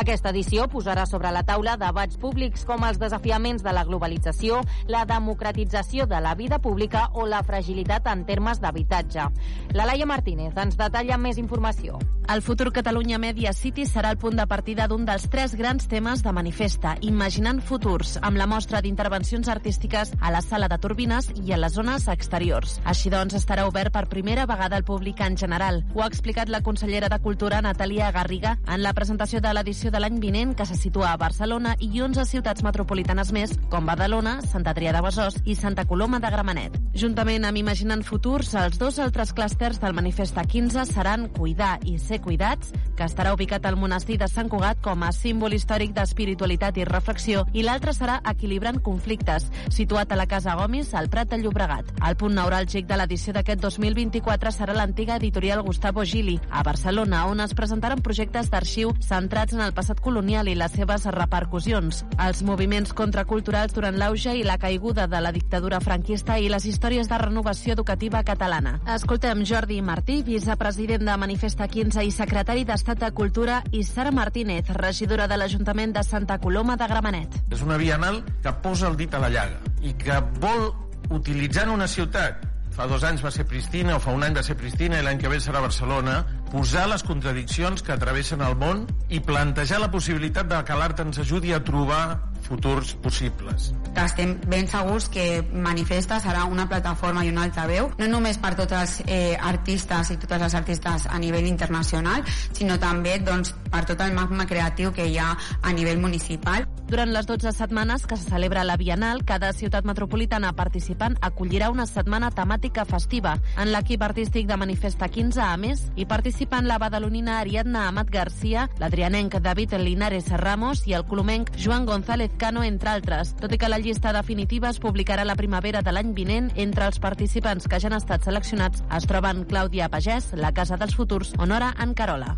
Speaker 4: Aquesta edició posarà sobre la taula debats públics com els desafiaments de la globalització, la democratització de la vida pública o la fragilitat en termes d'habitatge. La Laia Martínez ens detalla més informació.
Speaker 24: El futur Catalunya Media City serà el punt de partida d'un dels tres grans temes de Manifesta, Imaginant Futurs, amb la mostra d'intervencions artístiques a la sala de turbines i a les zones exteriors. Així doncs, estarà obert per primera vegada al públic en general. Ho ha explicat la consellera de Cultura, Natalia Garriga, en la presentació de l'edició de l'any vinent, que se situa a Barcelona i 11 ciutats metropolitanes més, com Badalona, Sant Adrià de Besòs i Santa Coloma de Gramenet. Juntament amb Imaginant Futurs, els dos altres clústers del Manifesta 15 seran Cuidar i Ser Cuidats, que estarà ubicat al monestir de Sant Cugat com a símbol històric d'espiritualitat i reflexió, i l'altre serà Equilibrant Conflictes, situat a la Casa Gomis, al Prat de Llobregat. El punt neuràlgic de l'edició d'aquest 2024 serà l'antiga editorial Gustavo Gili, a Barcelona, on es presentaran projectes d'arxiu centrats en el passat colonial i les seves repercussions, els moviments contraculturals durant l'auge i la caiguda de la dictadura franquista i les històries de renovació educativa catalana. Escoltem Jordi Martí, vicepresident de Manifesta 15 i secretari d'Estat de Cultura, i Sara Martínez, regidora de l'Ajuntament de Santa Coloma de Gramenet.
Speaker 25: És una bienal que posa el dit a la llaga i que vol, utilitzant una ciutat fa dos anys va ser Pristina, o fa un any va ser Pristina, i l'any que ve serà Barcelona, posar les contradiccions que travessen el món i plantejar la possibilitat de que l'art ens ajudi a trobar futurs possibles.
Speaker 26: Estem ben segurs que Manifesta serà una plataforma i un altaveu, no només per tots els eh, artistes i totes les artistes a nivell internacional, sinó també doncs, per tot el magma creatiu que hi ha a nivell municipal.
Speaker 24: Durant les 12 setmanes que se celebra la Bienal, cada ciutat metropolitana participant acollirà una setmana temàtica festiva. En l'equip artístic de Manifesta 15, a més, hi participen la badalonina Ariadna Amat Garcia, l'adrianenc David Linares Ramos i el colomenc Joan González Cano, entre altres. Tot i que la llista definitiva es publicarà la primavera de l'any vinent, entre els participants que ja han estat seleccionats es troben Clàudia Pagès, la Casa dels Futurs o Nora Ancarola.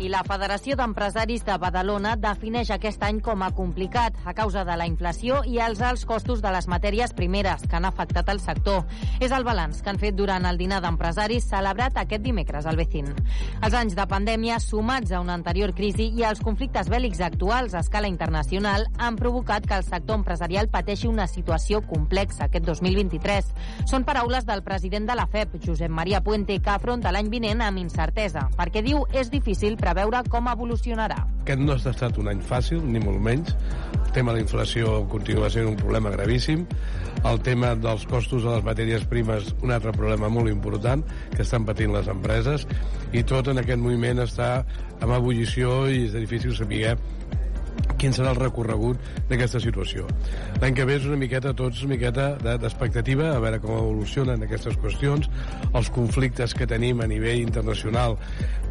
Speaker 4: I la Federació d'Empresaris de Badalona defineix aquest any com a complicat a causa de la inflació i els alts costos de les matèries primeres que han afectat el sector. És el balanç que han fet durant el dinar d'empresaris celebrat aquest dimecres al Vecín. Els anys de pandèmia, sumats a una anterior crisi i als conflictes bèl·lics actuals a escala internacional, han provocat que el sector empresarial pateixi una situació complexa aquest 2023. Són paraules del president de la FEP, Josep Maria Puente, que afronta l'any vinent amb incertesa, perquè diu és difícil preveure com evolucionarà.
Speaker 27: Aquest no ha estat un any fàcil, ni molt menys. El tema de la inflació continua sent un problema gravíssim. El tema dels costos de les matèries primes, un altre problema molt important que estan patint les empreses. I tot en aquest moviment està en ebullició i és difícil saber quin serà el recorregut d'aquesta situació. L'any que ve és una miqueta, tots, una miqueta d'expectativa, a veure com evolucionen aquestes qüestions, els conflictes que tenim a nivell internacional,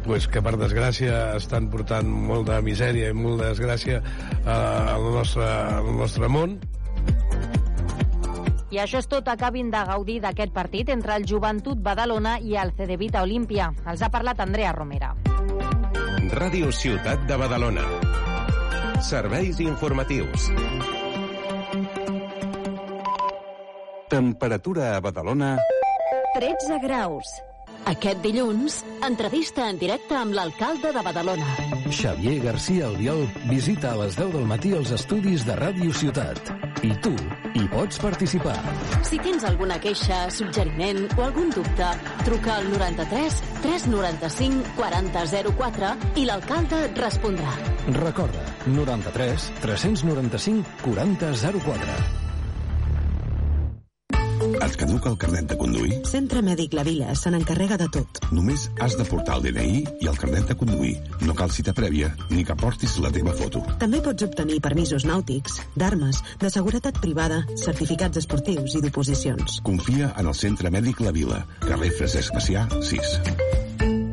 Speaker 27: pues, que per desgràcia estan portant molt de misèria i molt de desgràcia eh, al, nostre, al nostre món,
Speaker 4: i això és tot. Acabin de gaudir d'aquest partit entre el Joventut Badalona i el Cedevita Olímpia. Els ha parlat Andrea Romera.
Speaker 2: Ràdio Ciutat de Badalona. Serveis informatius. Temperatura a Badalona...
Speaker 16: 13 graus. Aquest dilluns, entrevista en directe amb l'alcalde de Badalona.
Speaker 28: Xavier García Albiol visita a les 10 del matí els estudis de Ràdio Ciutat. I tu hi pots participar.
Speaker 16: Si tens alguna queixa, suggeriment o algun dubte, truca al 93 395 4004 i l'alcalde et respondrà.
Speaker 28: Recorda, 93 395 4004.
Speaker 3: Et caduca el carnet de conduir?
Speaker 14: Centre Mèdic La Vila se n'encarrega de tot.
Speaker 3: Només has de portar el DNI i el carnet de conduir. No cal cita prèvia ni que portis la teva foto.
Speaker 14: També pots obtenir permisos nàutics, d'armes, de seguretat privada, certificats esportius i d'oposicions.
Speaker 3: Confia en el Centre Mèdic La Vila, carrer Francesc Macià, 6.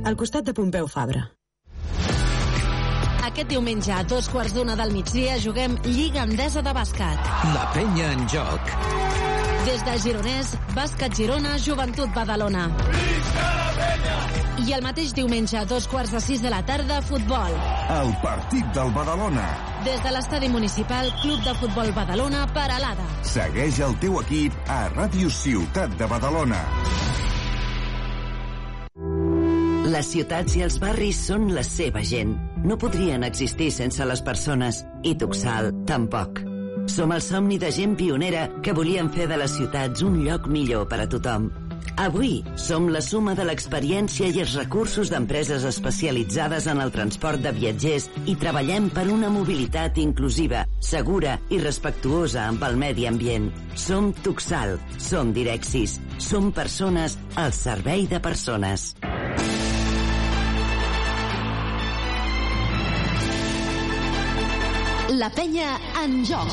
Speaker 14: Al costat de Pompeu Fabra.
Speaker 24: Aquest diumenge a dos quarts d'una del migdia juguem Lliga Endesa de Bàsquet.
Speaker 2: La penya en joc.
Speaker 24: Des de Gironès, Bàsquet Girona, Joventut Badalona. I el mateix diumenge a dos quarts de sis de la tarda, futbol.
Speaker 3: El partit del Badalona.
Speaker 24: Des de l'estadi municipal, Club de Futbol Badalona, Paralada.
Speaker 3: Segueix el teu equip a Ràdio Ciutat de Badalona.
Speaker 9: Les ciutats i els barris són la seva gent. No podrien existir sense les persones. I Tuxal, tampoc. Som el somni de gent pionera que volien fer de les ciutats un lloc millor per a tothom. Avui som la suma de l'experiència i els recursos d'empreses especialitzades en el transport de viatgers i treballem per una mobilitat inclusiva, segura i respectuosa amb el medi ambient. Som Tuxal, som Direxis, som persones al servei de persones.
Speaker 16: La penya en joc.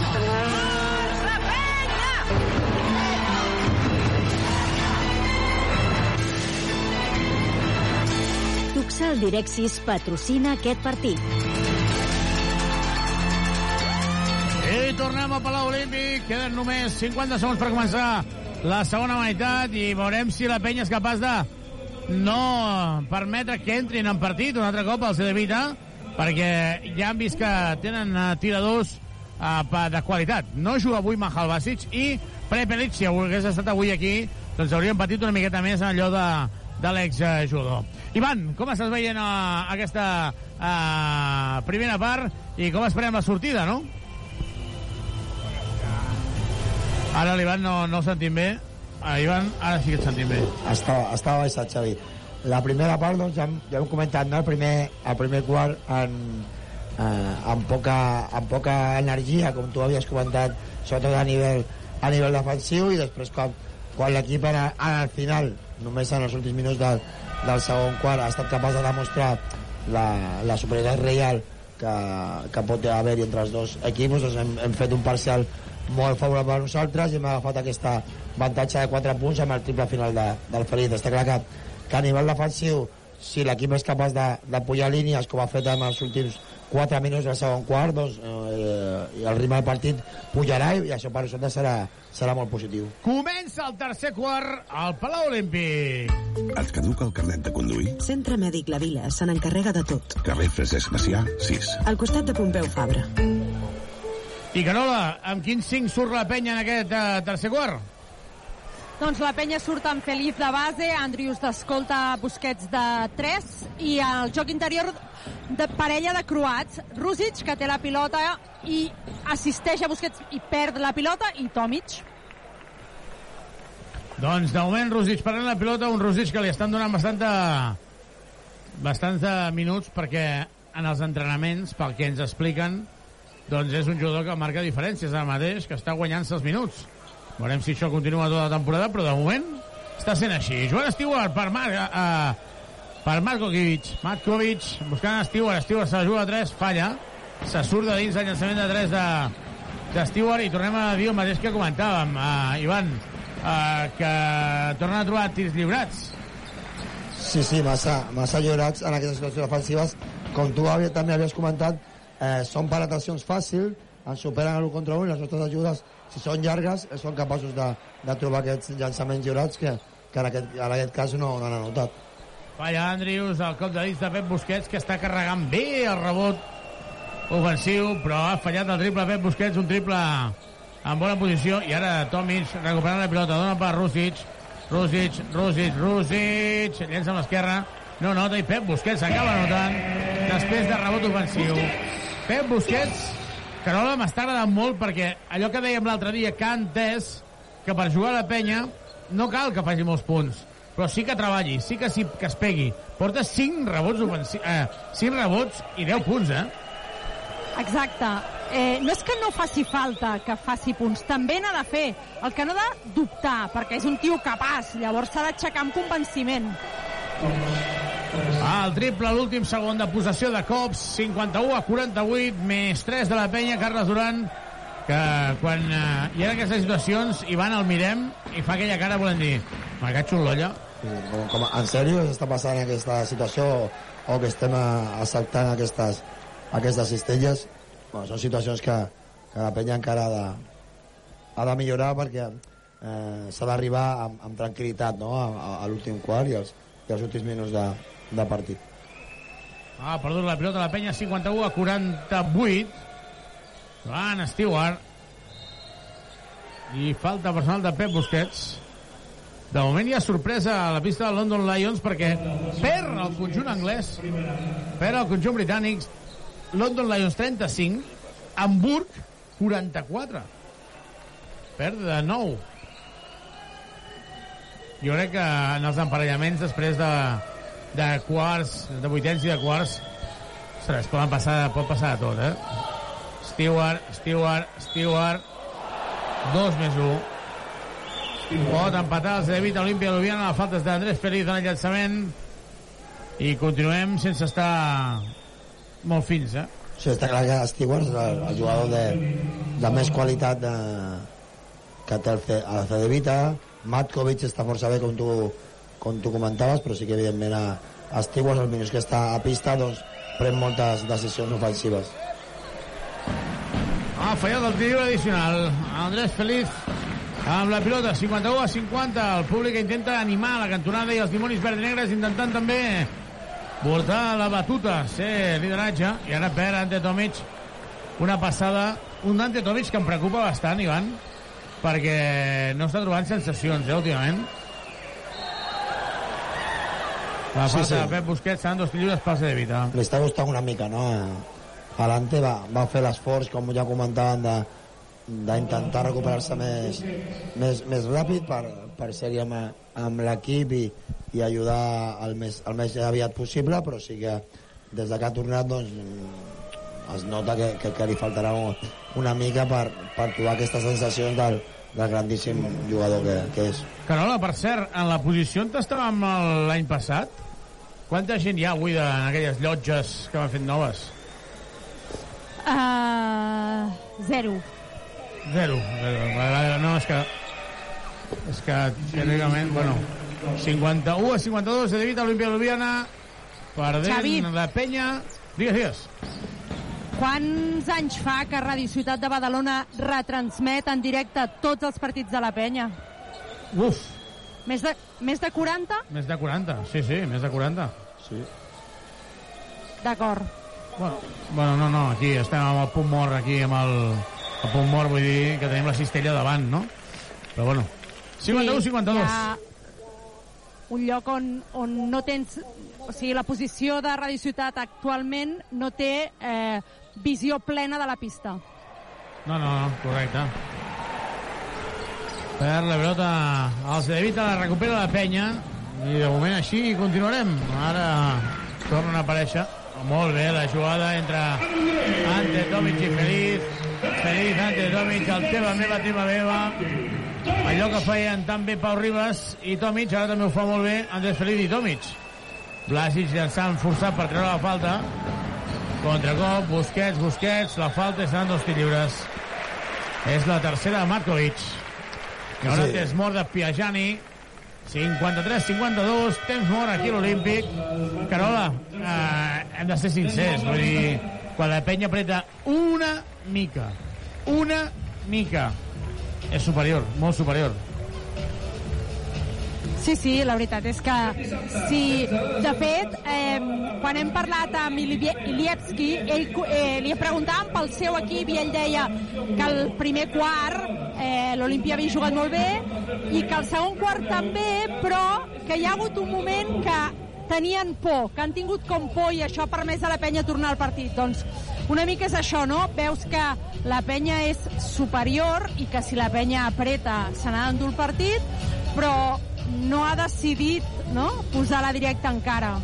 Speaker 16: Tuxal Direxis patrocina aquest partit.
Speaker 8: I tornem a Palau Olímpic. Queden només 50 segons per començar la segona meitat i veurem si la penya és capaç de no permetre que entrin en partit un altre cop al Cedevita perquè ja han vist que tenen uh, tiradors uh, de qualitat. No juga avui Mahal Basic i Prepelic, si hagués estat avui aquí, doncs hauríem patit una miqueta més en allò de, de l'ex-judo. Ivan, com estàs veient uh, aquesta uh, primera part i com esperem la sortida, no? Ara l'Ivan no, no el sentim bé. Uh, Ivan, ara sí que et sentim bé.
Speaker 17: Estava, estava baixat, Xavi. La primera part, doncs, ja, ja hem comentat, no? El primer, el primer quart en, eh, amb, poca, amb poca energia, com tu havies comentat, sobretot a nivell, a nivell defensiu, i després quan, quan l'equip en el final, només en els últims minuts del, del segon quart, ha estat capaç de demostrar la, la superioritat real que que, pot haver-hi entre els dos equips doncs hem, hem fet un parcial molt favorable a nosaltres i hem agafat aquesta avantatge de 4 punts amb el triple final de, del Feliz. Està clar que, que a nivell defensiu si l'equip és capaç de, de pujar línies com ha fet en els últims 4 minuts del segon quart doncs, eh, el ritme del partit pujarà i això per nosaltres serà, serà molt positiu.
Speaker 8: Comença el tercer quart al Palau Olímpic.
Speaker 3: Et caduca el carnet de conduir?
Speaker 14: Centre Mèdic La Vila se n'encarrega de tot.
Speaker 3: Carrer Francesc Macià, 6.
Speaker 14: Al costat de Pompeu Fabra.
Speaker 8: I Carola, amb quin 5 surt la penya en aquest uh, tercer quart?
Speaker 10: Doncs la penya surt amb Feliz de base, Andrius d'escolta Busquets de 3 i el joc interior de parella de croats, Rusic, que té la pilota i assisteix a Busquets i perd la pilota, i Tomic.
Speaker 8: Doncs de moment Rusic perdent la pilota, un Rusic que li estan donant bastanta, bastants minuts perquè en els entrenaments, pel que ens expliquen, doncs és un jugador que marca diferències ara mateix, que està guanyant-se els minuts. Veurem si això continua tota la temporada, però de moment està sent així. Joan Stewart per, Mar uh, per Markovic. Markovic buscant Stewart. Stewart se la juga a 3, falla. Se surt de dins el llançament de 3 de, de Stewart i tornem a dir el mateix que comentàvem, uh, Ivan, uh, que tornen a trobar tirs lliurats.
Speaker 17: Sí, sí, massa, massa lliurats en aquestes situacions ofensives. Com tu també havies comentat, eh, són penetracions fàcils, ens superen l'1 contra 1 i les nostres ajudes, si són llargues, eh, són capaços de, de trobar aquests llançaments lliurats que, que en, aquest, en aquest cas no, no han anotat.
Speaker 8: Falla Andrius, el cop de dits de Pep Busquets, que està carregant bé el rebot ofensiu, però ha fallat el triple Pep Busquets, un triple en bona posició, i ara Tomic recuperant la pilota, dona per Rusic, Rusic, Rusic, Rusic, llença amb l'esquerra, no nota, i Pep Busquets acaba notant després de rebot ofensiu. Pep Busquets, Carola m'està agradant molt perquè allò que dèiem l'altre dia que ha entès que per jugar a la penya no cal que faci molts punts però sí que treballi, sí que, sí, que es pegui. Porta 5 rebots, ofensi eh, 5 rebots i 10 punts, eh?
Speaker 10: Exacte. Eh, no és que no faci falta que faci punts, també n'ha de fer. El que no ha de dubtar, perquè és un tio capaç, llavors s'ha d'aixecar amb convenciment.
Speaker 8: El triple, l'últim segon de possessió de cops, 51 a 48, més 3 de la penya, Carles Duran, que quan eh, hi ha aquestes situacions, Ivan el mirem i fa aquella cara volent dir, m'ha catxo l'olla.
Speaker 17: Com, com, en sèrio està passant aquesta situació o que estem eh, assaltant aquestes, aquestes cistelles? Bueno, són situacions que, que la penya encara ha de, ha de millorar perquè eh, s'ha d'arribar amb, amb tranquil·litat no? a, a, a l'últim quart i els, i els últims minuts de, de partit.
Speaker 8: Ah, perdut la pilota la penya, 51 a 48. Van Stewart. I falta personal de Pep Busquets. De moment hi ha sorpresa a la pista del London Lions perquè perd el conjunt anglès, perd el conjunt britànic, London Lions 35, Hamburg 44. Perd de 9. Jo crec que en els emparellaments després de, de quarts, de vuitens i de quarts, ostres, poden passar, pot passar de tot, eh? Stewart, Stewart, Stewart, 2 més 1. Pot empatar el Cedevita Olímpia Ljubljana a faltes d'Andrés Feliz en el llançament i continuem sense estar molt fins, eh?
Speaker 17: Sí, està clar que Stewart és el, el jugador de, de més qualitat de, que té el, el Cedevita. Matkovic està força bé, com tu, com tu comentaves, però sí que evidentment a, a els minuts que està a pista, doncs pren moltes decisions ofensives.
Speaker 8: Ha fallat el tiro addicional. Andrés Feliz amb la pilota, 51 a 50. El públic intenta animar la cantonada i els dimonis verd i negres intentant també portar la batuta, ser lideratge. I ara perd Ante Tomic una passada. Un Ante Tomic que em preocupa bastant, Ivan, perquè no està trobant sensacions, eh, últimament. La
Speaker 17: Sí,
Speaker 8: falta
Speaker 17: sí.
Speaker 8: de Pep Busquets seran dos lliures pel de Vita.
Speaker 17: Li està costant una mica, no? Alante va, va fer l'esforç, com ja comentaven, de d'intentar recuperar-se més, més, més ràpid per, per ser-hi amb, amb l'equip i, i ajudar el més, el més aviat possible, però sí que des de que ha tornat doncs, es nota que, que, que li faltarà una mica per, per trobar aquestes sensacions del, del grandíssim jugador que, que és.
Speaker 8: Carola, per cert, en la posició on estàvem l'any passat, quanta gent hi ha avui de, en aquelles llotges que van fet noves?
Speaker 10: Uh, zero.
Speaker 8: Zero. Zero. No, és que... És que, tècnicament, bueno... 51 a 52, de David Olimpia Ljubljana, perdent
Speaker 10: Xavi.
Speaker 8: la penya... Digues, digues.
Speaker 10: Quants anys fa que Ràdio Ciutat de Badalona retransmet en directe tots els partits de la penya?
Speaker 8: Uf,
Speaker 10: Més de, més de 40?
Speaker 8: més de 40. Sí, sí, més de 40. Sí.
Speaker 10: D'acord.
Speaker 8: Bueno, bueno, no, no, aquí estem amb el punt mort, aquí amb el, el punt mort, vull dir que tenim la cistella davant, no? Però bueno, 51-52.
Speaker 10: Hi ha un lloc on, on no tens... O sigui, la posició de Ràdio Ciutat actualment no té eh, visió plena de la pista.
Speaker 8: No, no, no, correcte. Per la pelota el Cedevita la recupera la penya i de moment així continuarem. Ara tornen a aparèixer. Molt bé, la jugada entre Ante Tomic i Feliz. Feliz, Ante Tomic, el teva meva, teva meva. Allò que feien tan bé Pau Ribas i Tomic, ara també ho fa molt bé Andrés Feliz i Tomic. Blasic llançant forçat per treure la falta. Contracop, Busquets, Busquets, la falta i seran dos lliures. És la tercera de Markovic. I ara
Speaker 17: Sí.
Speaker 8: temps mort de Piagiani. 53-52, temps mort aquí a l'Olímpic. Carola, eh, hem de ser sincers, vull dir, quan la penya apreta una mica, una mica, és superior, molt superior.
Speaker 10: Sí, sí, la veritat és que sí. De fet, eh, quan hem parlat amb Ilie- Ilievski, ell, eh, li preguntàvem pel seu equip i ell deia que el primer quart eh, l'Olimpia havia jugat molt bé i que el segon quart també, però que hi ha hagut un moment que tenien por, que han tingut com por i això ha permès a la penya tornar al partit. Doncs una mica és això, no? Veus que la penya és superior i que si la penya apreta se n'ha d'endur el partit, però no ha decidit no? posar la directa encara.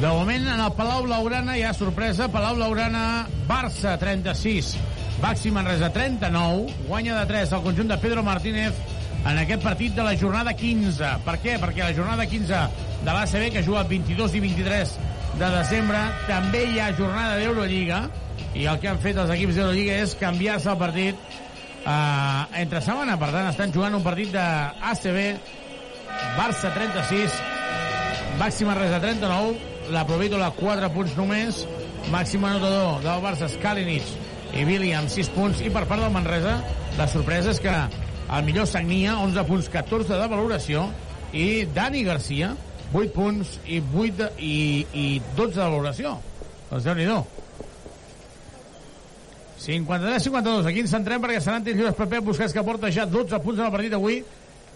Speaker 8: De moment, en el Palau Blaugrana hi ha sorpresa. Palau Blaugrana, Barça, 36. Baxi Manresa, 39. Guanya de 3 el conjunt de Pedro Martínez en aquest partit de la jornada 15. Per què? Perquè la jornada 15 de l'ACB, que juga el 22 i 23 de desembre, també hi ha jornada d'Eurolliga, i el que han fet els equips d'Eurolliga és canviar-se el partit uh, entre setmana. Per tant, estan jugant un partit d'ACB, Barça 36, Màxim Manresa 39, la Provítola 4 punts només, màxim anotador del Barça Skalinic i Billy amb 6 punts, i per part del Manresa la sorpresa és que el millor Sagnia, 11 punts, 14 de valoració, i Dani Garcia, 8 punts i, 8 de, i, i 12 de valoració. Doncs déu-n'hi-do. 53-52, aquí ens centrem perquè seran tirs lliures per Pep Busquets que porta ja 12 punts en el partit d'avui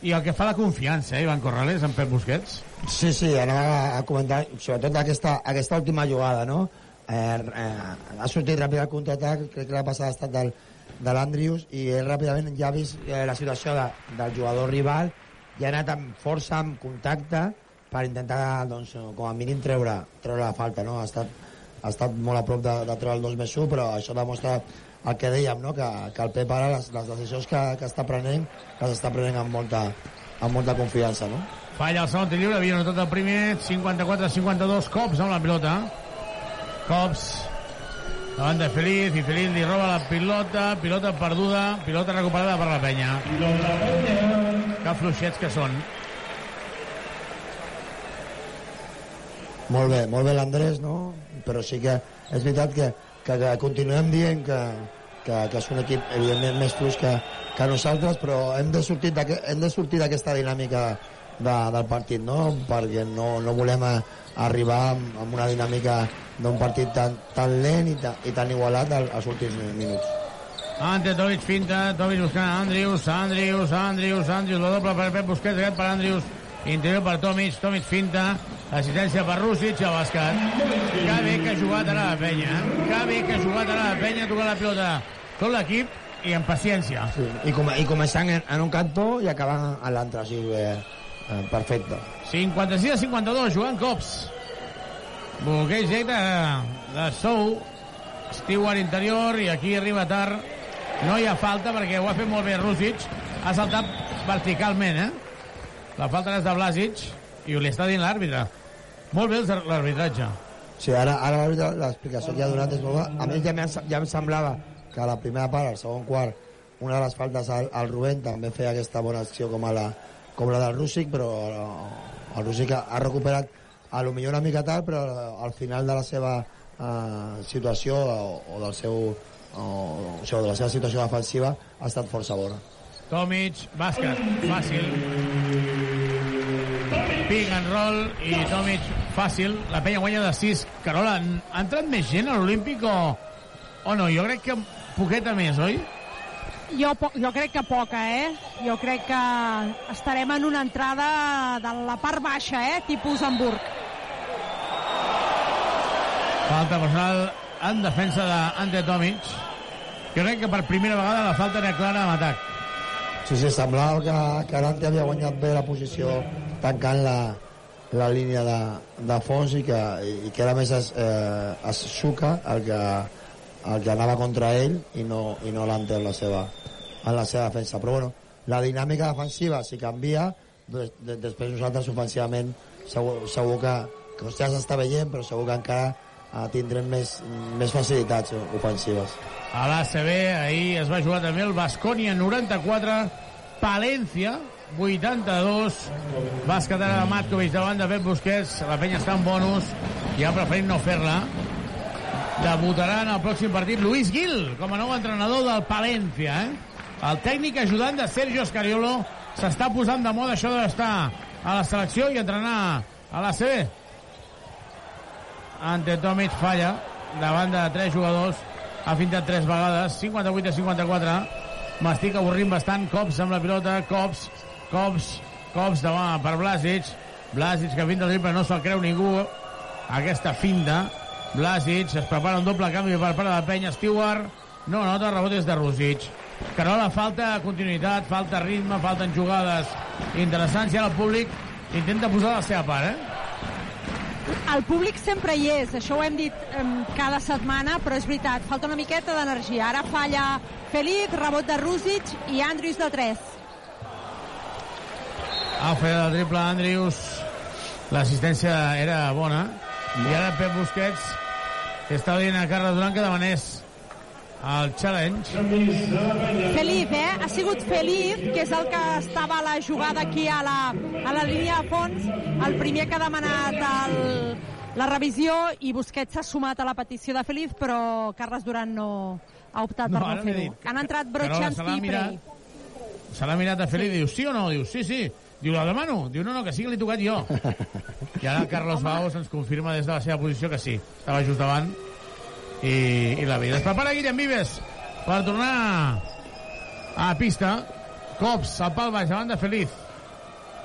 Speaker 8: i el que fa la confiança, eh, Ivan Corrales, en Pep Busquets.
Speaker 17: Sí, sí, anava a comentar, sobretot aquesta, aquesta última jugada, no? Eh, eh, ha sortit ràpid el contraatac, crec que la passada ha estat del, de l'Andrius, i ell ràpidament ja ha vist eh, la situació de, del jugador rival i ha anat amb força, amb contacte, per intentar, doncs, com a mínim treure, treure la falta, no? Ha estat, ha estat molt a prop de, de treure el 2 més 1, però això demostra el que dèiem, no? que, que el Pep ara les, les decisions que, que està prenent les està prenent amb molta, amb molta confiança. No?
Speaker 8: Falla el segon tir lliure, havia notat el primer, 54-52 cops amb la pilota. Cops davant de Feliz, i Feliz li roba la pilota, pilota perduda, pilota recuperada per la penya. Que fluixets que són.
Speaker 17: Molt bé, molt bé l'Andrés, no? Però sí que és veritat que, que, que continuem dient que, que, que és un equip evidentment més fluix que, que nosaltres, però hem de sortir d'aquesta dinàmica de, del partit, no? Perquè no, no volem a, arribar amb, amb una dinàmica d'un partit tan, tan lent i, ta, i tan igualat al- als últims minuts.
Speaker 8: Ante Tovic finta, Tovic buscant Andrius, Andrius, Andrius, Andrius, la doble per Pep Busquets, aquest per Andrius, interior per Tomic, Tomic finta, assistència per Rússic, el bàsquet. Que bé que ha jugat ara la penya, eh? que bé que ha jugat ara la penya, tocant la pilota tot l'equip i amb paciència.
Speaker 17: Sí. I, com, I començant en, en un cantó i acabant a l'altre, o sigui, eh, eh, perfecte.
Speaker 8: 56 a 52, jugant cops. Bloqueig directe de, de Sou. Stewart interior i aquí arriba tard. No hi ha falta perquè ho ha fet molt bé Rússic. Ha saltat verticalment, eh? La falta és de Blasic i li està dient l'àrbitre. Molt bé l'arbitratge.
Speaker 17: Sí, ara, ara l'explicació que ha donat és molt. A mi ja, ja em semblava que a la primera part, al segon quart, una de les faltes al, al Rubén també feia aquesta bona acció com, a la, com la del Rússic, però el Rússic ha, ha recuperat a lo millor una mica tard, però al final de la seva eh, situació o, o del seu o, o sigui, de la seva situació defensiva ha estat força bona.
Speaker 8: Tomic, bàsquet, fàcil. Pick and roll i Tomic fàcil. La penya guanya de 6. Carola, ha entrat més gent a l'Olímpic o, o no? Jo crec que poqueta més, oi?
Speaker 10: Jo, jo crec que poca, eh? Jo crec que estarem en una entrada de la part baixa, eh? Tipus Hamburg.
Speaker 8: Falta personal en defensa d'Ante Tomic. Jo crec que per primera vegada la falta era clara en atac.
Speaker 17: Sí, sí, semblava que, que Arante havia guanyat bé la posició tancant la, la línia de, de fons i que, i que era més es, eh, es Suca el que, el que anava contra ell i no, i no l'Ante en, la seva, en la seva defensa. Però bueno, la dinàmica defensiva si canvia, des, de, després nosaltres ofensivament segur, segur que, que ja s'està veient, però segur que encara eh, tindrem més, més facilitats ofensives.
Speaker 8: A l'ACB ahir es va jugar també el Bascònia 94, Palència 82, bàsquet ara de Matkovic davant de Pep Busquets, la penya està en bonus i ha preferit no fer-la. Debutarà en el pròxim partit Luis Gil com a nou entrenador del Palència. Eh? El tècnic ajudant de Sergio Escariolo s'està posant de moda això d'estar a la selecció i entrenar a la CB. Ante Tomic falla davant de tres jugadors ha fintat tres vegades, 58 a 54. M'estic avorrint bastant, cops amb la pilota, cops, cops, cops davant per Blasic. Blasic que finta triple, no se'l creu ningú. Aquesta finta. Blasic es prepara un doble canvi per part de la penya. Stewart no nota rebotes de Rosic. Carola, falta continuïtat, falta ritme, falten jugades interessants i ara el públic intenta posar la seva part, eh?
Speaker 10: el públic sempre hi és, això ho hem dit um, cada setmana, però és veritat, falta una miqueta d'energia. Ara falla Felip, rebot de Rússic i Andrius de 3.
Speaker 8: Ha fet el triple Andrius, l'assistència era bona, i ara Pep Busquets està dient a Carles Duran que demanés el challenge.
Speaker 10: Felip, eh? Ha sigut Felip, que és el que estava a la jugada aquí a la, a la línia de fons, el primer que ha demanat el, la revisió i Busquets s'ha sumat a la petició de Felip, però Carles Duran no ha optat no, per no fer-ho. Han entrat Brochanski i Prey.
Speaker 8: Se l'ha mirat a Felip i diu, sí o no? Diu, sí, sí. Diu, la demano. Diu, no, no, que sí que l'he tocat jo. I ara Carlos Baos ens confirma des de la seva posició que sí. Estava just davant i, i la vida. Es prepara Guillem Vives per tornar a pista. Cops, al pal baix, davant de Feliz.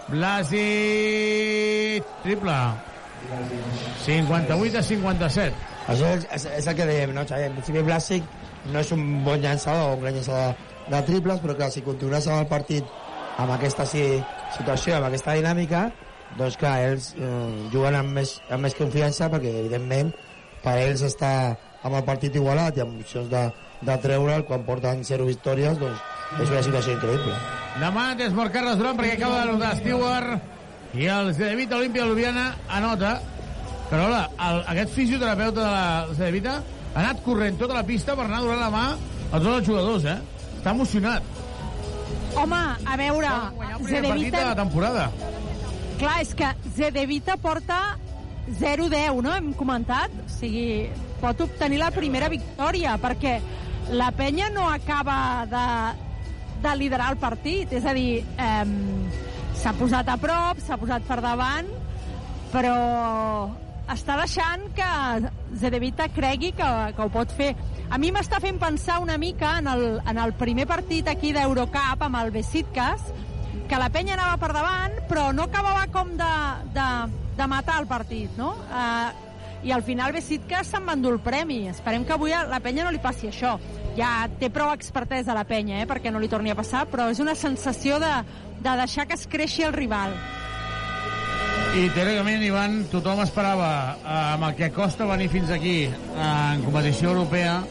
Speaker 8: Blasi... Triple. 58 a 57.
Speaker 17: Això és, és, és el que dèiem, no, Xavi? En principi Blasic no és un bon llançador o un gran llançador de triples, però que si continues amb el partit amb aquesta situació, amb aquesta dinàmica, doncs clar, ells eh, juguen amb més, amb més confiança perquè, evidentment, per ells està amb el partit igualat i amb opcions de, de treure'l quan porten 0 victòries, doncs és una situació increïble.
Speaker 8: Demà desmort Carles Durant perquè acaba de notar Stewart i el Cedevita Olímpia Ljubljana anota però hola, el, aquest fisioterapeuta de la Cedevita ha anat corrent tota la pista per anar a donar la mà a tots els jugadors, eh? Està emocionat.
Speaker 10: Home, a veure...
Speaker 8: Zedevita... de la temporada.
Speaker 10: Clar, és que Zedevita porta 0-10, no? Hem comentat. O sigui, pot obtenir la primera victòria, perquè la penya no acaba de, de liderar el partit. És a dir, eh, s'ha posat a prop, s'ha posat per davant, però està deixant que Zedevita cregui que, que ho pot fer. A mi m'està fent pensar una mica en el, en el primer partit aquí d'Eurocup amb el Besiktas, que la penya anava per davant, però no acabava com de, de, de matar el partit, no? Eh, I al final Besiktas se'n va endur el premi. Esperem que avui a la penya no li passi això. Ja té prou expertesa la penya, eh, perquè no li torni a passar, però és una sensació de, de deixar que es creixi el rival.
Speaker 8: I teòricament, Ivan, tothom esperava, eh, amb el que costa venir fins aquí eh, en competició europea,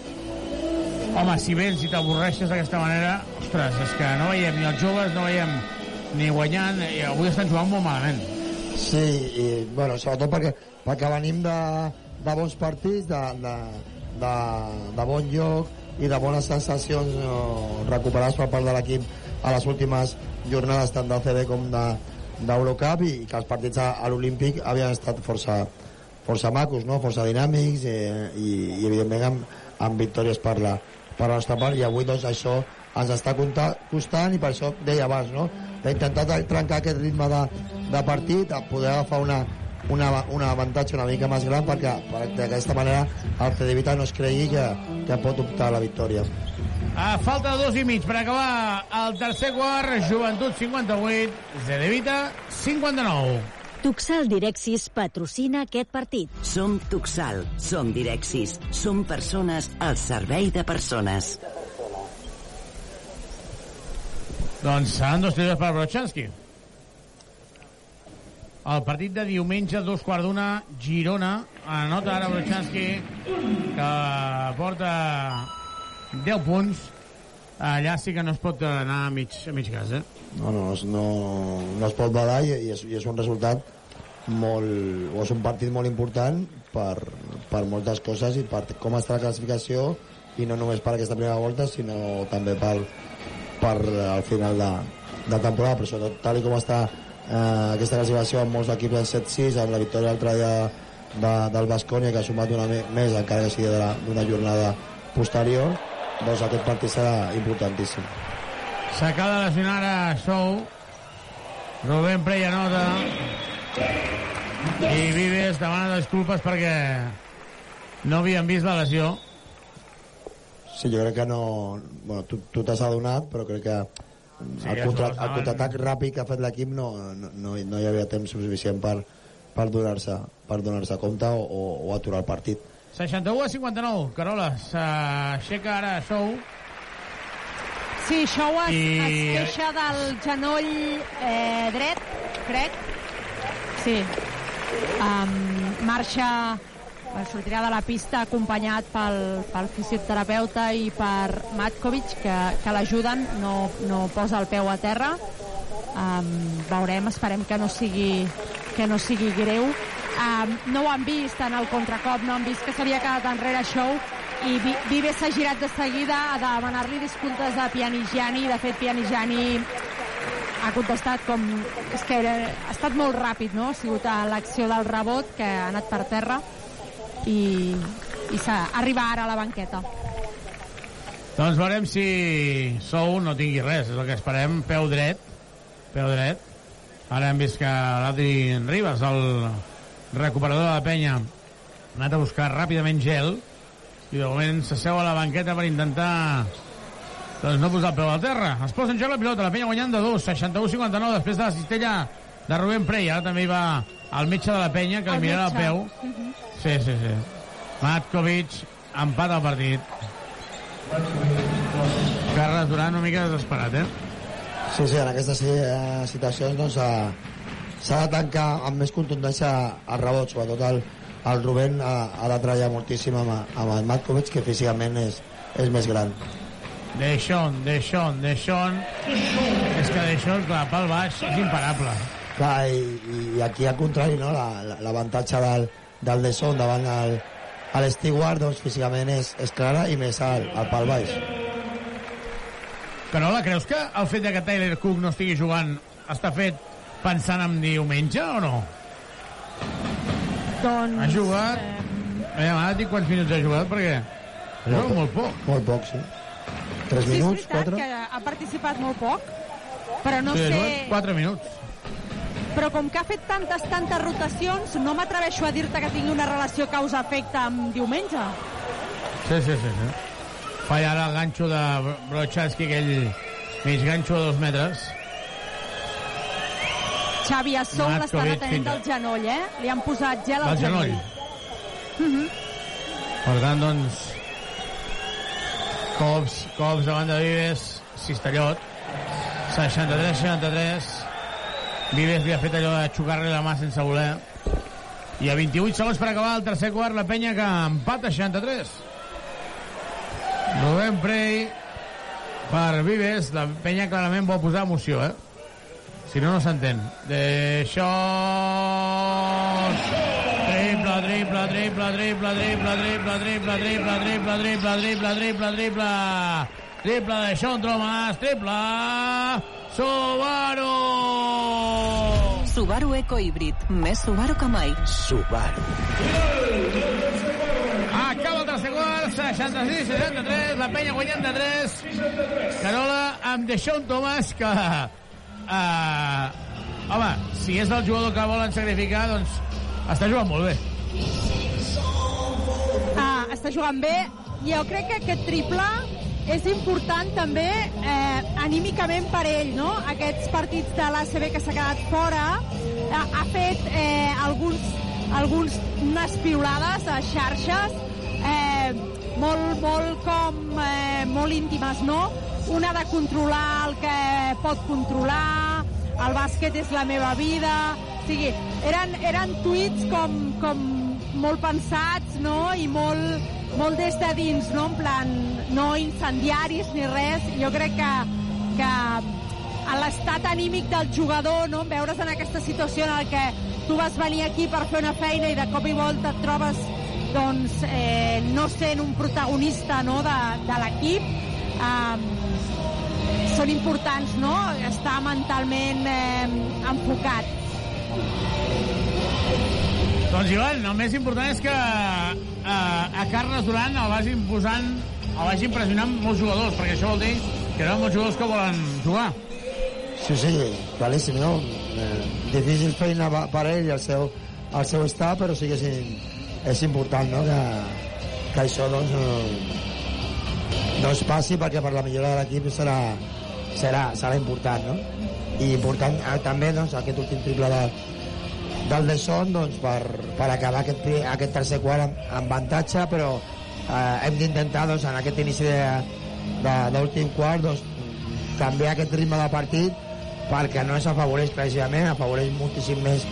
Speaker 8: home, si vens i t'avorreixes d'aquesta manera, ostres, és que no veiem ni els joves, no veiem ni guanyant, i avui estan jugant molt malament.
Speaker 17: Sí, i, bueno, sobretot perquè, perquè venim de, de bons partits, de, de, de, de bon lloc i de bones sensacions eh, recuperades per part de l'equip a les últimes jornades tant del CB com de, d'Eurocup i, i que els partits a, a l'Olímpic havien estat força, força macos, no? força dinàmics eh, i, i evidentment amb, amb victòries per la, per la nostra part i avui doncs això ens està costant i per això deia abans no? d'intentar trencar aquest ritme de, de partit a poder agafar una, una, un avantatge una mica més gran perquè, perquè d'aquesta manera el Cedevita no es cregui que, que pot optar a la victòria
Speaker 8: a falta de dos i mig per acabar el tercer quart, Joventut 58, Zedevita 59.
Speaker 29: Tuxal Direxis patrocina aquest partit.
Speaker 9: Som Tuxal, som Direxis, som persones al servei de persones.
Speaker 8: Doncs seran dos tiros per Brochanski. El partit de diumenge, dos quarts d'una, Girona. Anota ara Brochanski, que porta 10 punts. Allà sí que no es pot anar a mig, a mig gas, eh?
Speaker 17: No, no, no, no es pot badar i, i, és, i és un resultat molt... o és un partit molt important per, per moltes coses i per com està la classificació i no només per aquesta primera volta sinó també per, per al final de, de temporada però sobretot tal com està eh, aquesta classificació amb molts equips en 7-6 amb la victòria l'altre dia de, del Bascònia que ha sumat una més encara que sigui d'una jornada posterior doncs aquest partit serà importantíssim.
Speaker 8: S'acaba de lesionar a Sou. Rubén Preya nota. I Vives demana disculpes perquè no havien vist la lesió.
Speaker 17: Sí, jo crec que no... Bueno, tu tu t'has adonat, però crec que sí, el, contra, el contraatac ràpid que ha fet l'equip no, no, no, no hi havia temps suficient per, per donar-se per donar compte o, o, o aturar el partit
Speaker 8: 61 a 59. Carola, s'aixeca ara Sou.
Speaker 10: Sí, Sou es,
Speaker 8: I...
Speaker 10: es queixa del genoll eh, dret, crec. Sí. Um, marxa sortirà de la pista acompanyat pel, pel fisioterapeuta i per Matkovic que, que l'ajuden, no, no posa el peu a terra um, veurem, esperem que no sigui que no sigui greu Um, no ho han vist en el contracop, no han vist que s'havia quedat enrere Show i Vives s'ha girat de seguida a demanar-li disculpes a Pianigiani de fet Pianigiani ha contestat com... És que era, ha estat molt ràpid, no? Ha sigut l'acció del rebot que ha anat per terra i, i arriba ara a la banqueta.
Speaker 8: Doncs veurem si Sou no tingui res, és el que esperem. Peu dret, peu dret. Ara hem vist que l'Adri Ribas, el recuperador de la penya, ha anat a buscar ràpidament gel i de moment s'asseu a la banqueta per intentar doncs no posar el peu al terra. Es posa en joc la pilota, la penya guanyant de 2, 61-59 després de la cistella de Rubén Prey. Ara també hi va el metge de la penya que el li mirarà el peu. Uh mhm. -huh. Sí, sí, sí. Matkovic empat el partit. Carles Duran una mica desesperat, eh?
Speaker 17: Sí, sí, en aquestes eh, situacions doncs, eh, s'ha de tancar amb més contundència el rebot, sobretot el, el Rubén ha, ha de treballar moltíssim amb, amb el Matkovic, que físicament és, és més gran.
Speaker 8: Deixón, Deixón, Deixón... És que Deixón, clar, pel baix és imparable.
Speaker 17: Clar, i, i aquí al contrari, no? l'avantatge la, del, del Deixón davant el, el Stewart, doncs físicament és, és clara i més al, al pal baix.
Speaker 8: Carola, creus que el fet de que Tyler Cook no estigui jugant està fet pensant en diumenge o no?
Speaker 10: Doncs...
Speaker 8: Ha jugat... Eh... Ara et dic quants minuts ha jugat, perquè... Ha jugat molt poc.
Speaker 17: Molt poc, sí. 3
Speaker 10: sí,
Speaker 17: minuts,
Speaker 10: 4? que ha participat molt poc, però no
Speaker 8: sí,
Speaker 10: sé...
Speaker 8: 4 minuts.
Speaker 10: Però com que ha fet tantes, tantes rotacions, no m'atreveixo a dir-te que tingui una relació causa-efecte amb diumenge.
Speaker 8: Sí, sí, sí. sí. Falla ara el ganxo de Brochanski, aquell mig ganxo de dos metres.
Speaker 10: Xavi Assou l'està retenint del genoll, eh? Li han posat gel al genoll. genoll. Uh
Speaker 8: -huh. Per tant, doncs, cops, cops davant de Vives, Cistellot, 63-63. Vives li ha fet allò de xocar-li la mà sense voler. I a 28 segons per acabar el tercer quart, la penya que empata 63. Rubén Prey per Vives, la penya clarament vol posar emoció, eh? Si no, no s'entén. De Shot. Triple triple, triple, triple, triple, triple, triple, triple, triple, triple, triple, triple, triple, triple de Sean Thomas, triple, Subaru!
Speaker 30: Subaru Eco Híbrid. Més Subaru que mai.
Speaker 11: Subaru.
Speaker 8: Acaba el tercer quart, 66-63, la penya guanyant de 3. Carola amb Deixón Tomàs, que... Uh, home, si és el jugador que volen sacrificar, doncs està jugant molt bé.
Speaker 10: Ah, està jugant bé. Jo crec que aquest triple és important també eh, anímicament per ell, no? Aquests partits de l'ACB que s'ha quedat fora ha, ha fet eh, alguns, alguns unes piulades a xarxes eh, molt, molt com eh, molt íntimes, no? Una de controlar el que pot controlar, el bàsquet és la meva vida, o sigui, eren, eren tuits com, com molt pensats, no?, i molt, molt des de dins, no?, en plan, no incendiaris ni res. Jo crec que, que a l'estat anímic del jugador, no?, veure's en aquesta situació en què tu vas venir aquí per fer una feina i de cop i volta et trobes doncs, eh, no sent un protagonista no, de, de l'equip, eh, són importants, no?, estar mentalment eh, enfocat.
Speaker 8: Doncs, Ivan, el més important és que eh, a Carles Duran el vagin posant, el vagin pressionant molts jugadors, perquè això vol dir que hi ha molts jugadors que volen jugar.
Speaker 17: Sí, sí, claríssim, no? Eh, difícil feina per ell i el seu, el seu estar, però sí que és, és important, no?, que, que això, doncs, no, no es passi perquè per la millora de l'equip serà, serà, serà important, no? I important eh, també, doncs, aquest últim triple de, del de Son doncs, per, per acabar aquest, aquest tercer quart amb, amb avantatge, però eh, hem d'intentar doncs, en aquest inici de- de- d'últim quart doncs, canviar aquest ritme de partit perquè no ens afavoreix precisament, afavoreix moltíssim més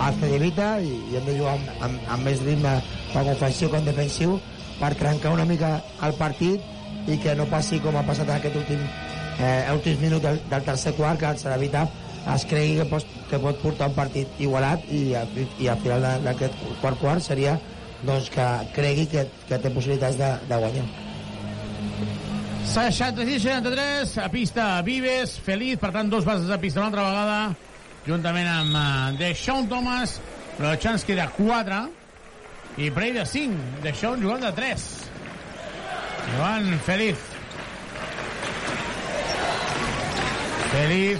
Speaker 17: al, al Cedevita i, i hem de jugar amb, amb, amb més ritme tant ofensiu com defensiu per trencar una mica el partit i que no passi com ha passat en aquest últim eh, últims minuts del, del tercer quart que el Cedevita es cregui que pot, que pot portar un partit igualat i, a- i al final d'aquest quart quart seria doncs, que cregui que, que té possibilitats de, de guanyar.
Speaker 8: 66-63, a pista Vives, Feliz, per tant, dos bases de pista una altra vegada, juntament amb uh, Deixón Thomas, però Chansky de 4, i Prey de 5, Deixón jugant de 3. Joan Feliz. Feliz.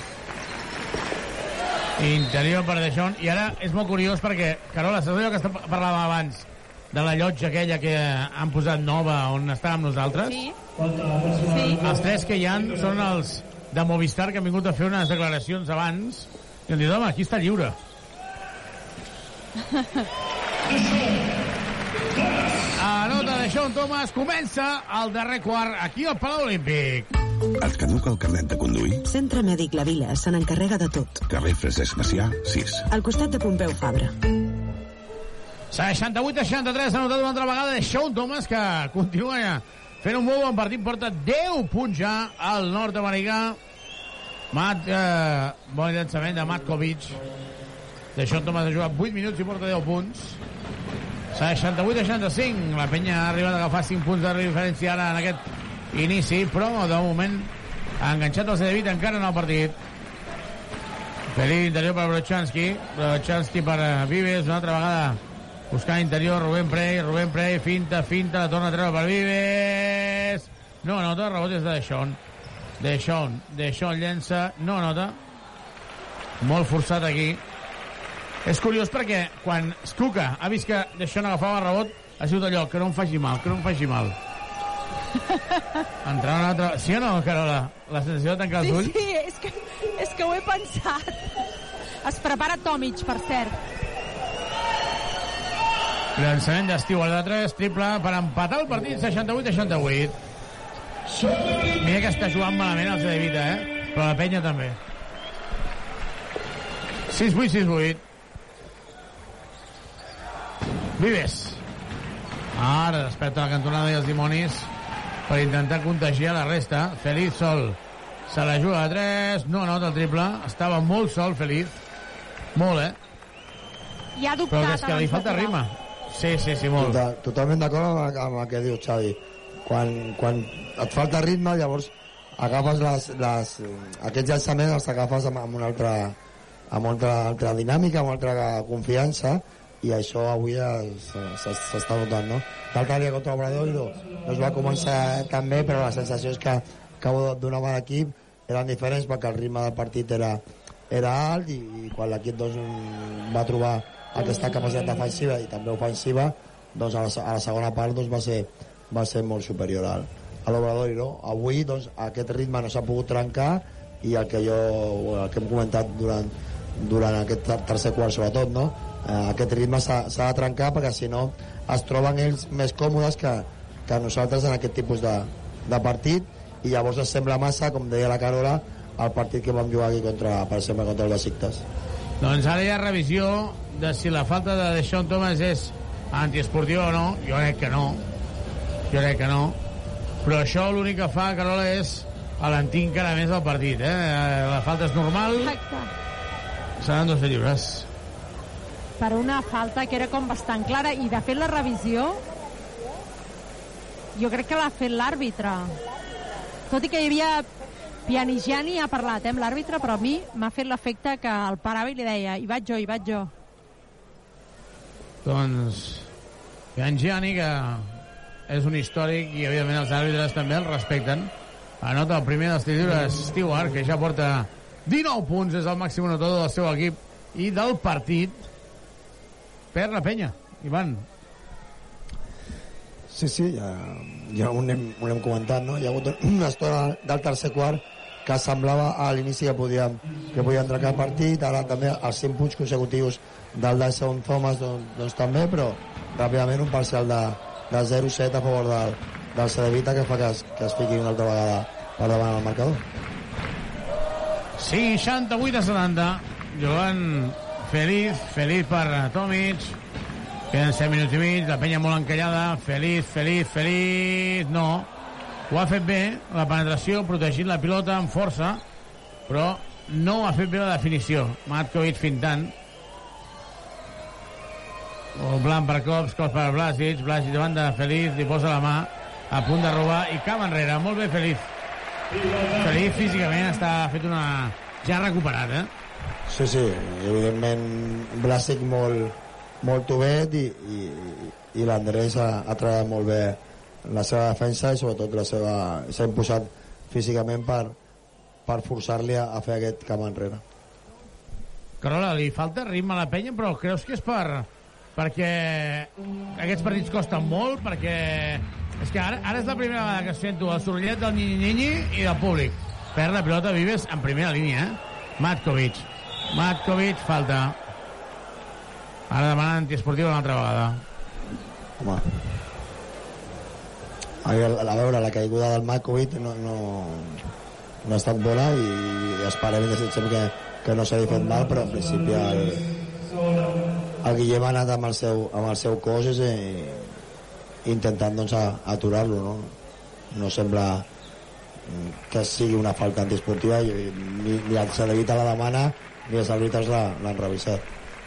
Speaker 8: Interior per Deixón. I ara és molt curiós perquè, Carola, saps allò que parlàvem abans? De la llotja aquella que han posat nova on estàvem nosaltres?
Speaker 23: Sí.
Speaker 8: Sí. Els tres que hi han són els de Movistar que han vingut a fer unes declaracions abans i han dit, home, aquí està lliure. A nota de Sean Thomas comença el darrer quart aquí al Palau Olímpic.
Speaker 3: Et caduca el carnet de conduir?
Speaker 14: Centre Mèdic La Vila se n'encarrega de tot.
Speaker 3: Carrer Francesc Macià, 6.
Speaker 14: Al costat de Pompeu Fabra.
Speaker 8: 68-63 ha notat una altra vegada de Sean Thomas que continua fent un molt bon partit, porta 10 punts ja al nord-americà Matt, eh, bon llançament de Matkovic. De Sean Thomas ha jugat 8 minuts i porta 10 punts. 68-65 la penya ha arribat a agafar 5 punts de diferència ara en aquest inici però de moment ha enganxat el Cedevit encara en el partit. Feliz interior per Brochanski. Brochanski per eh, Vives una altra vegada. Buscant interior Rubén Prey Rubén Prey finta, finta, la torna a treure per Vives. No anota, el rebot és de Deixón Deixón, Deixón llença no anota molt forçat aquí és curiós perquè quan Stuka ha vist que Deixón agafava el rebot ha sigut allò, que no em faci mal, que no em faci mal entrar un altre... Sí o no, Carola? La sensació de tancar els
Speaker 10: Sí,
Speaker 8: ulls?
Speaker 10: sí, és que, és que ho he pensat. Es prepara Tomic, per cert.
Speaker 8: Llançament d'estiu al de 3, triple per empatar el partit 68-68. Mira que està jugant malament el Cedevita, eh? Però la penya també. 6-8-6-8. Vives. Ara desperta la cantonada i els dimonis per intentar contagiar la resta. Feliz sol. Se la juga a 3. No anota el triple. Estava molt sol, Feliz. Molt, eh?
Speaker 10: i ha
Speaker 8: Però
Speaker 10: dubtat.
Speaker 8: que és que li falta ritme. Sí, sí, sí, molt.
Speaker 17: Total, totalment d'acord amb, amb el que diu Xavi. Quan, quan et falta ritme, llavors agafes les, les, aquests llançaments els agafes amb, amb una altra amb una altra, altra dinàmica, amb una altra confiança i això avui es- es- s'està notant, no? L'altre dia contra l'Obradoiro no es va començar tan bé, però les sensacions que, que donava l'equip eren diferents perquè el ritme del partit era, era alt i, i quan l'equip doncs, va trobar aquesta capacitat defensiva i també ofensiva doncs a la, a la segona part doncs, va, ser, va ser molt superior al, a l'Obradoiro avui doncs, aquest ritme no s'ha pogut trencar i el que jo el que hem comentat durant, durant aquest ter- tercer quart sobretot no? eh, aquest ritme s'ha de trencar perquè si no es troben ells més còmodes que, que nosaltres en aquest tipus de, de partit i llavors es sembla massa, com deia la Carola el partit que vam jugar aquí contra, per exemple, contra el Besiktas.
Speaker 8: Doncs ara hi ha revisió de si la falta de Deixón Thomas és antiesportiva o no. Jo crec que no. Jo crec que no. Però això l'únic que fa, Carola, és alentir encara més el partit. Eh? La falta és normal.
Speaker 10: Exacte.
Speaker 8: Seran dos lliures.
Speaker 10: per una falta que era com bastant clara i de fet la revisió jo crec que l'ha fet l'àrbitre tot i que hi havia Pianigiani ha parlat eh, amb l'àrbitre però a mi m'ha fet l'efecte que el parava i li deia hi vaig jo, hi vaig jo
Speaker 8: Doncs Gianni, que és un històric i evidentment els àrbitres també el respecten. Anota el primer dels tirs Stewart, que ja porta 19 punts, és el màxim anotador del seu equip i del partit. Per la penya, Ivan.
Speaker 17: Sí, sí, ja, ja ho, anem, ho anem comentant, no? Hi ha hagut una estona del tercer quart que semblava a l'inici que podíem, que podíem trencar el partit, ara també els 5 punts consecutius del Dyson Thomas doncs, doncs també, però ràpidament un parcial de, de 0-7 a favor del, del Cedevita que fa que es, que es fiqui una altra vegada per davant el marcador.
Speaker 8: 68 a 70. Jugant feliç, feliç per Tomic. Queden 7 minuts i mig, la penya molt encallada. Feliç, feliç, feliç... No. Ho ha fet bé, la penetració, protegint la pilota amb força, però no ha fet bé la definició. Matkovic fintant. O blanc per cops, cops per Blasic, Blasic davant de Feliç, li posa la mà, a punt de robar, i cap enrere, molt bé Feliç. Feliç físicament està fet una... ja recuperat, eh?
Speaker 17: Sí, sí, evidentment Blasic molt, molt tovet i, i, i l'Andrés ha, ha treballat molt bé la seva defensa i sobretot la seva s'ha imposat físicament per, per forçar-li a, a fer aquest camp enrere.
Speaker 8: Carola, li falta ritme a la penya, però creus que és per perquè aquests partits costen molt, perquè és que ara, ara és la primera vegada que sento el sorollet del Nini-Nini i del públic. Perd la pilota Vives en primera línia, eh? Matkovic. Matkovic, falta. Ara demana antiesportiu una altra vegada.
Speaker 17: Home, a veure, a veure la caiguda del Makovic no, no, no ha estat bona i, esperem i desitgem que, que no s'hagi fet mal, però en principi el, el Guillem ha anat amb el seu, amb el seu cos i, intentant doncs, aturar-lo no? no sembla mm, que sigui una falta antiesportiva i, ni, ni el Cedevita la demana ni els àrbitres la- l'han revisat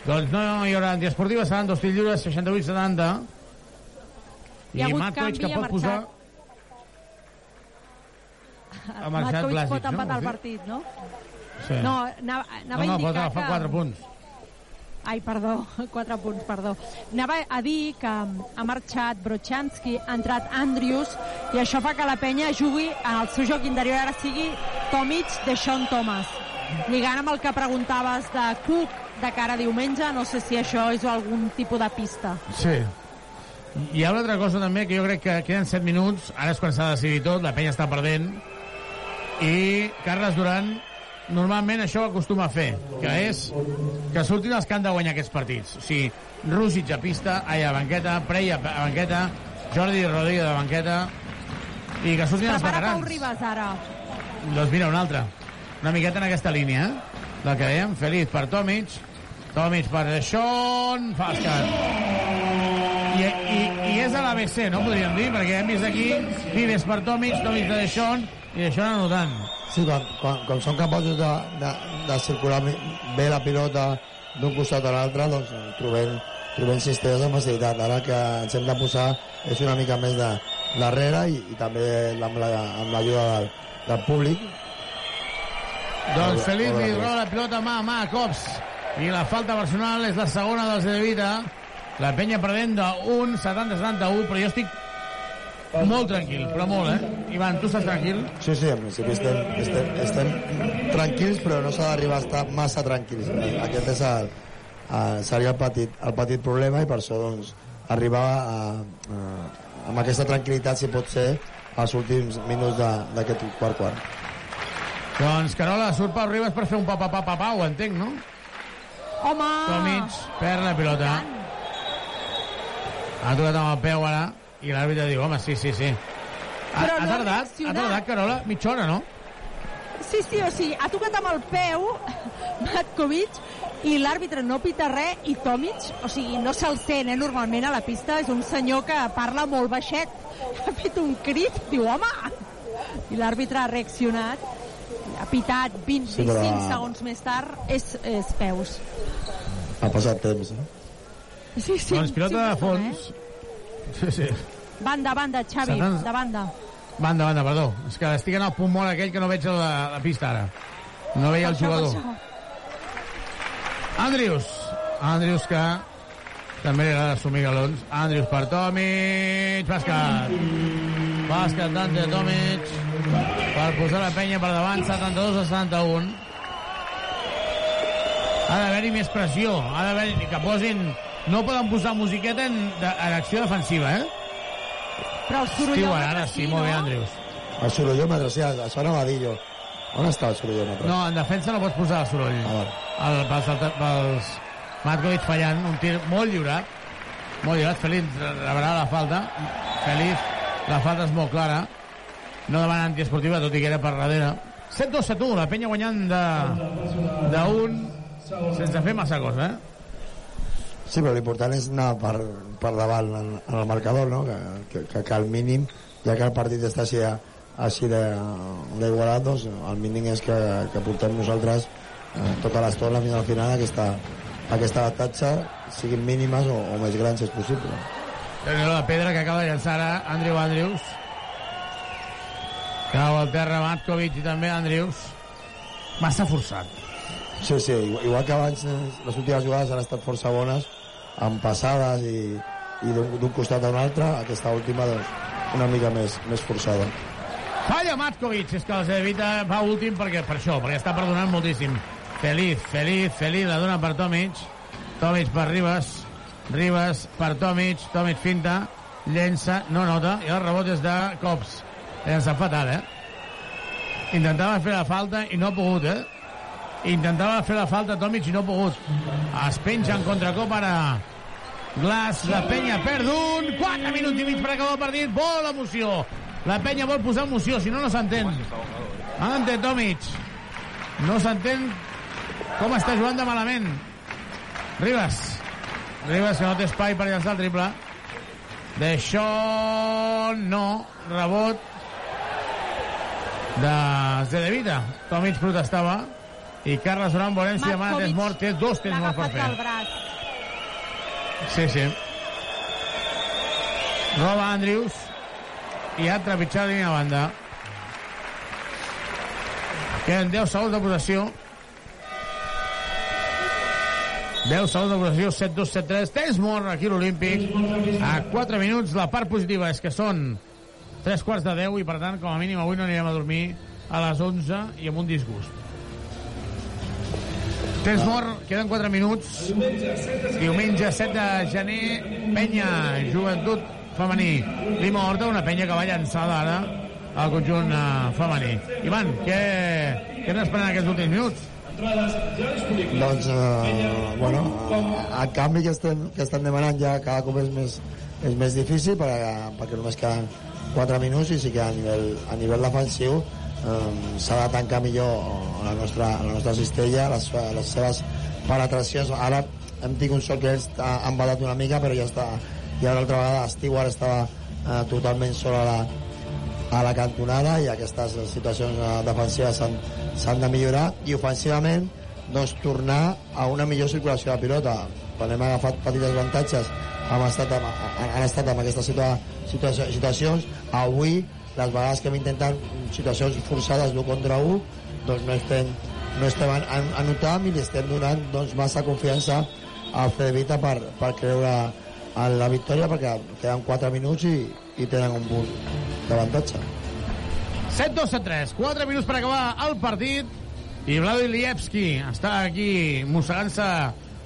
Speaker 8: Doncs no hi haurà antiesportiva, seran dos tirs lliures, 68-70.
Speaker 10: Hi ha hagut
Speaker 8: Matkovic, que pot posar... Ha marxat
Speaker 10: Matkovic
Speaker 8: Blasic,
Speaker 10: pot
Speaker 8: no?
Speaker 10: empatar el
Speaker 8: Sí.
Speaker 10: partit, no?
Speaker 8: Sí.
Speaker 10: No, anava, anava
Speaker 8: no,
Speaker 10: a
Speaker 8: no, pot agafar
Speaker 10: que...
Speaker 8: 4 punts.
Speaker 10: Ai, perdó, 4 punts, perdó. Anava a dir que ha marxat Brochanski, ha entrat Andrius, i això fa que la penya jugui al seu joc interior, ara sigui Tomic de Sean Thomas. Lligant amb el que preguntaves de Cook de cara a diumenge, no sé si això és algun tipus de pista.
Speaker 8: Sí. Hi ha una altra cosa també que jo crec que queden 7 minuts, ara és quan s'ha de decidir tot, la penya està perdent, i Carles Duran normalment això ho acostuma a fer, que és que surtin els que han de guanyar aquests partits. O sigui, Rússic a pista, ai, a banqueta, Prey a banqueta, Jordi Rodríguez a banqueta, i que surtin els
Speaker 10: Prepara Pau
Speaker 8: veterans.
Speaker 10: Ribas ara.
Speaker 8: Doncs mira, una altra. Una miqueta en aquesta línia, eh? La que dèiem, Feliz per Tomic, Tomic per Sean Fascat. I, i, I és a l'ABC, no podríem dir, perquè hem vist aquí Vives per Tomic, Tomic de Sean, i això anotant.
Speaker 17: Sí, quan, quan, quan són capaços de, de, de circular bé la pilota d'un costat a l'altre doncs, trobem, trobem cistellers amb facilitat. Ara que ens hem de posar és una mica més de darrere i, i també amb la- l'ajuda del, del públic.
Speaker 8: Doncs li
Speaker 17: Feliz.
Speaker 8: roba la pilota mà a mà a cops. I la falta personal és la segona dels de Vita. La penya perdent d'un 70-71, però jo estic molt tranquil, però molt, eh? Ivan, tu estàs tranquil?
Speaker 17: Sí, sí, en principi estem, estem, estem tranquils, però no s'ha d'arribar a estar massa tranquils. Aquest és el, el, seria el petit, el petit problema i per això doncs, arribar a, a, amb aquesta tranquil·litat, si pot ser, als últims minuts de- d'aquest quart quart.
Speaker 8: Doncs Carola, surt Pau Ribas per fer un pa-pa-pa-pa-pa, ho entenc, no?
Speaker 10: Home!
Speaker 8: Tomic perd la pilota. Ha tocat amb el peu ara i l'àrbitre diu, home, sí, sí, sí. Ha,
Speaker 10: Però
Speaker 8: ha
Speaker 10: no ha
Speaker 8: tardat, ha tardat, Carola, mitja hora, no?
Speaker 10: Sí, sí, o sigui, ha tocat amb el peu Matkovic i l'àrbitre no pita res i Tomic, o sigui, no se'l sent, eh, normalment a la pista, és un senyor que parla molt baixet. Ha fet un crit, diu, home! I l'àrbitre ha reaccionat, ha pitat 25
Speaker 17: Sí, però-
Speaker 10: segons més tard, és, és peus.
Speaker 17: Ha passat temps, eh?
Speaker 10: Sí, sí.
Speaker 8: doncs pilota de
Speaker 10: sí,
Speaker 8: fons. Sí, sí.
Speaker 10: Banda, banda, Xavi, de banda.
Speaker 8: Banda, banda, perdó. És que estic en el punt mort aquell que no veig la, la pista ara. No veia el jugador. Andrius. Andrius que també li agrada assumir galons. Andrius per Tomic. Bàsquet. Bàsquet d'Ante Tomic. Per posar la penya per davant, 72 a 71. Ha d'haver-hi més pressió. Ha d'haver-hi que posin... No poden posar musiqueta en, de, en acció defensiva, eh?
Speaker 10: Però el sorollòmetre
Speaker 8: ara sí, molt bé, Andrius.
Speaker 17: El sorollòmetre, sí, això anava a dir jo. On està el sorollòmetre?
Speaker 8: No, en defensa no pots posar el soroll.
Speaker 17: Ah,
Speaker 8: el, pels, pels Matkovic fallant, un tir molt lliurat. Molt lliurat, Feliz rebrà la falta. Feliz, la falta és molt clara. No demana antiesportiva, tot i que era per darrere. 7-2, 7-1, la penya guanyant de, de un sense fer massa cosa, eh?
Speaker 17: Sí, però l'important és anar per, per davant en, en el marcador, no? Que, que, que, que al mínim, ja que el partit està així, així d'igualat, doncs el mínim és que, que portem nosaltres eh, tota l'estona fins al final aquesta, aquesta tatxa, siguin mínimes o, o més grans si és possible.
Speaker 8: la pedra que acaba de llançar ara Andrew Andrews. Cau al terra Matkovic i també Andrews. Massa forçat.
Speaker 17: Sí, sí, igual, igual que abans eh, les últimes jugades han estat força bones, amb passades i, i d'un costat a un altre, aquesta última doncs, una mica més, més forçada.
Speaker 8: Falla Matkovic, és que els evita va últim perquè, per això, perquè està perdonant moltíssim. Feliz, feliz, feliz, la dona per Tomic. Tomic per Ribas. Ribas per Tomic. Tomic finta, llença, no nota, i el rebot és de Cops. Llença fatal, eh? Intentava fer la falta i no ha pogut, eh? Intentava fer la falta Tomic i no ha pogut. Es penja en contracop ara Glass, la penya perd un, 4 minuts i mig per acabar el partit, vol emoció. La penya vol posar emoció, si no, no s'entén. Ante Tomic. No s'entén com està jugant de malament. Ribas. Ribas que no té espai per llançar el triple. D'això no. Rebot de Zedevita. Tomic protestava. I Carles Durán Volem si demana temps mort. Té dos temps
Speaker 10: L'ha
Speaker 8: morts per fer. Sí, sí. Roba Andrews i ha trepitjat línia de banda. Queden 10 segons de possessió. 10 segons de possessió, 7-2, 7-3. Temps mort aquí a l'Olímpic. A 4 minuts, la part positiva és que són 3 quarts de 10 i, per tant, com a mínim, avui no anirem a dormir a les 11 i amb un disgust. Temps mort, queden 4 minuts. Diumenge 7 de gener, penya, joventut femení. Lima Horta, una penya que va llançada ara al conjunt uh, femení. Ivan, què, què n'esperem aquests últims minuts?
Speaker 17: Doncs, eh, bueno, el canvi que estem, que estem demanant ja cada cop és més, és més difícil perquè, perquè només queden 4 minuts i sí que a nivell, a nivell defensiu eh, s'ha de tancar millor la nostra, la nostra cistella, les, les seves penetracions. Ara hem tingut un sol que ells ha- han badat una mica, però ja està. I ara l'altra vegada Stewart estava eh, totalment sol a la, a la cantonada i aquestes situacions eh, defensives s'han de millorar i ofensivament doncs, tornar a una millor circulació de pilota. Quan hem agafat petits avantatges hem estat amb, han estat en aquestes situa, situa, situacions. Avui, les vegades que hem intentat situacions forçades d'un contra un, doncs no estem, no estem anotant i li estem donant doncs, massa confiança al Cedevita per, per creure en la victòria perquè queden 4 minuts i, i tenen un punt d'avantatge.
Speaker 8: 7-2-7-3, 4 minuts per acabar el partit i Vlado Ilievski està aquí mossegant-se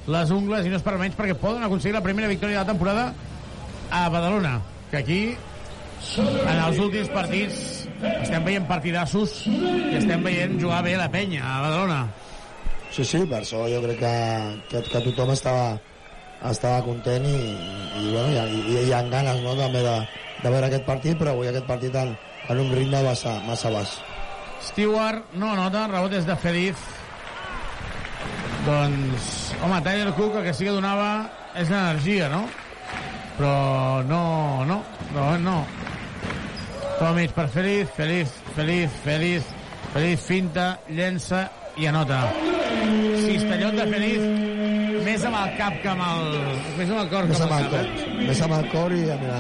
Speaker 8: les ungles i no és per menys perquè poden aconseguir la primera victòria de la temporada a Badalona que aquí en els últims partits estem veient partidassos i estem veient jugar bé la penya a Badalona
Speaker 17: Sí, sí, per això jo crec que, que, que tothom estava, estava content i, i, bueno, i, i, hi ha ganes no, també de, de veure aquest partit, però avui aquest partit en, en un ritme massa, massa baix.
Speaker 8: Stewart no anota, rebotes de Feliz. Doncs, home, Tyler Cook el que sí que donava és l'energia, no? Però no, no, no, no. Tomic per Feliz, Feliz, Feliz, Feliz, Feliz finta, llença i anota. Cistellot de Feliz més amb el cap que amb el... Més amb el cor
Speaker 17: més
Speaker 8: que
Speaker 17: amb el cor.
Speaker 8: cap.
Speaker 17: Més amb el cor i mira,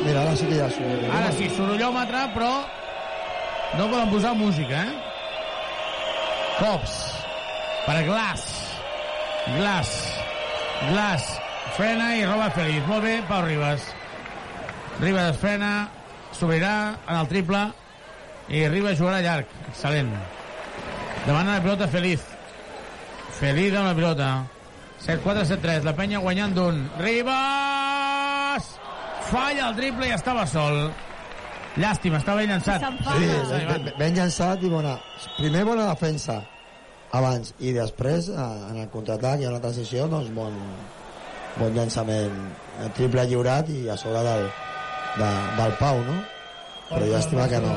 Speaker 17: mira ara sí que ja surt.
Speaker 8: Ara sí, sorollòmetre, però no poden posar música, eh? Cops. Per Glass. Glass. Glass. Frena i roba Feliz. Molt bé, Pau Ribas. Ribas frena, s'obrirà en el triple i Ribas jugarà llarg. Excel·lent. Demana la pilota Feliz. Feliz amb la pilota. 7-4-7-3. La penya guanyant d'un. Ribas! Falla el triple i estava sol. Llàstima, estava ben llançat.
Speaker 17: Sí, ben, ben, ben llançat i bona... Primer bona defensa abans i després eh, en el contraatac i en la transició doncs bon, bon llançament el triple lliurat i a sobre del, de, del Pau no? però llàstima que no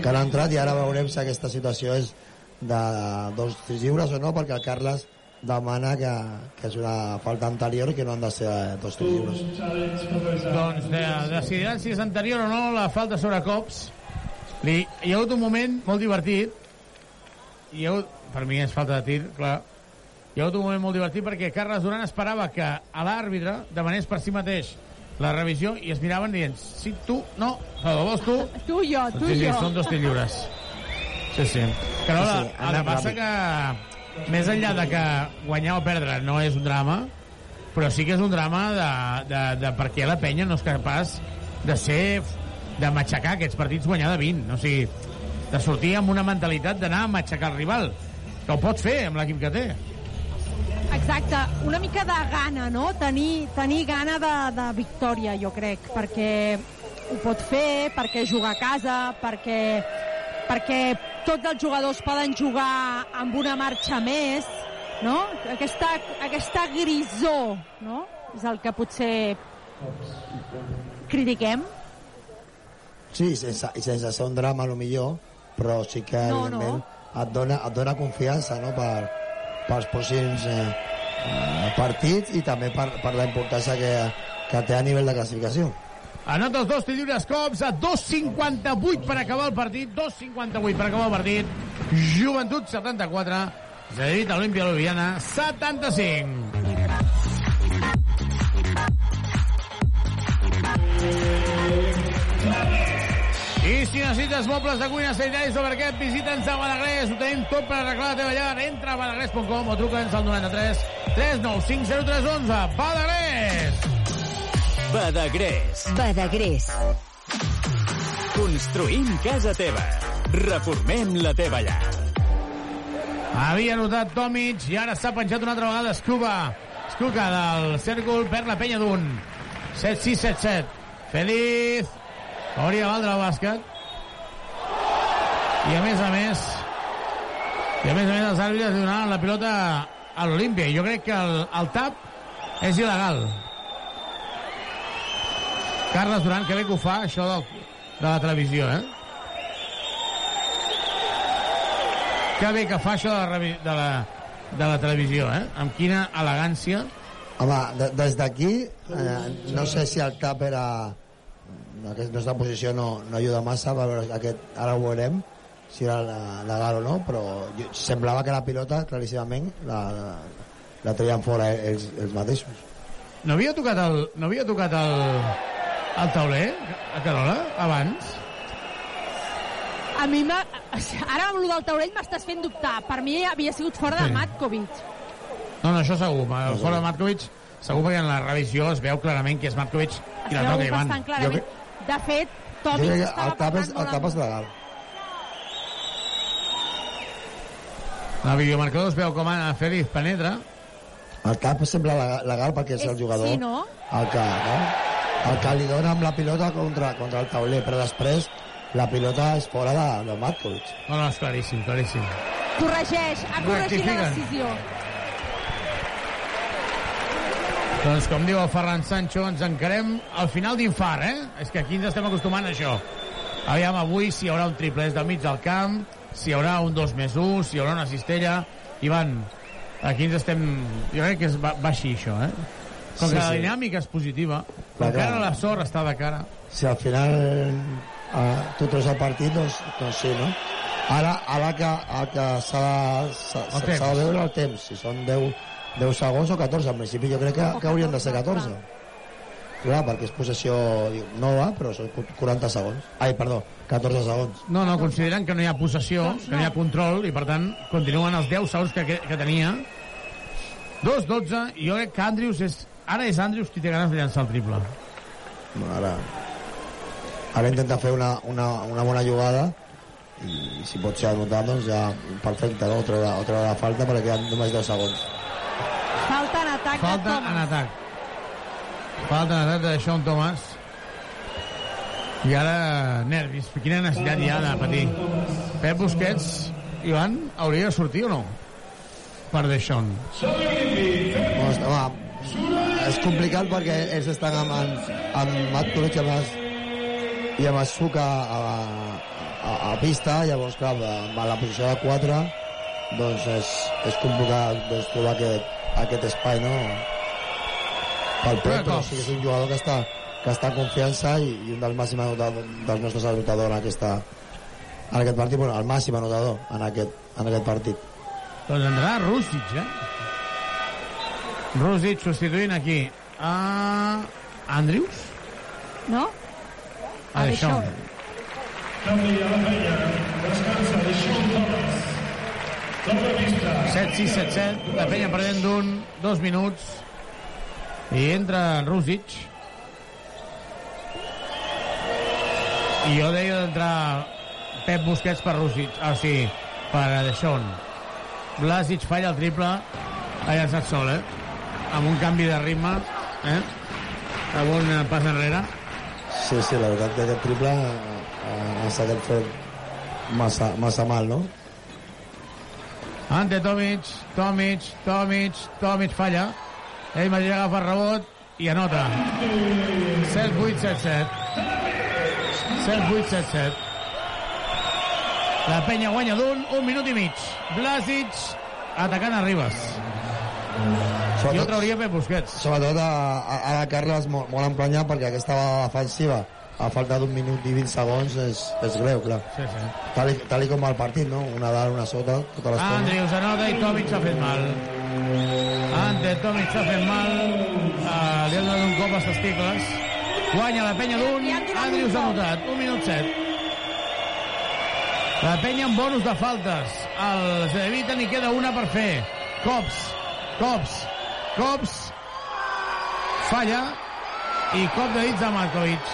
Speaker 17: que no ha entrat i ara veurem si aquesta situació és de dos tirs lliures o no perquè el Carles demana que, que és una falta anterior i que no han de ser dos tirs lliures
Speaker 8: Doncs de, decidiran si és anterior o no la falta sobre cops. Li, hi ha hagut un moment molt divertit. Hi ha hagut, per mi és falta de tir, clar. Hi ha hagut un moment molt divertit perquè Carles Duran esperava que a l'àrbitre demanés per si mateix la revisió i es miraven dient si tu, no, no, vols tu?
Speaker 10: Tu i jo, tu
Speaker 8: sí,
Speaker 10: i
Speaker 8: sí,
Speaker 10: jo.
Speaker 8: són dos tirs lliures. Sí, sí. Que no,
Speaker 17: Sí,
Speaker 8: sí,
Speaker 17: sí, anem
Speaker 8: passa
Speaker 17: ràpid.
Speaker 8: que més enllà de que guanyar o perdre no és un drama, però sí que és un drama de, de, de perquè la penya no és capaç de ser de matxacar aquests partits guanyar de 20 o sigui, de sortir amb una mentalitat d'anar a matxacar el rival que ho pot fer amb l'equip que té
Speaker 10: Exacte, una mica de gana, no? Tenir, tenir gana de, de victòria, jo crec, perquè ho pot fer, perquè juga a casa, perquè, perquè tots els jugadors poden jugar amb una marxa més, no? Aquesta, aquesta grisó, no? És el que potser critiquem.
Speaker 17: Sí, sense, sense ser un drama, a lo millor, però sí que,
Speaker 10: No,
Speaker 17: evidentment, Et, dona, et dona confiança no? per, pels pròxims eh, eh, partits i també per, per la importància que, que té a nivell de classificació.
Speaker 8: Anota els dos tirs cops a 2.58 per acabar el partit. 2.58 per acabar el partit. Joventut 74. Zedit Olímpia Ljubljana 75. I si necessites mobles de cuina sanitaris o barquet, visita'ns a Balagrés. Ho tenim tot per arreglar la teva llar. Entra a balagrés.com o truca'ns al 93 395 0311. Balagrés!
Speaker 2: Badagrés.
Speaker 29: Badagrés.
Speaker 2: Construïm casa teva. Reformem la teva llar.
Speaker 8: Havia anotat Tomic i ara s'ha penjat una altra vegada Escuba. Escuca del cèrcol per la penya d'un. 7-6-7-7. Feliz. Hauria de valdre el bàsquet. I a més a més i a més a més els àrbitres li donaven la pilota a l'Olimpia. I jo crec que el, el tap és il·legal. Carles Duran, que bé que ho fa, això del, de la televisió, eh? Que bé que fa això de la, de la, de la televisió, eh? Amb quina elegància.
Speaker 17: Home, de, des d'aquí, eh, no sé si el tap era... Aquesta nostra posició no, no ajuda massa, però aquest, ara ho veurem, si era la- legal o no, però jo, semblava que la pilota, claríssimament, la, la, la treien fora ells, ells mateixos.
Speaker 8: No havia tocat el, no havia tocat el, el tauler, a Carola, abans?
Speaker 10: A mi m'ha... Ara amb el del taulell m'estàs fent dubtar. Per mi havia sigut fora de
Speaker 8: Sí.
Speaker 10: Matkovic.
Speaker 8: No, no, això segur. El fora de Matkovic, segur perquè en la revisió es veu clarament que és Matkovic i la
Speaker 10: Es veu
Speaker 8: toca Ivan.
Speaker 10: bastant clarament. De fet,
Speaker 17: Jo
Speaker 10: Tomic
Speaker 17: que
Speaker 10: estava
Speaker 17: el tap és, el
Speaker 10: molt
Speaker 17: tap és legal.
Speaker 8: El videomarcador es veu com a Félix penetra.
Speaker 17: El tap sembla legal, perquè és,
Speaker 10: És-
Speaker 17: el jugador
Speaker 10: sí, no?
Speaker 17: el que, no? el que li dona amb la pilota contra, contra el tauler, però després la pilota és fora de, de Matkovic.
Speaker 8: No, no, és claríssim, claríssim.
Speaker 10: Corregeix, ha corregit la decisió.
Speaker 8: Doncs com diu el Ferran Sancho, ens encarem al final d'infart, eh? És que aquí ens estem acostumant a això. Aviam avui si hi haurà un triple del mig del camp, si hi haurà un 2 més 1, si hi haurà una cistella. Ivan, aquí ens estem... Jo crec que es va, va així, això, eh? Com
Speaker 17: Sí,
Speaker 8: que la
Speaker 17: sí.
Speaker 8: dinàmica és positiva,
Speaker 17: Clar,
Speaker 8: com que ara
Speaker 17: clar.
Speaker 8: la sort està de cara...
Speaker 17: Si al final eh, tu treus el partit, doncs, doncs sí, no? Ara, ara que, el que s'ha de, de veure el temps, si són 10, 10 segons o 14, en principi jo crec que, que haurien de ser 14. Clar, perquè és possessió nova, però són 40 segons. Ai, perdó, 14 segons.
Speaker 8: No, no, consideren que no hi ha possessió, que no hi ha control, i per tant continuen els 10 segons que, que, que tenia. 2-12, i jo crec que Andrews és... Ara és Andrews qui té ganes de llançar el triple.
Speaker 17: Bueno, ara, ara intenta fer una, una, una bona jugada i si pot ser anotat, doncs ja perfecte, no? O treure, o treure la falta perquè queden només 10 segons.
Speaker 10: Falta en atac
Speaker 8: Falta en atac. Falta en atac de Sean Thomas. I ara, nervis. Quina necessitat hi ha de patir. Pep Busquets, Ivan, hauria de sortir o no? Per Deixón.
Speaker 17: Doncs, home, és complicat perquè ells estan amb, amb, amb Matkovic i amb, es, i amb Asuka a, a, a, pista, llavors, clar, amb la posició de 4, doncs és, és complicat doncs, trobar aquest, aquest espai, no? Pel Pep, però sí que és un jugador que està, que està en confiança i, i un dels màxims anotadors, dels nostres anotadors en, aquesta, en aquest partit, bueno, el màxim anotador en aquest, en aquest partit.
Speaker 8: Doncs entrarà Rússic, eh? Rússic substituint aquí a Andrews?
Speaker 10: No?
Speaker 8: A Deixón. Set, sis, set, set. La penya perdent d'un, dos minuts. I entra Rússic. I jo deia d'entrar Pep Busquets per Rússic. Ah, sí, per Deixón. Blasic falla el triple. Ha llançat sol, eh? Amb un canvi de ritme, eh? Amb un eh, pas enrere.
Speaker 17: Sí, sí, la veritat que aquest triple eh, ha estat fet massa, massa mal, no?
Speaker 8: Ante Tomic, Tomic, Tomic, Tomic falla. Ell mateix agafa el rebot i anota. 7-8-7-7. 7-8-7-7. La penya guanya d'un, un minut i mig. Blasic atacant a Ribas. Jo trauria Pep Busquets.
Speaker 17: Sobretot a, a, a la Carles molt, molt emprenyat perquè aquesta defensiva a falta d'un minut i 20 segons és, és greu, clar.
Speaker 8: Sí, sí.
Speaker 17: Tal, i, tal i com va el partit, no? Una dalt, una sota, tota l'estona.
Speaker 8: Andrius anota i Tomic s'ha fet mal. Ante Tomic s'ha fet mal. Uh, li ha donat un cop als testicles. Guanya la penya d'un. Andrius ha notat. Un minut set. La penya amb bonus de faltes. El Zedevita n'hi queda una per fer. Cops. Cops. Cops. Falla. I cop de dits de Markovic.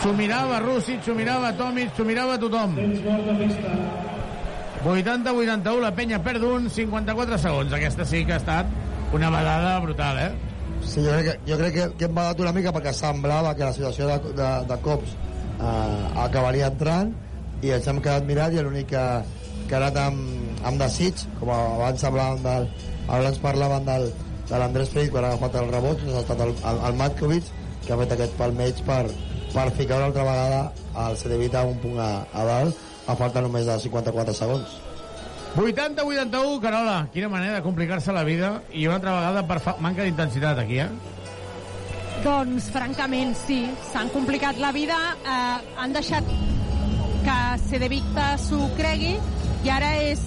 Speaker 8: S'ho mirava Rússic, s'ho mirava Tomic, s'ho mirava tothom. 80-81, la penya perd un, 54 segons. Aquesta sí que ha estat una badada brutal, eh?
Speaker 17: Sí, jo crec que, jo crec que, que hem badat una mica perquè semblava que la situació de, de, de cops eh, acabaria entrant i ens hem quedat mirat i l'únic que, que ha anat amb, amb desig, com abans parlàvem del, abans parlaven del, de l'Andrés Freight quan ha agafat el rebot, doncs ha estat el, el, el Matkovic que ha fet aquest palmeig per, per ficar una altra vegada el Cedevita un punt a, a dalt a falta només de 54 segons
Speaker 8: 80-81, Carola. Quina manera de complicar-se la vida i una altra vegada per fa... manca d'intensitat aquí, eh?
Speaker 10: Doncs, francament, sí. S'han complicat la vida. Eh, han deixat que Cedevita s'ho cregui i ara és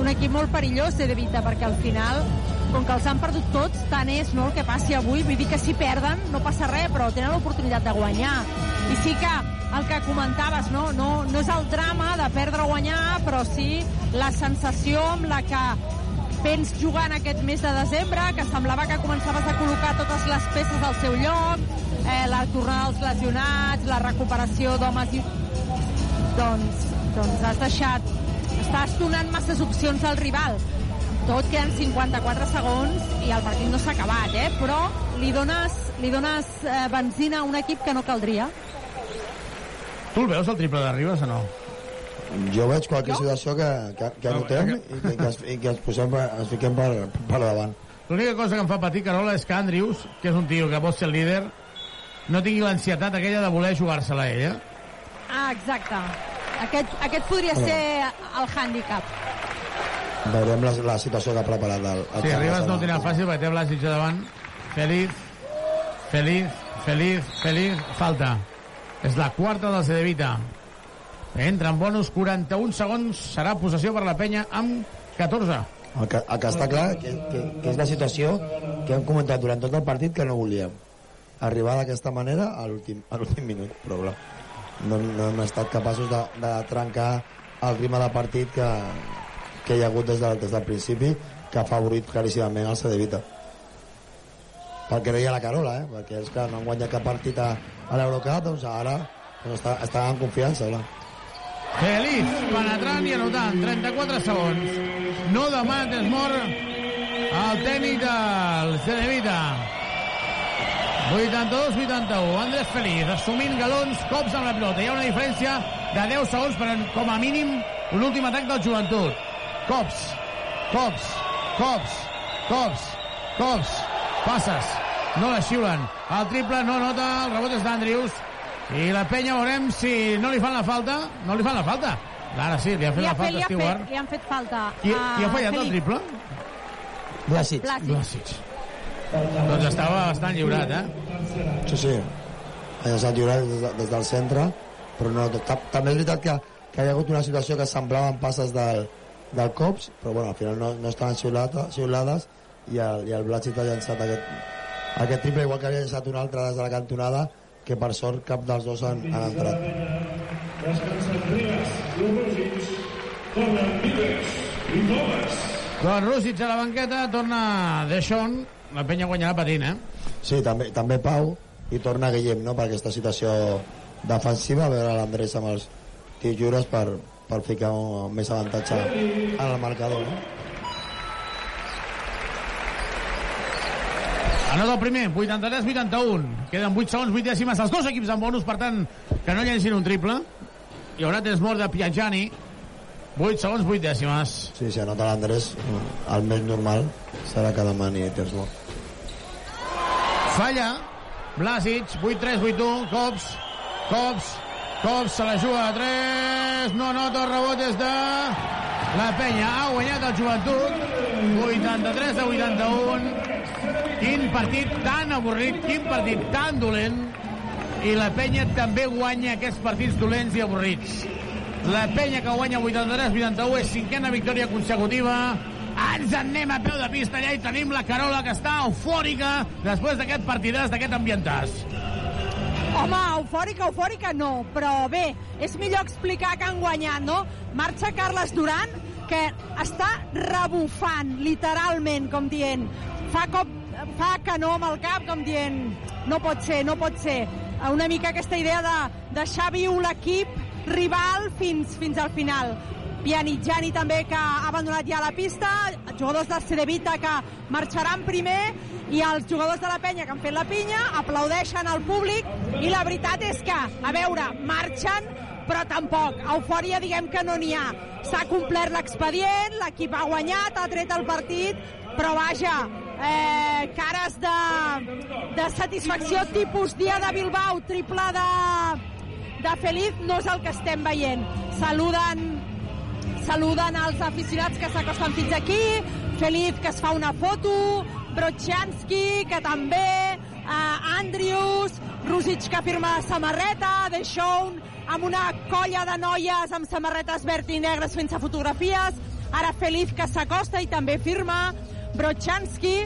Speaker 10: un equip molt perillós Cedevita perquè al final com que els han perdut tots, tant és no, el que passi avui. Vull dir que si perden no passa res, però tenen l'oportunitat de guanyar. I sí que el que comentaves, no, no, no és el drama de perdre o guanyar, però sí la sensació amb la que vens jugant aquest mes de desembre, que semblava que començaves a col·locar totes les peces al seu lloc, eh, la tornada dels lesionats, la recuperació d'homes i... Doncs, doncs has deixat... Estàs donant masses opcions al rival. Tot queden 54 segons i el partit no s'ha acabat, eh? Però li dones, li dones eh, benzina a un equip que no caldria.
Speaker 8: Tu el veus, el triple de Ribas, o no?
Speaker 17: Jo veig qualque situació que, que, que anotem i que, que, es, i que ens, posem, ens fiquem per, per davant.
Speaker 8: L'única cosa que em fa patir, Carola, és que Andrius, que és un tio que vol ser el líder, no tingui l'ansietat aquella de voler jugar-se-la ell, eh?
Speaker 10: Ah, exacte. Aquest, aquest podria ser el hàndicap.
Speaker 17: Veurem la, la situació que ha preparat el, el
Speaker 8: Sí, Ribas no ho tindrà fàcil perquè té Blasic davant. Feliz, feliz, feliz, feliz, falta. És la quarta del Cedevita. Entra en bonus 41 segons, serà possessió per la penya amb 14.
Speaker 17: El que, el que està clar que, que, que és la situació que hem comentat durant tot el partit que no volíem. Arribar d'aquesta manera a l'últim a l'últim minut, però clar, no, no hem estat capaços de, de trencar el ritme de partit que, que hi ha hagut des, de, des del principi que ha favorit claríssimament el Cedevita pel que deia la Carola eh? perquè és que no han guanyat cap partit a, a l'Eurocup doncs ara doncs està, està en confiança clar.
Speaker 8: Feliz, penetrant i anotant, 34 segons. No demana Desmor el tècnic del Cedevita. 82-81. Andrés Feliz, assumint galons, cops amb la pilota. Hi ha una diferència de 10 segons, però com a mínim l'últim atac del joventut. Cops, cops, cops, cops, cops, passes. No la xiulen. El triple no nota, el rebot és d'Andrius. I la penya veurem si no li fan la falta. No li fan la falta. Ara sí, li ha fet
Speaker 10: Li,
Speaker 8: la
Speaker 10: ha fet,
Speaker 8: falta Stewart.
Speaker 10: fet, li han fet falta.
Speaker 8: Qui,
Speaker 10: a
Speaker 8: qui ha fallat el
Speaker 10: Felip.
Speaker 8: triple?
Speaker 17: Blasic.
Speaker 10: Blasic.
Speaker 8: Blasic. Doncs estava bastant lliurat, eh?
Speaker 17: Sí, sí. Ha estat lliurat des, de- des del centre, però no, ta- també és veritat que, que hi ha hagut una situació que semblaven passes del, del cops, però bueno, al final no, no estaven xiulata, xiulades i el, i el Blasic ha llançat aquest, aquest triple, igual que havia llançat un altre des de la cantonada, que per sort cap dels dos han, han entrat.
Speaker 8: Doncs Rússic a la banqueta, torna Deixón, la penya guanyarà patint, eh?
Speaker 17: Sí, també, també Pau i torna Guillem, no?, per aquesta situació defensiva, a veure l'Andrés amb els tirs lliures per, per ficar un, més avantatge en el marcador, no?
Speaker 8: Anota el primer, 83-81. Queden 8 segons, 8 dècimes. Els dos equips amb bonus, per tant, que no llencin un triple. Hi haurà temps mort de Piagiani. 8 segons, 8 dècimes.
Speaker 17: Sí, si anota l'Andrés, el més normal serà que demani temps mort.
Speaker 8: Falla. Blasic, 8-3, 8-1. Cops. Cops. Cops se la juga a 3. No nota el rebot és de... La penya ha guanyat el joventut. 83 a 81. Quin partit tan avorrit, quin partit tan dolent. I la penya també guanya aquests partits dolents i avorrits. La penya que guanya 83-81 és cinquena victòria consecutiva. Ens en anem a peu de pista allà i tenim la Carola que està eufòrica després d'aquest partidàs, d'aquest ambientàs.
Speaker 10: Home, eufòrica, eufòrica no, però bé, és millor explicar que han guanyat, no? Marxa Carles Duran, que està rebufant, literalment, com dient, fa cop, fa canó amb el cap, com dient, no pot ser, no pot ser. Una mica aquesta idea de deixar viu l'equip rival fins, fins al final. Pianigiani també que ha abandonat ja la pista, jugadors del Cedevita que marxaran primer i els jugadors de la penya que han fet la pinya aplaudeixen al públic i la veritat és que, a veure, marxen però tampoc, eufòria diguem que no n'hi ha. S'ha complert l'expedient, l'equip ha guanyat, ha tret el partit, però vaja, eh, cares de, de satisfacció tipus dia de Bilbao, triple de, de Feliz, no és el que estem veient. Saluden saluden els aficionats que s'acosten fins aquí, Feliz que es fa una foto, Brochanski que també, eh, Andrius, Rosic que firma la samarreta, De Shawn amb una colla de noies amb samarretes verd i negres fent-se fotografies, ara Feliz que s'acosta i també firma, Brochanski,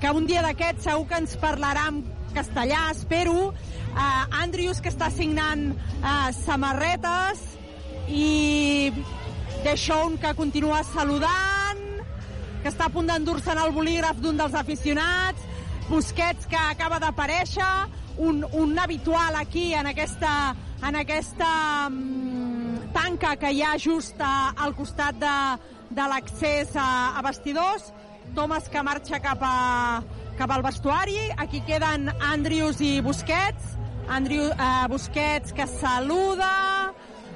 Speaker 10: que un dia d'aquests segur que ens parlarà en castellà, espero, uh, Andrius que està signant uh, samarretes. I De Shawn que continua saludant, que està a punt d'endur-se'n el bolígraf d'un dels aficionats, Busquets que acaba d'aparèixer, un, un habitual aquí en aquesta, en aquesta um, tanca que hi ha just a, al costat de, de l'accés a, a vestidors, Thomas que marxa cap, a, cap al vestuari, aquí queden Andrius i Busquets, Andrew, eh, Busquets que saluda,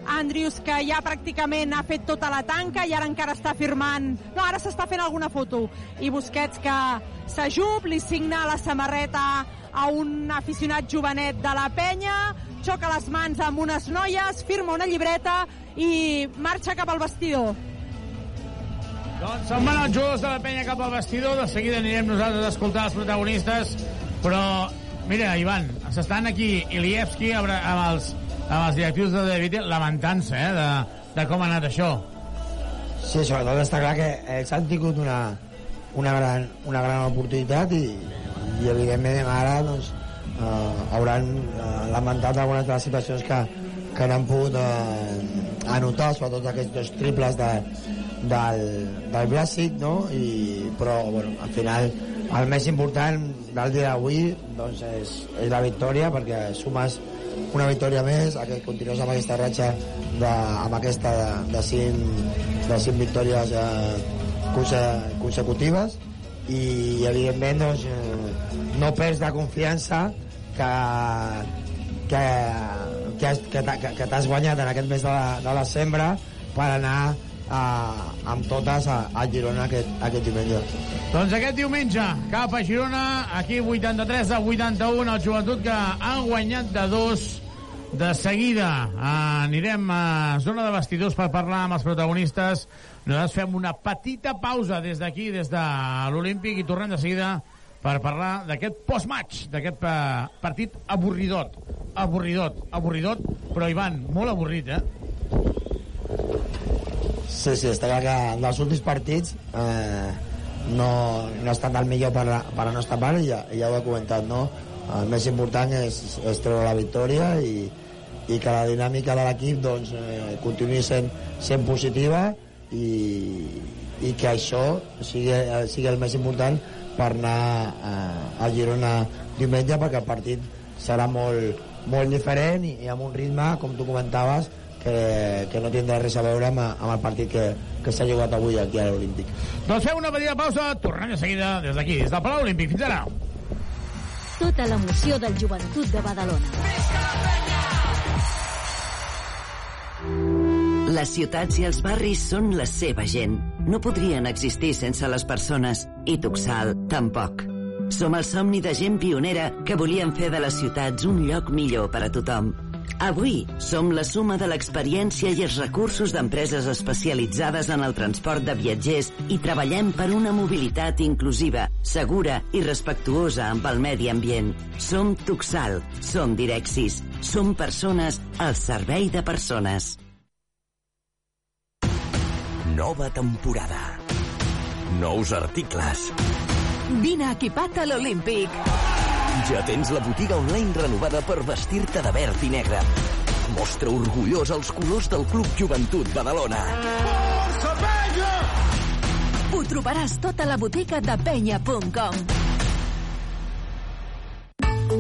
Speaker 10: Andrius que ja pràcticament ha fet tota la tanca i ara encara està firmant... No, ara s'està fent alguna foto. I Busquets que s'ajup, li signa la samarreta a un aficionat jovenet de la penya, xoca les mans amb unes noies, firma una llibreta i marxa cap al vestidor.
Speaker 8: Doncs se'n van els jugadors de la penya cap al vestidor, de seguida anirem nosaltres a escoltar els protagonistes, però mira, Ivan, s'estan aquí Ilievski amb els, amb els directius de David lamentant-se eh, de, de com ha anat això.
Speaker 17: Sí, sobretot està clar que ells han tingut una, una, gran, una gran oportunitat i, i evidentment ara doncs, eh, hauran eh, lamentat algunes de les situacions que, que han pogut eh, anotar, sobretot aquests dos triples de, del, del Bràsic, no? I, però bueno, al final el més important del dia d'avui doncs és, és la victòria perquè sumes una victòria més que continues amb aquesta ratxa de, amb aquesta de, de, cinc, de cinc victòries eh, conse, consecutives. I evidentment doncs, eh, no perds de confiança que, que, que, que, que, t'has guanyat en aquest mes de, la, de la sembra per anar a, amb totes a, a Girona aquest, aquest diumenge.
Speaker 8: Doncs aquest diumenge, cap a Girona, aquí 83 a 81, el joventut que han guanyat de dos de seguida. Anirem a zona de vestidors per parlar amb els protagonistes. Nosaltres fem una petita pausa des d'aquí, des de l'Olímpic, i tornem de seguida per parlar d'aquest post-match, d'aquest uh, partit avorridot. Avorridot, avorridot, però Ivan, molt avorrit, eh?
Speaker 17: Sí, sí, està clar que dels últims partits eh, no, no ha estat el millor per, a, per la nostra part, ja, ja ho he comentat, no? El més important és, és treure la victòria i, i que la dinàmica de l'equip doncs, eh, continuï sent, sent positiva i, i que això sigui, sigui el més important per anar eh, a Girona diumenge perquè el partit serà molt, molt diferent i, i amb un ritme, com tu comentaves, que, que no tindrà res a veure amb, amb el partit que, que s'ha jugat avui aquí a l'Olímpic.
Speaker 8: Doncs fem una petita pausa, tornem de seguida des d'aquí, des del Palau Olímpic. Fins ara.
Speaker 29: Tota l'emoció del joventut de Badalona.
Speaker 9: Les ciutats i els barris són la seva gent. No podrien existir sense les persones, i Tuxal tampoc. Som el somni de gent pionera que volien fer de les ciutats un lloc millor per a tothom. Avui som la suma de l'experiència i els recursos d'empreses especialitzades en el transport de viatgers i treballem per una mobilitat inclusiva, segura i respectuosa amb el medi ambient. Som Tuxal, som Direxis, som persones al servei de persones.
Speaker 11: Nova temporada. Nous articles.
Speaker 30: Vine equipat a l'Olímpic.
Speaker 11: Ja tens la botiga online renovada per vestir-te de verd i negre. Mostra orgullós els colors del Club Joventut Badalona.
Speaker 30: Força penya! Ho trobaràs tot a la botiga de penya.com.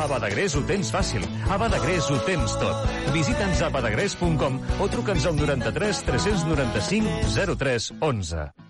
Speaker 31: A Badagrés
Speaker 32: ho tens fàcil. A Badagrés ho tens tot. Visita'ns a badagrés.com o truca'ns al 93 395 03 11.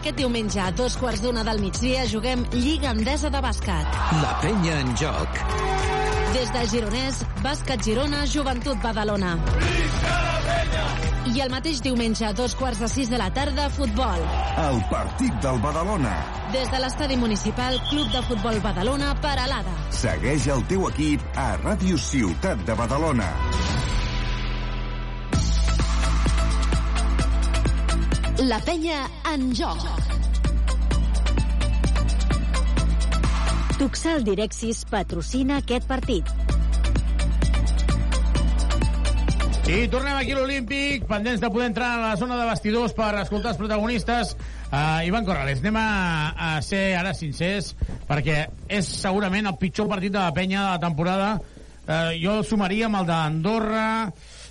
Speaker 24: Aquest diumenge a dos quarts d'una del migdia juguem Lliga Endesa de Bàsquet.
Speaker 28: La penya en joc.
Speaker 24: Des de Gironès, Bàsquet Girona, Joventut Badalona. I el mateix diumenge a dos quarts de sis de la tarda, futbol.
Speaker 3: El partit del Badalona.
Speaker 24: Des de l'estadi municipal, Club de Futbol Badalona, Paralada.
Speaker 3: Segueix el teu equip a Ràdio Ciutat de Badalona.
Speaker 29: La penya en joc. Tuxal Direxis patrocina aquest partit.
Speaker 8: I tornem aquí a l'Olímpic, pendents de poder entrar a la zona de vestidors per escoltar els protagonistes. Uh, Ivan Corrales, anem a, a ser ara sincers, perquè és segurament el pitjor partit de la penya de la temporada. Uh, jo el sumaria amb el d'Andorra,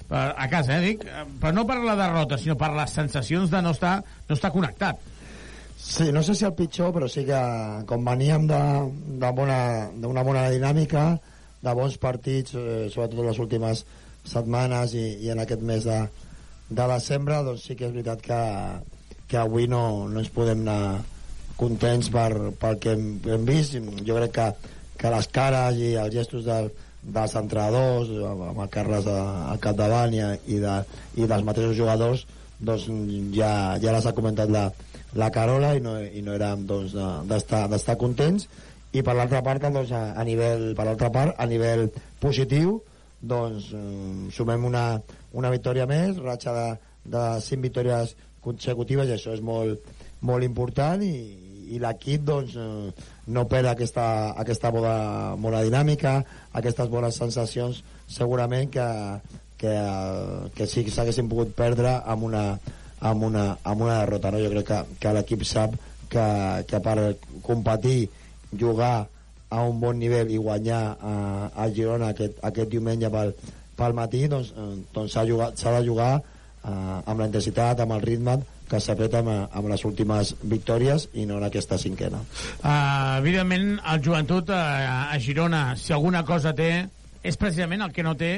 Speaker 8: a casa, eh, dic, eh, però no per la derrota, sinó per les sensacions de no estar, no estar connectat.
Speaker 17: Sí, no sé si el pitjor, però sí que com veníem d'una bona, d'una bona dinàmica, de bons partits, eh, sobretot les últimes setmanes i, i en aquest mes de, de desembre, doncs sí que és veritat que, que avui no, no ens podem anar contents per, pel que hem, hem vist. Jo crec que, que les cares i els gestos del, dels entrenadors, amb el Carles a, al capdavant i, i, de, i dels mateixos jugadors, doncs ja, ja les ha comentat la, la Carola i no, i no érem doncs, d'estar de, contents. I per l'altra part doncs, a, a nivell per l'altra part a nivell positiu doncs eh, sumem una, una victòria més ratxa de, de 5 victòries consecutives i això és molt, molt important i, i l'equip doncs, eh, no perd aquesta, aquesta bona, bona dinàmica aquestes bones sensacions segurament que, que, que sí que s'haguessin pogut perdre amb una, amb una, amb una derrota no? jo crec que, que l'equip sap que, que per competir jugar a un bon nivell i guanyar a, a Girona aquest, aquest diumenge pel, pel matí doncs s'ha doncs jugat, de jugar eh, amb la intensitat, amb el ritme que s'ha fet amb, amb les últimes victòries i no en aquesta cinquena.
Speaker 8: Uh, evidentment, el joventut uh, a Girona, si alguna cosa té, és precisament el que no té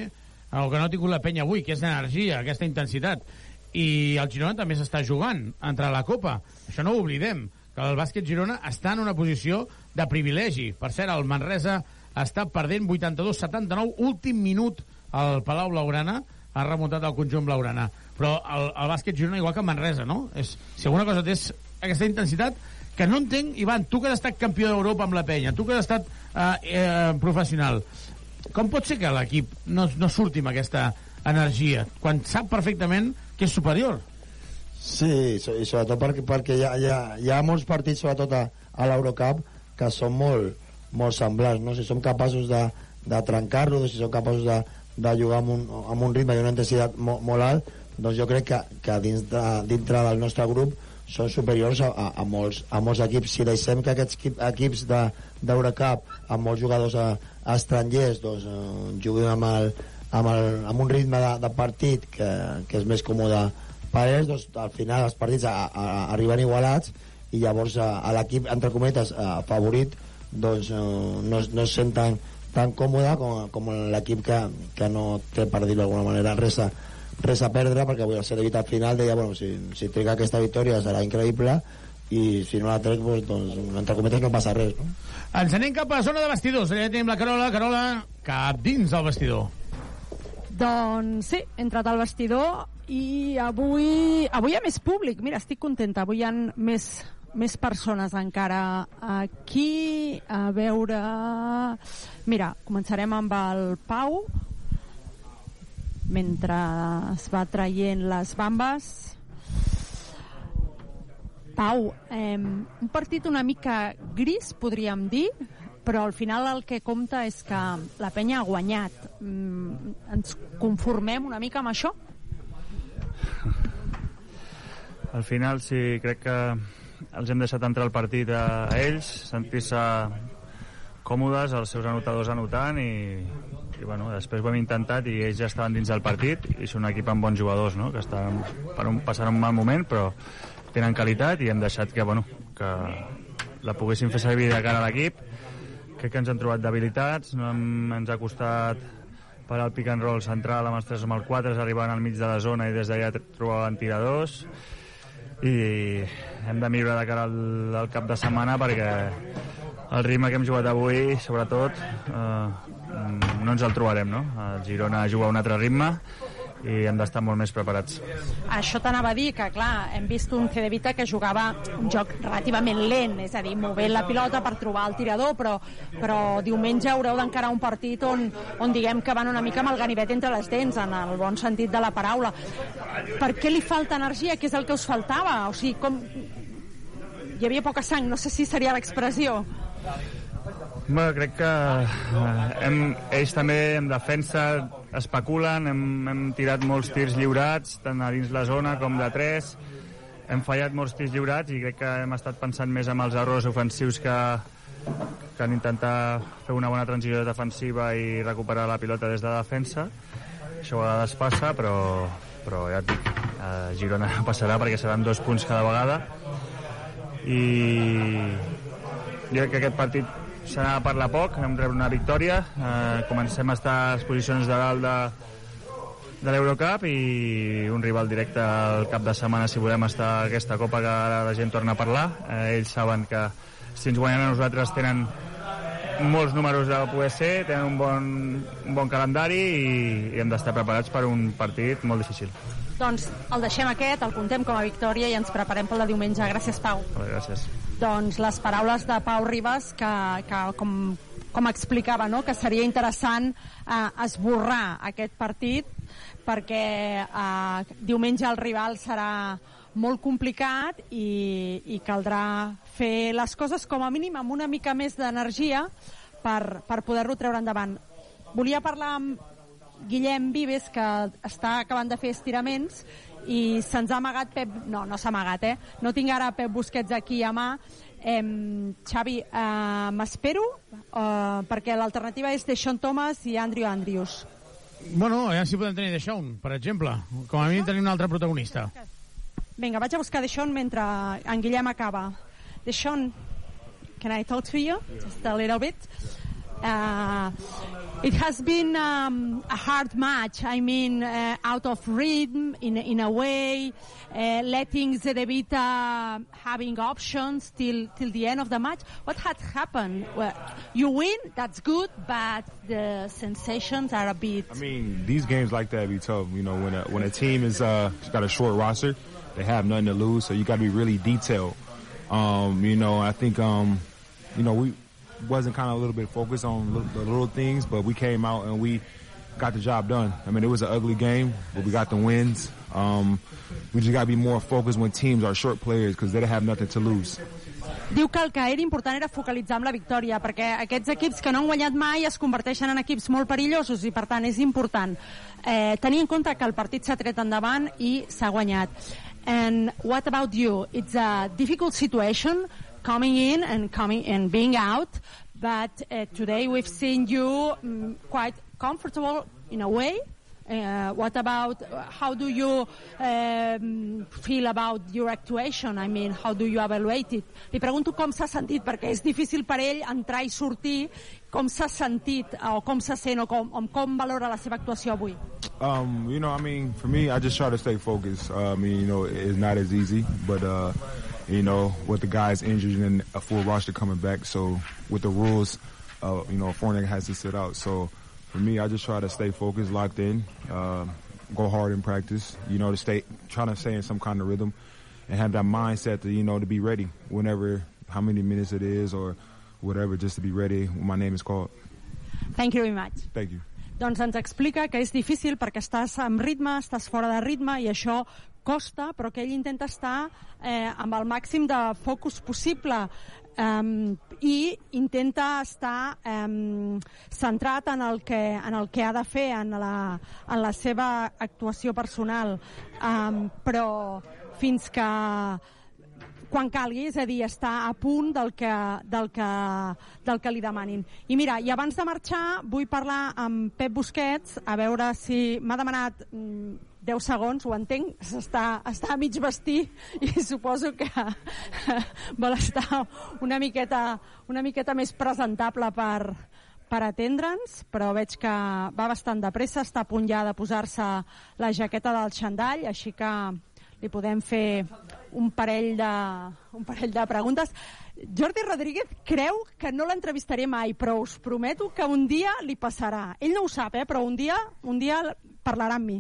Speaker 8: el que no ha tingut la penya avui, que és l'energia, aquesta intensitat. I el Girona també s'està jugant entre la Copa. Això no ho oblidem, que el bàsquet Girona està en una posició de privilegi. Per cert, el Manresa està perdent 82-79, últim minut al Palau Blaugrana, ha remuntat el conjunt blaugrana. Però el, el bàsquet Girona igual que Manresa, no? És, si alguna cosa té aquesta intensitat que no entenc, Ivan, tu que has estat campió d'Europa amb la penya, tu que has estat eh, eh, professional, com pot ser que l'equip no, no surti amb aquesta energia, quan sap perfectament que és superior?
Speaker 17: Sí, i sobretot perquè, perquè hi, ha, hi, ha, hi ha molts partits, sobretot a, a l'Eurocup, que són molt, molt semblants, no? Si som capaços de, de trencar-lo, si som capaços de, de jugar amb un, amb un ritme i una intensitat molt, molt alt, doncs jo crec que, que dins de, dintre del nostre grup són superiors a, a, a, molts, a molts equips. Si deixem que aquests equips d'Eurocup, amb molts jugadors a, a estrangers, doncs, eh, juguin amb, el, amb, el, amb un ritme de, de partit que, que és més còmode per ells, doncs, al final els partits a, a, a, arriben igualats i llavors a, a l'equip, entre cometes, a, favorit, doncs eh, no, no es senten tan còmode com, com l'equip que, que no té, per dir-ho d'alguna manera, res a, res a perdre, perquè avui al ser al final deia, bueno, si, si triga aquesta victòria serà increïble, i si no la trec, doncs, doncs entre cometes no passa res, no?
Speaker 8: Ens anem cap a la zona de vestidors. Allà tenim la Carola. Carola, cap dins del vestidor.
Speaker 10: Doncs sí, he entrat al vestidor i avui, avui hi ha més públic. Mira, estic contenta. Avui hi ha més més persones encara aquí a veure mira, començarem amb el Pau mentre es va traient les bambes Pau eh, un partit una mica gris podríem dir però al final el que compta és que la penya ha guanyat mm, ens conformem una mica amb això?
Speaker 33: al final sí, crec que els hem deixat entrar al partit a ells, sentir-se còmodes, els seus anotadors anotant i, i bueno, després ho hem intentat i ells ja estaven dins del partit i són un equip amb bons jugadors no? que estan per un, passant un mal moment però tenen qualitat i hem deixat que, bueno, que la poguessin fer servir de cara a l'equip crec que ens han trobat debilitats no hem, ens ha costat per al pick and roll central amb els 3 amb el 4 arribant al mig de la zona i des d'allà trobaven tiradors i hem de millorar de cara al, al cap de setmana perquè el ritme que hem jugat avui, sobretot, eh, no ens el trobarem, no? El Girona juga a un altre ritme i hem d'estar molt més preparats.
Speaker 10: Això t'anava a dir que, clar, hem vist un Cedevita que jugava un joc relativament lent, és a dir, movent la pilota per trobar el tirador, però, però diumenge haureu d'encarar un partit on, on diguem que van una mica amb el ganivet entre les dents, en el bon sentit de la paraula. Per què li falta energia? Què és el que us faltava? O sigui, com... Hi havia poca sang, no sé si seria l'expressió.
Speaker 33: Bueno, crec que eh, hem, ells també en defensa especulen, hem, hem tirat molts tirs lliurats, tant a dins la zona com de 3, hem fallat molts tirs lliurats i crec que hem estat pensant més en els errors ofensius que, que en intentar fer una bona transició defensiva i recuperar la pilota des de defensa. Això a vegades passa, però, però ja et dic, a Girona passarà perquè seran dos punts cada vegada i jo crec que aquest partit serà per la poc, hem rebre una victòria, eh, comencem a estar a les posicions de dalt de, de l'Eurocup i un rival directe al cap de setmana si volem estar a aquesta Copa que ara la gent torna a parlar. Eh, ells saben que si ens guanyen a nosaltres tenen molts números de poder ser, tenen un bon, un bon calendari i, i hem d'estar preparats per un partit molt difícil.
Speaker 10: Doncs el deixem aquest, el contem com a victòria i ens preparem pel de diumenge. Gràcies, Pau.
Speaker 33: Molt bé, gràcies.
Speaker 10: Doncs les paraules de Pau Ribas, que, que com, com explicava, no? que seria interessant eh, esborrar aquest partit perquè eh, diumenge el rival serà molt complicat i, i caldrà fer les coses com a mínim amb una mica més d'energia per, per poder-lo treure endavant. Volia parlar amb Guillem Vives, que està acabant de fer estiraments, i se'ns ha amagat Pep... No, no s'ha amagat, eh? No tinc ara Pep Busquets aquí a mà. Eh, Xavi, eh, m'espero, eh, perquè l'alternativa és de Sean Thomas i Andrew Andrews.
Speaker 8: Bueno, ja si podem tenir Deixón, per exemple. Com a mínim tenim un altre protagonista.
Speaker 10: Vinga, vaig a buscar Deixón mentre en Guillem acaba. Deixón, can I talk to you? Just a little bit. Uh, it has been um, a hard match. I mean, uh, out of rhythm in in a way, uh, letting Zedevita having options till till the end of the match. What had happened? Well, you win, that's good, but the sensations are a bit.
Speaker 34: I mean, these games like that be tough. You know, when a when a team is uh got a short roster, they have nothing to lose, so you got to be really detailed. Um, you know, I think um, you know we wasn't kind of a little bit focused on the little things, but we came out and we got the job done. I mean, it was an ugly game, but we got the wins. Um, we just got to be more focused when teams are short players because they have nothing to lose.
Speaker 10: Diu que el que era important era focalitzar amb la victòria, perquè aquests equips que no han guanyat mai es converteixen en equips molt perillosos i, per tant, és important eh, tenir en compte que el partit s'ha tret endavant i s'ha guanyat. And what about you? It's a difficult situation coming in and coming and being out, but uh, today we've seen you um, quite comfortable in a way. Uh, what about uh, how do you um, feel about your actuation? I mean, how do you evaluate it? Li pregunto com s'ha sentit, perquè és difícil per ell entrar i sortir. Com s'ha sentit, o com se sent, o com, o com valora la seva actuació avui?
Speaker 34: Um, you know, I mean, for me, I just try to stay focused. I mean, you know, it's not as easy, but uh, you know, with the guys injured and a full roster coming back. So with the rules, uh, you know, Fournier has to sit out. So for me, I just try to stay focused, locked in, uh, go hard in practice, you know, to stay, trying to stay in some kind of rhythm and have that mindset to, you know, to be ready whenever, how many minutes it is or whatever, just to be ready when my name is called.
Speaker 10: Thank you very much.
Speaker 34: Thank you.
Speaker 10: Doncs ens explica que és difícil perquè estàs amb ritme, estàs fora de ritme i això costa, però que ell intenta estar eh, amb el màxim de focus possible um, i intenta estar um, centrat en el, que, en el que ha de fer, en la, en la seva actuació personal. Um, però fins que quan calgui, és a dir, està a punt del que, del que, del que li demanin. I mira, i abans de marxar vull parlar amb Pep Busquets a veure si m'ha demanat mm, 10 segons, ho entenc, està, està a mig vestir i suposo que vol estar una miqueta, una miqueta més presentable per, per atendre'ns, però veig que va bastant de pressa, està a punt ja de posar-se la jaqueta del xandall, així que li podem fer un parell de, un parell de preguntes. Jordi Rodríguez creu que no l'entrevistaré mai, però us prometo que un dia li passarà. Ell no ho sap, eh, però un dia, un dia parlarà amb mi.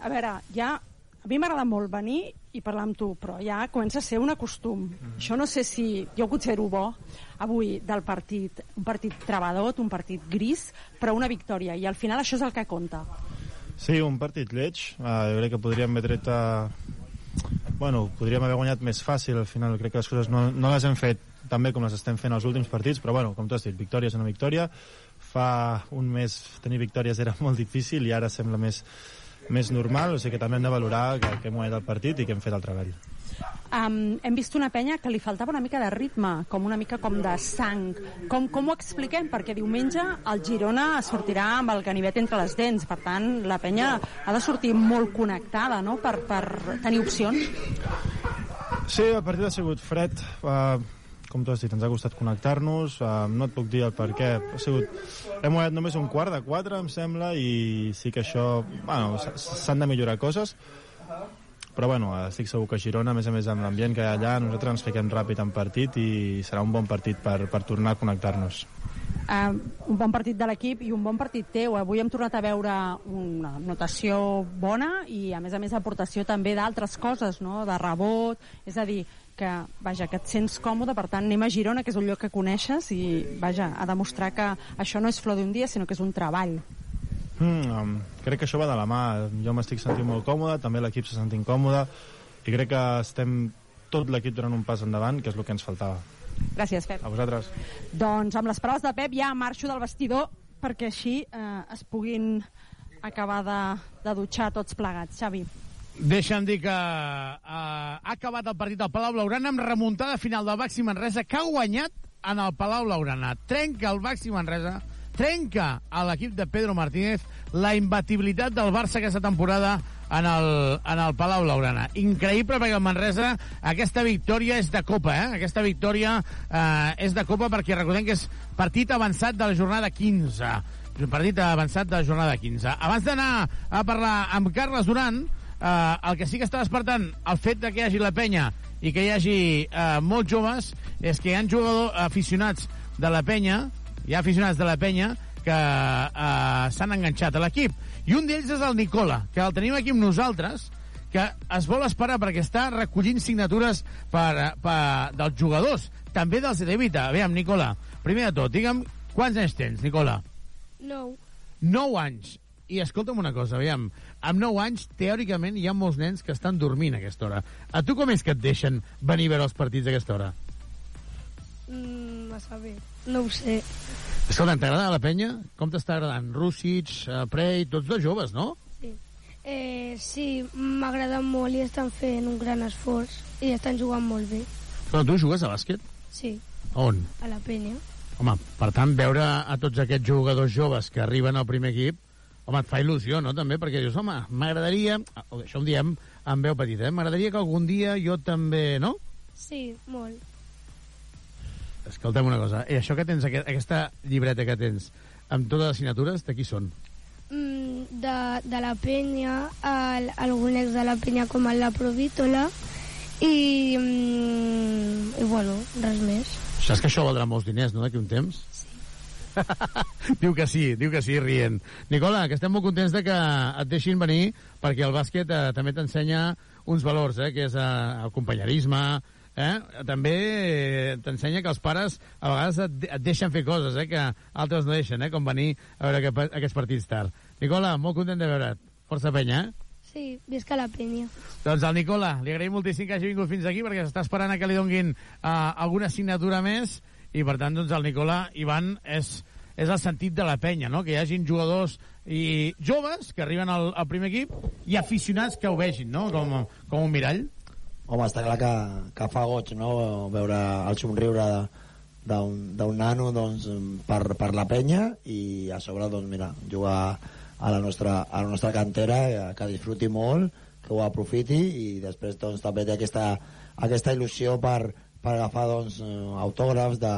Speaker 10: A veure, ja a mi m'agrada molt venir i parlar amb tu, però ja comença a ser un acostum. Mm. Això no sé si... Jo considero bo avui del partit, un partit trebadot, un partit gris, però una victòria, i al final això és el que compta.
Speaker 35: Sí, un partit lleig. Uh, jo crec que podríem haver tret a... Bueno, podríem haver guanyat més fàcil, al final crec que les coses no, no les hem fet tan bé com les estem fent els últims partits, però bueno, com tu has dit, victòria és una victòria. Fa un mes tenir victòries era molt difícil i ara sembla més, més normal, o sigui que també hem de valorar que, que hem guanyat el partit i que hem fet el treball.
Speaker 10: Um, hem vist una penya que li faltava una mica de ritme, com una mica com de sang. Com, com ho expliquem? Perquè diumenge el Girona sortirà amb el ganivet entre les dents, per tant, la penya ha de sortir molt connectada, no?, per, per tenir opcions.
Speaker 35: Sí, el partit ha sigut fred, uh, com tu has dit, ens ha costat connectar-nos, uh, no et puc dir el per què, ha sigut... Hem guanyat només un quart de quatre, em sembla, i sí que això... Bueno, s'han de millorar coses, però bueno, estic segur que Girona, a més a més amb l'ambient que hi ha allà, nosaltres ens fiquem ràpid en partit i serà un bon partit per, per tornar a connectar-nos.
Speaker 10: Uh, un bon partit de l'equip i un bon partit teu. Avui hem tornat a veure una notació bona i, a més a més, aportació també d'altres coses, no? de rebot, és a dir, que, vaja, que et sents còmode, per tant, anem a Girona, que és un lloc que coneixes, i, vaja, a demostrar que això no és flor d'un dia, sinó que és un treball.
Speaker 35: Mm, um, crec que això va de la mà. Jo m'estic sentint molt còmode, també l'equip se sentint còmode, i crec que estem tot l'equip donant un pas endavant, que és el que ens faltava.
Speaker 10: Gràcies, Pep.
Speaker 35: A vosaltres.
Speaker 10: Doncs amb les paraules de Pep ja marxo del vestidor perquè així eh, es puguin acabar de, de dutxar tots plegats. Xavi.
Speaker 8: Deixa'm dir que uh, ha acabat el partit al Palau Blaugrana amb remuntada final del Baxi Manresa que ha guanyat en el Palau Blaugrana. Trenca el Baxi Manresa, trenca a l'equip de Pedro Martínez la imbatibilitat del Barça aquesta temporada en el, en el Palau Blaugrana. Increïble perquè el Manresa, aquesta victòria és de Copa, eh? Aquesta victòria eh, és de Copa perquè recordem que és partit avançat de la jornada 15. Un partit avançat de la jornada 15. Abans d'anar a parlar amb Carles Duran, eh, el que sí que està despertant el fet de que hi hagi la penya i que hi hagi eh, molts joves és que hi ha jugadors aficionats de la penya, hi ha aficionats de la penya que eh, s'han enganxat a l'equip. I un d'ells és el Nicola, que el tenim aquí amb nosaltres, que es vol esperar perquè està recollint signatures per, per, dels jugadors, també dels de Vita. Aviam, Nicola, primer de tot, digue'm, quants anys tens, Nicola?
Speaker 36: Nou.
Speaker 8: 9 anys. I escolta'm una cosa, aviam, amb 9 anys, teòricament, hi ha molts nens que estan dormint a aquesta hora. A tu com és que et deixen venir a veure els partits a aquesta hora?
Speaker 36: Mm, massa bé. No ho sé.
Speaker 8: Escolta, t'agrada la penya? Com t'està agradant? Rússic, uh, Prey, tots dos joves, no?
Speaker 36: Sí. Eh, sí, m'agrada molt i estan fent un gran esforç i estan jugant molt bé.
Speaker 8: Però tu jugues a bàsquet?
Speaker 36: Sí,
Speaker 8: On?
Speaker 36: a la penya.
Speaker 8: Home, per tant, veure a tots aquests jugadors joves que arriben al primer equip, home, et fa il·lusió, no?, també, perquè dius, home, m'agradaria, això ho diem amb veu petita, eh? m'agradaria que algun dia jo també, no?
Speaker 36: Sí, molt.
Speaker 8: Escolta'm una cosa, i això que tens, aquest, aquesta llibreta que tens, amb totes les signatures, de qui són?
Speaker 36: Mm, de, de la penya, el, algun ex de la penya com el La Provítola i, mm, i bueno, res més.
Speaker 8: Saps que això valdrà molts diners, no?, d'aquí un temps? Sí. diu que sí, diu que sí, rient. Nicola, que estem molt contents de que et deixin venir, perquè el bàsquet eh, també t'ensenya uns valors, eh, que és eh, el companyerisme, eh? també eh, t'ensenya que els pares a vegades et, et deixen fer coses eh? que altres no deixen, eh? com venir a veure aquest, aquests partits tard. Nicola, molt content de veure't. Força penya, eh?
Speaker 36: Sí, visca la penya.
Speaker 8: Doncs al Nicola, li agraïm moltíssim que hagi vingut fins aquí perquè s'està esperant a que li donguin uh, alguna assignatura més i per tant doncs el Nicola Ivan és, és el sentit de la penya, no? que hi hagin jugadors i joves que arriben al, al primer equip i aficionats que ho vegin, no? com, com un mirall.
Speaker 17: Home, està clar que, que fa goig, no?, veure el somriure d'un nano doncs, per, per la penya i a sobre doncs, mira, jugar a la nostra, a la nostra cantera eh, que disfruti molt, que ho aprofiti i després doncs, també té aquesta, aquesta il·lusió per, per agafar doncs, eh, autògrafs de,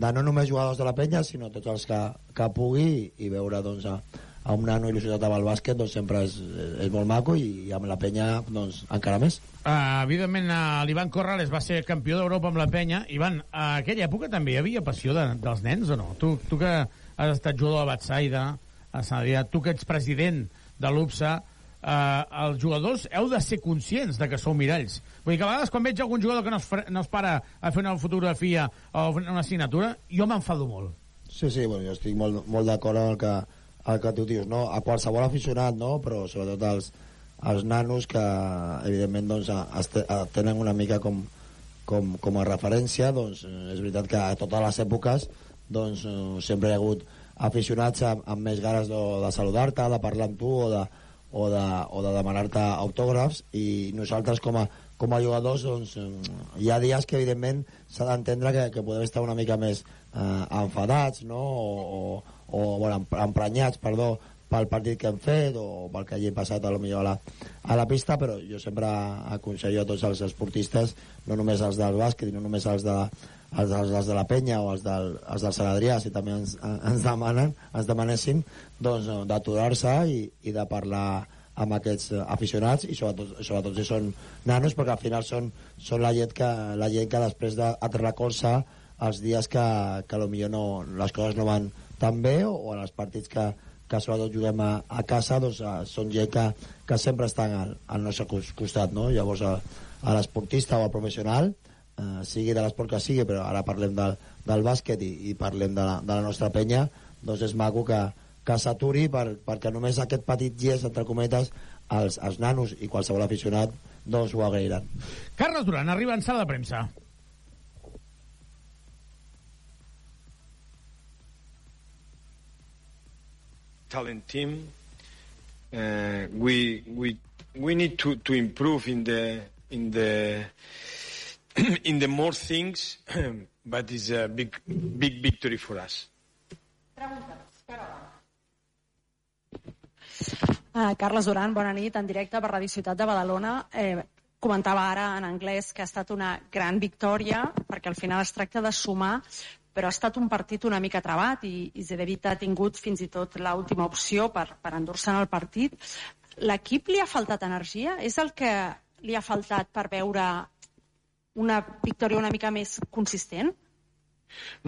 Speaker 17: de no només jugadors de la penya sinó tots els que, que pugui i veure doncs, a, a un nano il·lusionat amb el bàsquet doncs sempre és, és molt maco i, i amb la penya doncs, encara més.
Speaker 8: Uh, evidentment, uh, l'Ivan Corrales va ser campió d'Europa amb la penya. Ivan, a aquella època també hi havia passió de, dels nens o no? Tu, tu que has estat jugador a Batsaida, a Sant Adrià, tu que ets president de l'UPSA, uh, els jugadors heu de ser conscients de que sou miralls. Vull dir que a vegades quan veig algun jugador que no es, fre- no es para a fer una fotografia o una assignatura, jo m'enfado molt.
Speaker 17: Sí, sí, bueno, jo estic molt, molt d'acord amb el que, el que tu dius, no? A qualsevol aficionat, no? Però sobretot els, els nanos que, evidentment, doncs, a- tenen una mica com, com, com a referència, doncs, eh, és veritat que a totes les èpoques doncs, eh, sempre hi ha hagut aficionats amb, amb més ganes de, de saludar-te, de parlar amb tu o de, o de, o de demanar-te autògrafs i nosaltres com a, com a jugadors doncs, eh, hi ha dies que evidentment s'ha d'entendre que, que podem estar una mica més eh, enfadats no? o, o, o bueno, em- emprenyats perdó, pel partit que hem fet o pel que hagi passat a lo millor a la, a la pista però jo sempre aconsello a tots els esportistes no només els del bàsquet no només els de, els, els, els de la penya o els del, els del Sant Adrià si també ens, ens demanen ens demanessin doncs d'aturar-se i, i de parlar amb aquests aficionats i sobretot, sobretot si són nanos perquè al final són, són la, gent que, la gent que després de, et recolza els dies que, que potser no, les coses no van tan bé o, en els partits que, que sobretot juguem a, a casa doncs eh, són gent que, que sempre estan al, al nostre cos- costat no? llavors a, a l'esportista o al professional eh, sigui de l'esport que sigui però ara parlem del, del bàsquet i, i parlem de la, de la nostra penya doncs és maco que, que s'aturi per, perquè només aquest petit gest entre cometes els, els nanos i qualsevol aficionat doncs ho agrairan
Speaker 8: Carles Duran arriba en sala de premsa.
Speaker 37: Talent team. Uh, we we we need to, to improve in the in the in the more things, but it's a big big victory for us.
Speaker 38: Uh, Carles Duran, bona nit, en directe per Radio Ciutat de Badalona. Eh, comentava ara en anglès que ha estat una gran victòria, perquè al final es tracta de sumar, però ha estat un partit una mica trebat i, i Zedevit ha tingut fins i tot l'última opció per, per endur-se'n el partit. L'equip li ha faltat energia? És el que li ha faltat per veure una victòria una mica més consistent?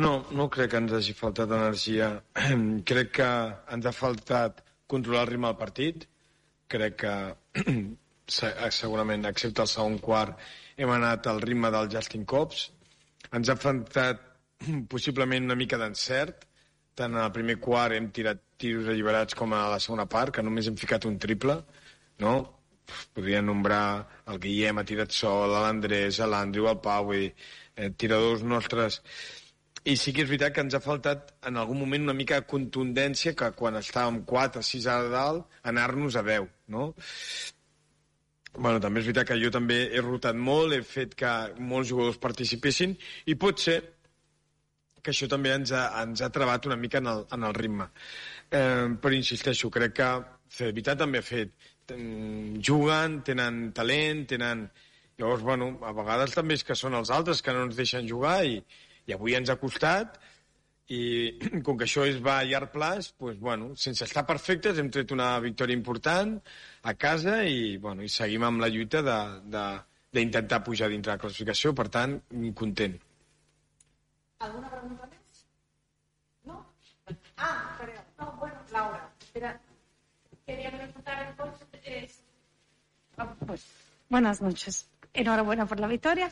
Speaker 37: No, no crec que ens hagi faltat energia. crec que ens ha faltat controlar el ritme del partit. Crec que se- segurament, excepte el segon quart, hem anat al ritme del Justin Cobbs. Ens ha faltat possiblement una mica d'encert. Tant el primer quart hem tirat tiros alliberats com a la segona part, que només hem ficat un triple. No? Podria nombrar el Guillem, ha tirat sol, l'Andrés, l'Andrew, el Pau, dir, eh, tiradors nostres i sí que és veritat que ens ha faltat en algun moment una mica de contundència que quan estàvem 4 o 6 a dalt anar-nos a 10, no? Bueno, també és veritat que jo també he rotat molt, he fet que molts jugadors participessin i pot ser que això també ens ha, ens ha trebat una mica en el, en el ritme. Eh, però insisteixo, crec que Cedevita també ha fet. Mm, Juguen, tenen talent, tenen... Llavors, bueno, a vegades també és que són els altres que no ens deixen jugar i, i avui ens ha costat i com que això es va a llarg plaç, doncs, bueno, sense estar perfectes hem tret una victòria important a casa i, bueno, i seguim amb la lluita d'intentar pujar dintre la classificació, per tant, content.
Speaker 38: ¿Alguna pregunta más? ¿No? Ah, perdón. No, bueno, Laura, espera. Quería preguntar entonces...
Speaker 39: Ah, Pues, buenas noches. Enhorabuena por la victoria.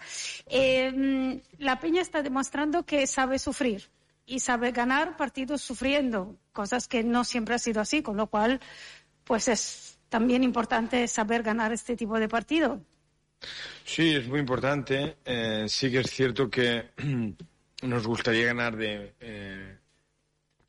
Speaker 39: Eh, la Peña está demostrando que sabe sufrir y sabe ganar partidos sufriendo, cosas que no siempre ha sido así, con lo cual, pues es también importante saber ganar este tipo de partido.
Speaker 37: Sí, es muy importante. Eh, sí que es cierto que nos gustaría ganar de, eh,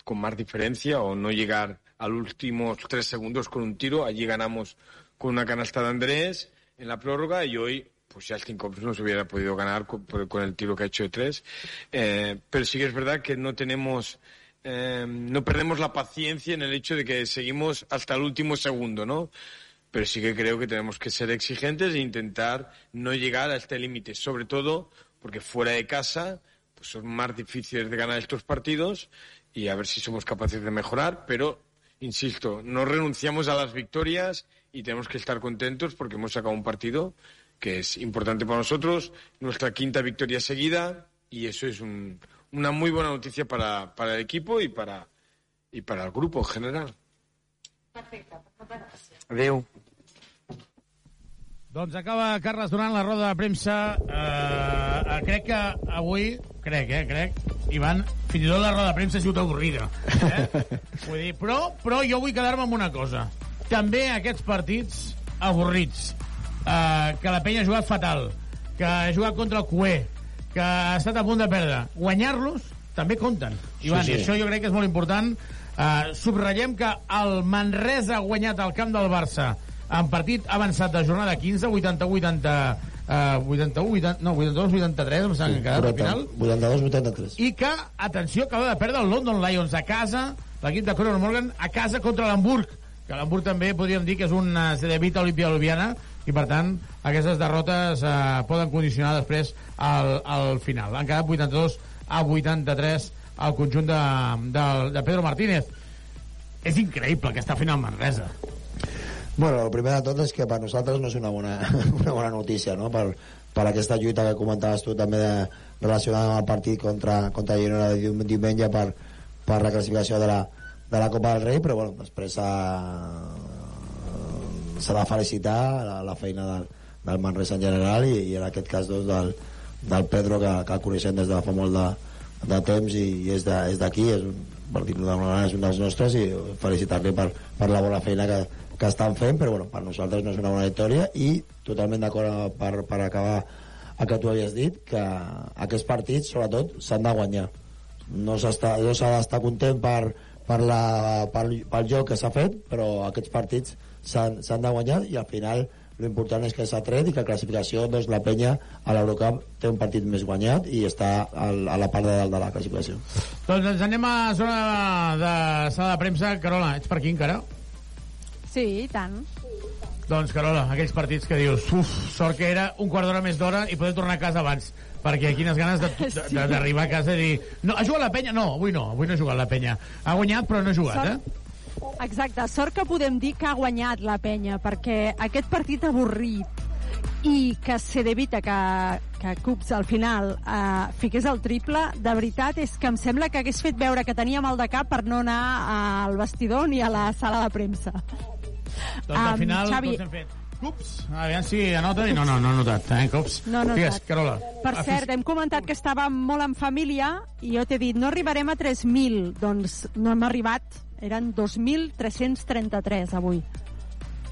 Speaker 37: con más diferencia o no llegar a los últimos tres segundos con un tiro. Allí ganamos con una canasta de Andrés en la prórroga y hoy pues ya el cinco no se hubiera podido ganar con, con el tiro que ha hecho de tres. Eh, pero sí que es verdad que no tenemos, eh, no perdemos la paciencia en el hecho de que seguimos hasta el último segundo, ¿no? Pero sí que creo que tenemos que ser exigentes e intentar no llegar a este límite, sobre todo porque fuera de casa pues son más difíciles de ganar estos partidos y a ver si somos capaces de mejorar, pero insisto, no renunciamos a las victorias y tenemos que estar contentos porque hemos sacado un partido que es importante para nosotros, nuestra quinta victoria seguida y eso es un- una muy buena noticia para, para el equipo y para, y para el grupo en general. Adéu.
Speaker 8: Doncs acaba Carles donant la roda de premsa. Eh, eh, crec que avui, crec, eh, crec, Ivan, fins i tot la roda de premsa ha sigut avorrida. Eh? Vull dir, però, però jo vull quedar-me amb una cosa. També aquests partits avorrits, eh, que la penya ha jugat fatal, que ha jugat contra el Cué, que ha estat a punt de perdre, guanyar-los també compten. Ivan,
Speaker 5: Sí,
Speaker 8: sí,
Speaker 5: sí.
Speaker 8: això jo crec que és molt important. Uh, subratllem que el Manresa ha guanyat al camp del Barça en partit avançat de jornada 15, 81-80... Uh, 81, 80, no, 82-83, em sembla que han quedat al final.
Speaker 17: 82-83.
Speaker 8: I que, atenció, acaba de perdre el London Lions a casa, l'equip de Conor Morgan, a casa contra l'Hamburg, que l'Hamburg també podríem dir que és una Cedevita Olimpia Ljubljana, i per tant, aquestes derrotes eh, poden condicionar després al, al final. Han quedat 82 a 83 al conjunt de, de, de Pedro Martínez. És increïble que està fent el Manresa.
Speaker 17: Bueno, el primer de tot és que per nosaltres no és una bona, una bona notícia, no? Per, per aquesta lluita que comentaves tu també de, relacionada amb el partit contra, contra Girona de dium- diumenge per, per la classificació de la, de la Copa del Rei, però bueno, després s'ha de felicitar la, la feina del, del Manresa en general i, i en aquest cas doncs, del, del Pedro que, que el coneixem des de fa molt de, de temps i, i és de- és d'aquí és un partit és un dels nostres i felicitar-li per, per la bona feina que, que estan fent però bueno, per nosaltres no és una bona victòria i totalment d'acord per, per acabar el que tu havies dit que aquests partits sobretot s'han de guanyar no s'està no s'ha d'estar content per, per la, pel, pel joc que s'ha fet però aquests partits s'han de guanyar i al final l'important és que s'ha tret i que a classificació doncs, la penya a l'Eurocup té un partit més guanyat i està al, a la part de dalt de la classificació
Speaker 8: Doncs ens anem a zona de, de sala de premsa. Carola, ets per aquí encara?
Speaker 38: Sí, i tant.
Speaker 8: Doncs, Carola, aquells partits que dius, uf, sort que era un quart d'hora més d'hora i poder tornar a casa abans, perquè quines ganes d'arribar a casa i dir, no, ha jugat la penya? No, avui no, avui no ha jugat la penya. Ha guanyat, però no ha jugat,
Speaker 38: Sort-
Speaker 8: eh?
Speaker 38: Exacte, sort que podem dir que ha guanyat la penya, perquè aquest partit avorrit i que Cedevita, que, que Cups al final eh, fiqués el triple, de veritat és que em sembla que hagués fet veure que tenia mal de cap per no anar al vestidor ni a la sala de premsa.
Speaker 8: Doncs al
Speaker 38: Am,
Speaker 8: final
Speaker 38: Xavi-
Speaker 8: tots hem fet cups, aviam si anoten i no, no, no ha notat, eh, cups.
Speaker 38: No notat.
Speaker 8: Digues, Carola.
Speaker 38: Per
Speaker 8: Afis-
Speaker 38: cert, hem comentat que estàvem molt en família i jo t'he dit, no arribarem a 3.000. Doncs no hem arribat, eren 2.333 avui.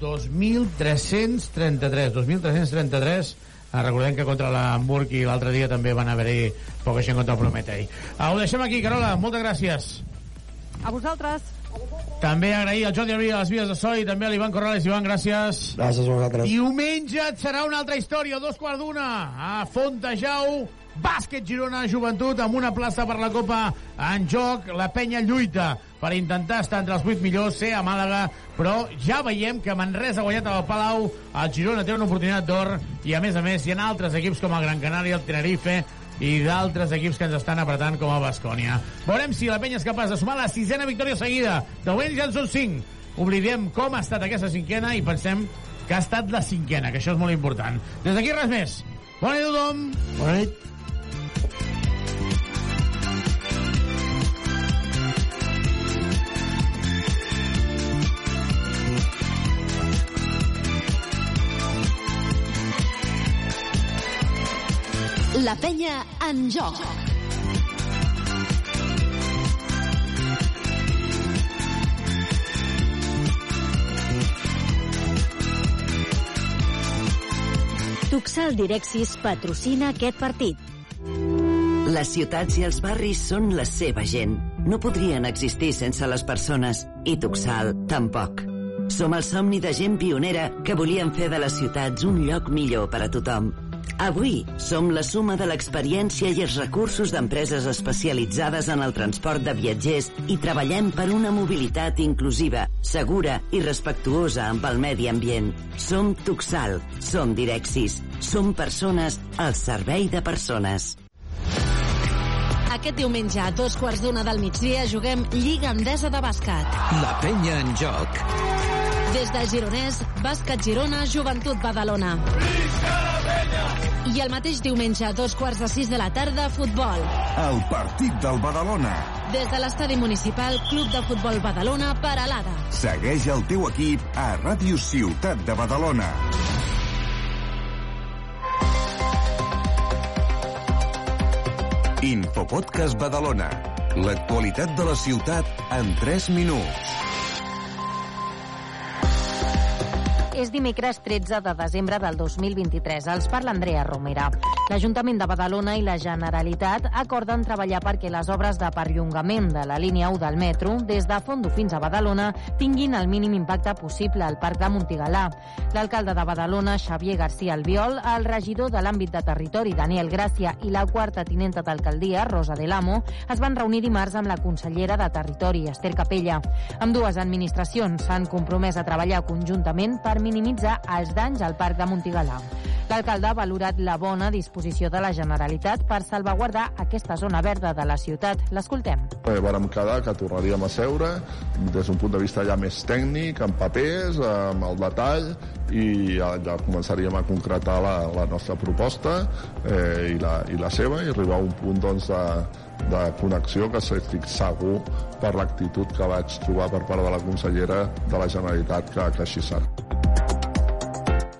Speaker 8: 2.333, 2.333 Ah, recordem que contra l'Hamburg i l'altre dia també van haver-hi poca gent contra el Prometei. Ah, ho deixem aquí, Carola. Moltes gràcies.
Speaker 38: A vosaltres.
Speaker 8: També agrair al Jordi Alvira a les vies de so i també a l'Ivan Corrales. Ivan, gràcies.
Speaker 17: gràcies a vosaltres
Speaker 8: Diumenge et serà una altra història, dos quarts d'una, a Fontejau, bàsquet Girona Joventut, amb una plaça per la Copa en joc, la penya lluita per intentar estar entre els vuit millors, ser a Màlaga, però ja veiem que Manresa ha guanyat al Palau, el Girona té una oportunitat d'or, i a més a més hi ha altres equips com el Gran Canària, el Tenerife, i d'altres equips que ens estan apretant com a Bascònia. Veurem si la penya és capaç de sumar la sisena victòria seguida. De moment ja en són cinc. Oblidem com ha estat aquesta cinquena i pensem que ha estat la cinquena, que això és molt important. Des d'aquí res més. Bona nit a tothom.
Speaker 17: Bona nit.
Speaker 29: La penya en joc. Tuxal Direxis patrocina aquest partit.
Speaker 9: Les ciutats i els barris són la seva gent. No podrien existir sense les persones, i Tuxal tampoc. Som el somni de gent pionera que volien fer de les ciutats un lloc millor per a tothom. Avui som la suma de l'experiència i els recursos d'empreses especialitzades en el transport de viatgers i treballem per una mobilitat inclusiva, segura i respectuosa amb el medi ambient. Som Tuxal, som Direxis, som persones al servei de persones.
Speaker 4: Aquest diumenge a dos quarts d'una del migdia juguem Lliga Endesa de Bàsquet.
Speaker 11: La penya en joc.
Speaker 4: Des de Gironès, Bàsquet Girona, Joventut Badalona. I el mateix diumenge a dos quarts de sis de la tarda, futbol.
Speaker 3: El partit del Badalona.
Speaker 4: Des de l'estadi municipal, Club de Futbol Badalona, Paralada.
Speaker 3: Segueix el teu equip a Ràdio Ciutat de Badalona. Infopodcast Badalona. L'actualitat de la ciutat en 3 minuts.
Speaker 4: És dimecres 13 de desembre del 2023. Els parla Andrea Romera. L'Ajuntament de Badalona i la Generalitat acorden treballar perquè les obres de perllongament de la línia 1 del metro des de Fondo fins a Badalona tinguin el mínim impacte possible al Parc de Montigalà. L'alcalde de Badalona, Xavier García Albiol, el regidor de l'àmbit de territori, Daniel Gràcia, i la quarta tinenta d'alcaldia, Rosa de l'Amo, es van reunir dimarts amb la consellera de Territori, Esther Capella. Amb dues administracions s'han compromès a treballar conjuntament per minimitzar els danys al Parc de Montigalà. L'alcalde ha valorat la bona disposició de la Generalitat per salvaguardar aquesta zona verda de la ciutat. L'escoltem.
Speaker 5: Eh, vàrem quedar que tornaríem a seure des d'un punt de vista ja més tècnic, amb papers, amb el detall, i ja, ja començaríem a concretar la, la nostra proposta eh, i, la, i la seva i arribar a un punt doncs, de, de connexió que estic segur per l'actitud que vaig trobar per part de la consellera de la Generalitat que, que així serà.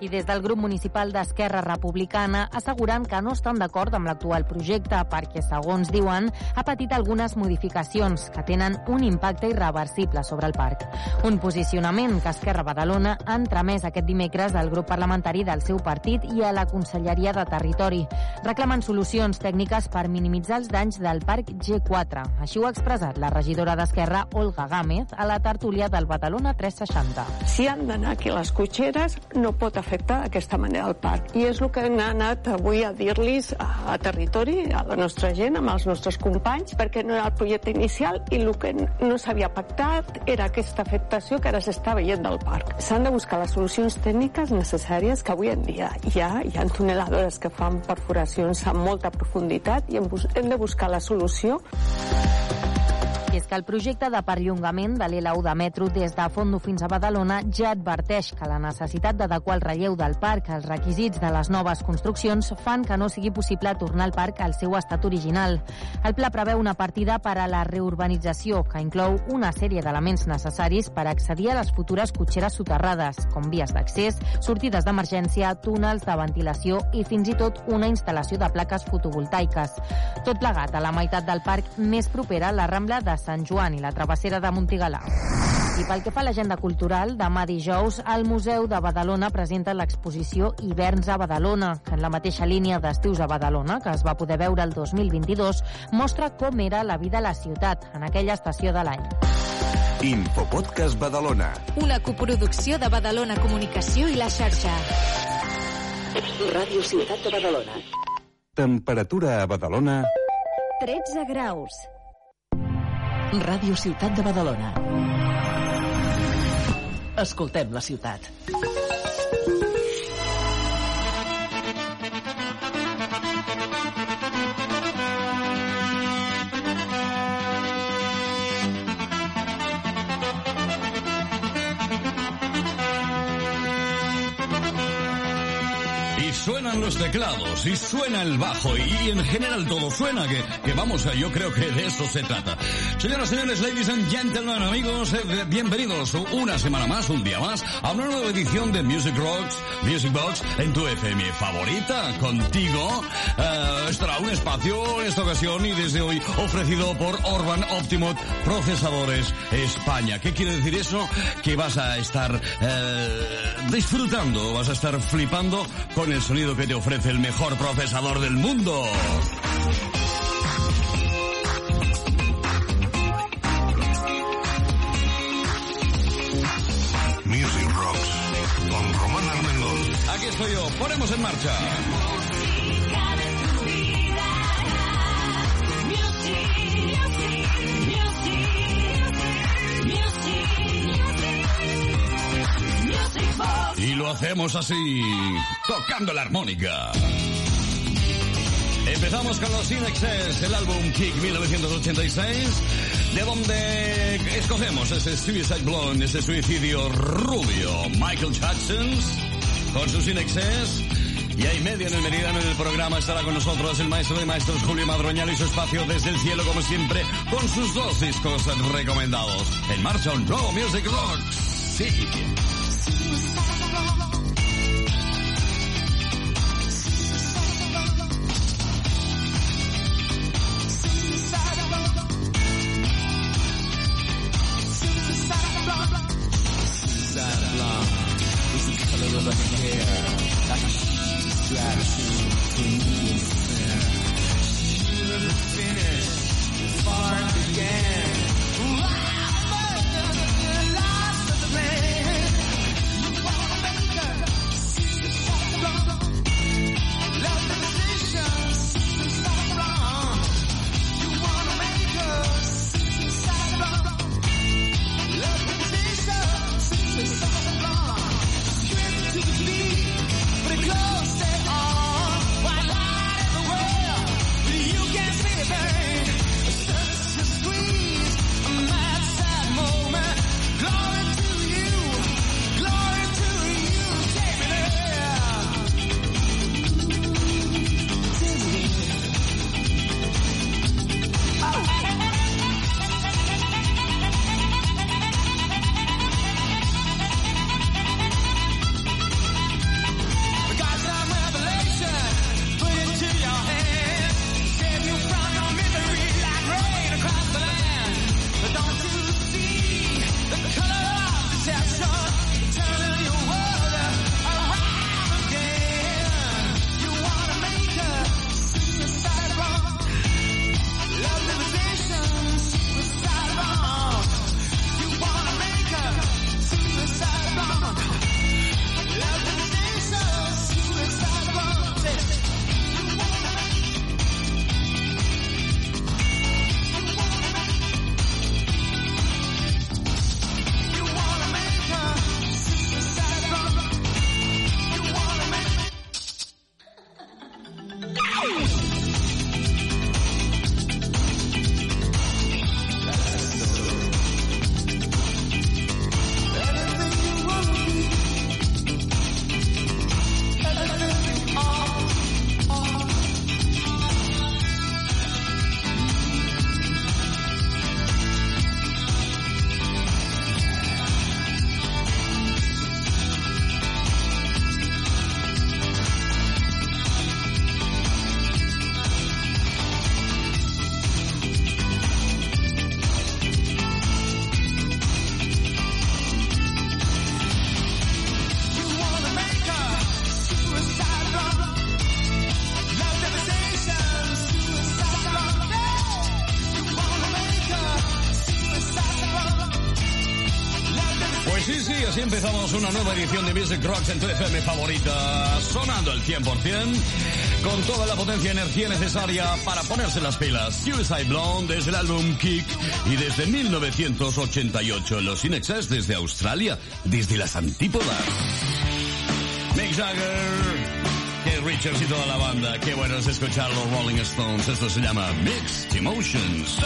Speaker 4: I des del grup municipal d'Esquerra Republicana asseguren que no estan d'acord amb l'actual projecte perquè, segons diuen, ha patit algunes modificacions que tenen un impacte irreversible sobre el parc. Un posicionament que Esquerra Badalona ha entremès aquest dimecres al grup parlamentari del seu partit i a la Conselleria de Territori. Reclamen solucions tècniques per minimitzar els danys del parc G4. Així ho ha expressat la regidora d'Esquerra, Olga Gámez, a la tertúlia del Badalona 360.
Speaker 6: Si han d'anar aquí les cotxeres, no pot afectar d'aquesta manera el parc. I és el que hem anat avui a dir-los a, a territori, a la nostra gent, amb els nostres companys, perquè no era el projecte inicial i el que no s'havia pactat era aquesta afectació que ara s'està veient del parc. S'han de buscar les solucions tècniques necessàries que avui en dia hi ha, hi ha tuneladores que fan perforacions amb molta profunditat i hem, hem de buscar la solució
Speaker 4: I és que el projecte de perllongament de l'L1 de metro des de Fondo fins a Badalona ja adverteix que la necessitat d'adequar el relleu del parc als requisits de les noves construccions fan que no sigui possible tornar el parc al seu estat original. El pla preveu una partida per a la reurbanització que inclou una sèrie d'elements necessaris per accedir a les futures cotxeres soterrades, com vies d'accés, sortides d'emergència, túnels de ventilació i fins i tot una instal·lació de plaques fotovoltaiques. Tot plegat a la meitat del parc més propera, la Rambla de Sant Joan i la travessera de Montigalà. I pel que fa a l'agenda cultural, demà dijous el Museu de Badalona presenta l'exposició Hiverns a Badalona, que en la mateixa línia d'estius a Badalona, que es va poder veure el 2022, mostra com era la vida a la ciutat en aquella estació de l'any.
Speaker 3: Infopodcast Badalona.
Speaker 4: Una coproducció de Badalona Comunicació i la xarxa.
Speaker 1: Ràdio Ciutat de Badalona.
Speaker 3: Temperatura a Badalona...
Speaker 7: 13 graus.
Speaker 1: Ràdio Ciutat de Badalona. Escoltem la ciutat.
Speaker 40: Los teclados, y suena el bajo, y, en general todo suena, que, que vamos, yo creo que de eso se trata. Señoras, señores, ladies and gentlemen, amigos, eh, bienvenidos una semana más, un día más, a una nueva edición de Music Rocks, Music Box, en tu FM favorita, contigo. Eh, estará un espacio en esta ocasión y desde hoy ofrecido por Orban Optimot Procesadores España. ¿Qué quiere decir eso? Que vas a estar eh, disfrutando, vas a estar flipando con el sonido que te ofrece el mejor procesador del mundo.
Speaker 3: Music Rocks con Román Armengol.
Speaker 40: Aquí estoy yo, ponemos en marcha. Lo hacemos así, tocando la armónica. Empezamos con los Inexes, el álbum Kick 1986, de donde escogemos ese Suicide Blonde, ese suicidio rubio. Michael Jackson, con sus Inexes. Y ahí medio en el meridiano en el programa estará con nosotros el maestro de maestros Julio Madroñal y su espacio desde el cielo como siempre con sus dos discos recomendados. En marcha un Raw Music Rocks. Sí. color of her hair, like a strategy. Energía necesaria para ponerse las pilas. Suicide Blonde desde el álbum Kick y desde 1988 los Inexes desde Australia, desde las antípodas. Mick Jagger, Keith Richards y toda la banda. Qué bueno es escuchar los Rolling Stones. Esto se llama Mixed Emotions.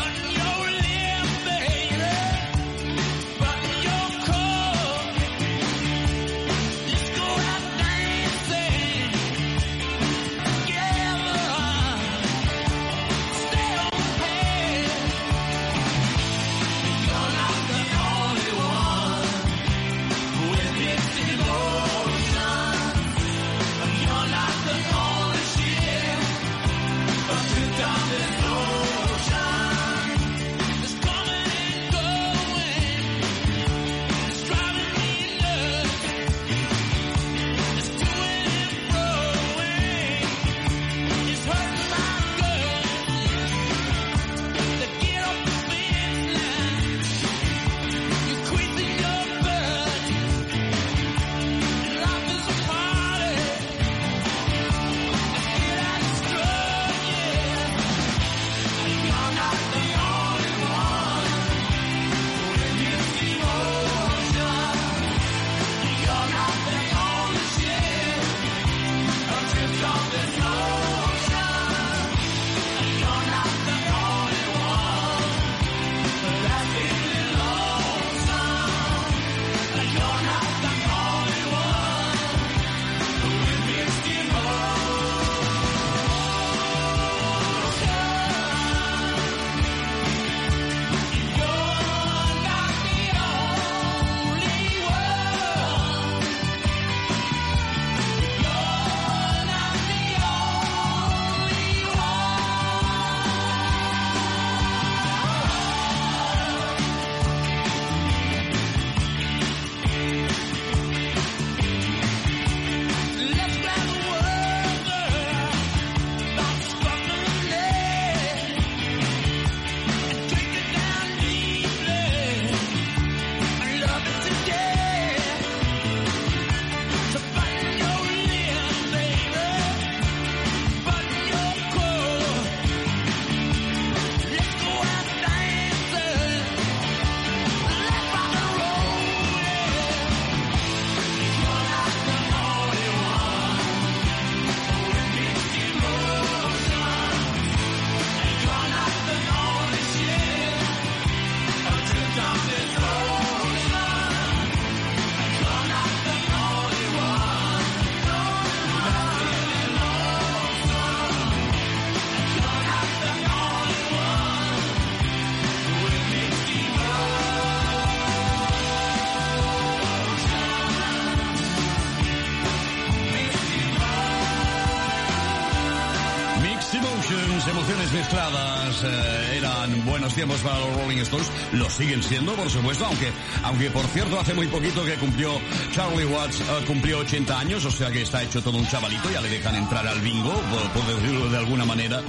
Speaker 40: Para los Rolling Stones, lo siguen siendo, por supuesto, aunque, aunque por cierto hace muy poquito que cumplió Charlie Watts, eh, cumplió 80 años, o sea que está hecho todo un chavalito, ya le dejan entrar al bingo, por, decirlo de alguna manera.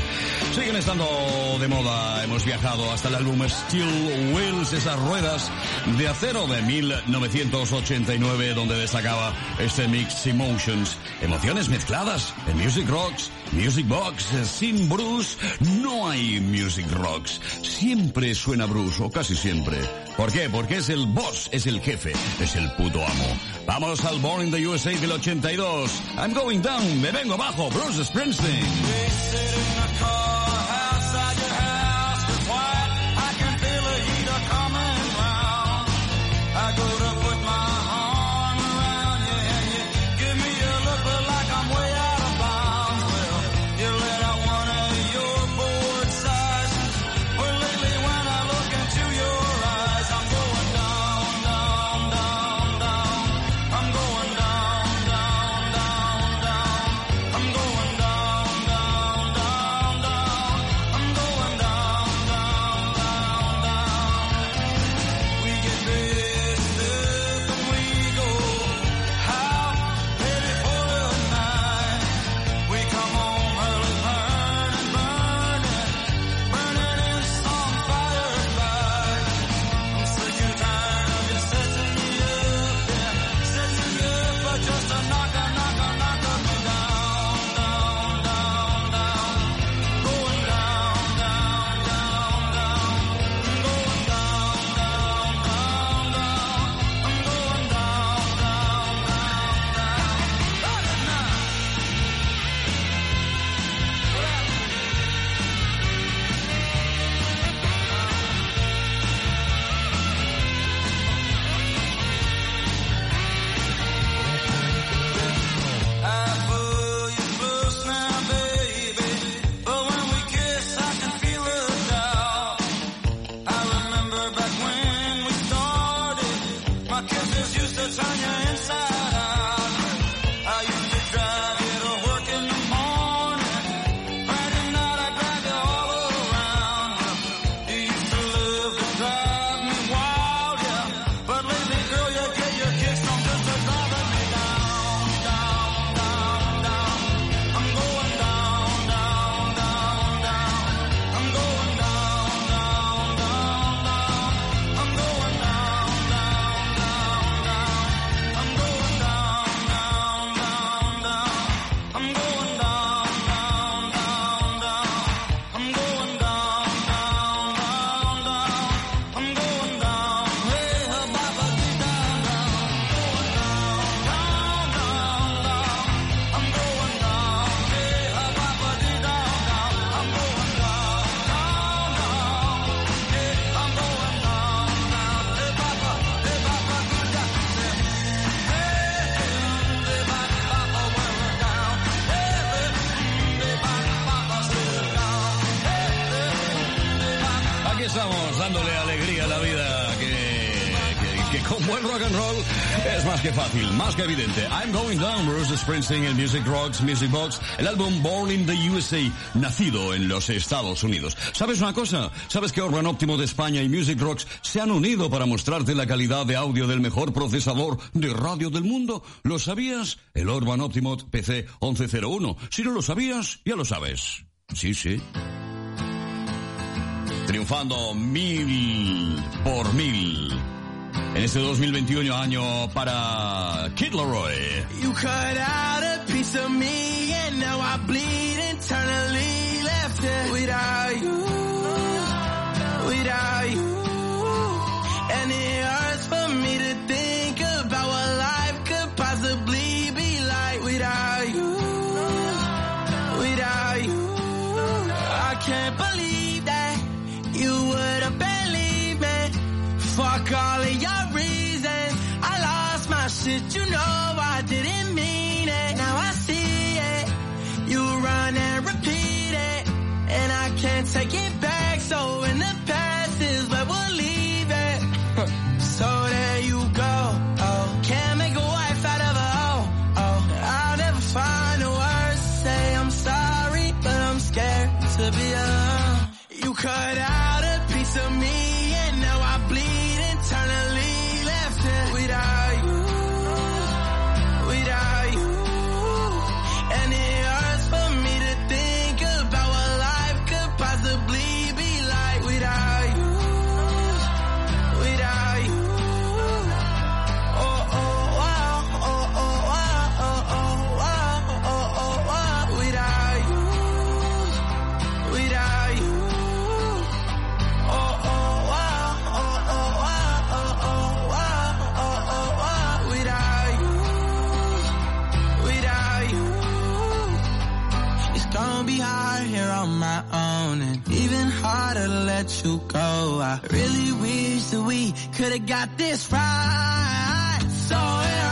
Speaker 40: Siguen estando de moda, hemos viajado hasta el álbum Steel Wheels, esas ruedas de acero de 1989, donde destacaba este Mix Emotions. Emociones mezcladas en Music Rocks, Music Box, sin Bruce no hay Music Rocks. Siempre suena Bruce, o casi siempre. ¿Por qué? Porque es el boss, es el jefe, es el puto amo. Vamos al Born in the USA del 82. I'm going down, me vengo abajo, Bruce Springsteen. Evidente. I'm Going Down, Bruce Springsteen, el Music Rocks, Music Box, el álbum Born in the USA, nacido en los Estados Unidos. ¿Sabes una cosa? ¿Sabes que Orban Óptimo de España y Music Rocks se han unido para mostrarte la calidad de audio del mejor procesador de radio del mundo? ¿Lo sabías? El Orban Optimo PC 1101. Si no lo sabías, ya lo sabes. Sí, sí triunfando mil por mil. En este 2021 año para Kid Leroy.
Speaker 41: You cut out a piece of me and now I bleed internally left it without you, without you. Lost my shit, you own and even harder to let you go. I really wish that we could have got this right. So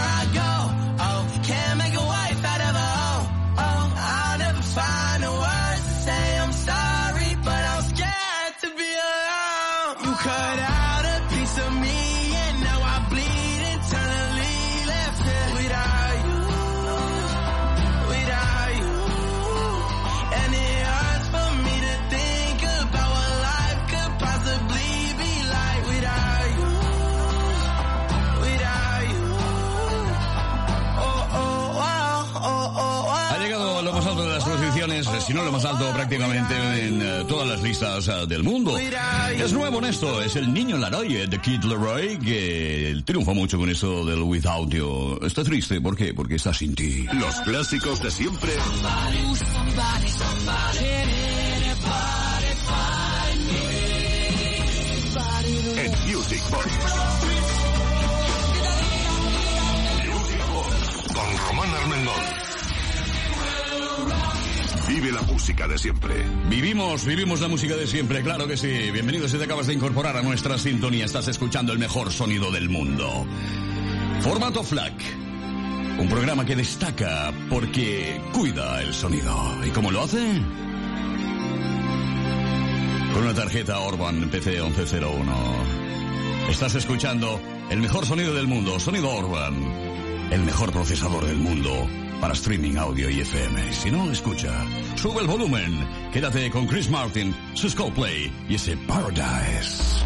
Speaker 40: si no lo más alto prácticamente en eh, todas las listas eh, del mundo. Es nuevo en esto, es el niño Laroy eh, de Kid Leroy que triunfa mucho con eso del Without You. Está triste, ¿por qué? Porque está sin ti.
Speaker 42: Los clásicos de siempre en Music Box. Music Box con Román Armengol. Vive la música de siempre.
Speaker 40: Vivimos, vivimos la música de siempre, claro que sí. Bienvenido si te acabas de incorporar a nuestra sintonía. Estás escuchando el mejor sonido del mundo. Formato FLAC. Un programa que destaca porque cuida el sonido. ¿Y cómo lo hace? Con una tarjeta Orban PC 1101. Estás escuchando el mejor sonido del mundo, Sonido Orban. El mejor procesador del mundo para streaming audio y FM. Si no, escucha. Sube el volumen. Quédate con Chris Martin, su Play y ese Paradise.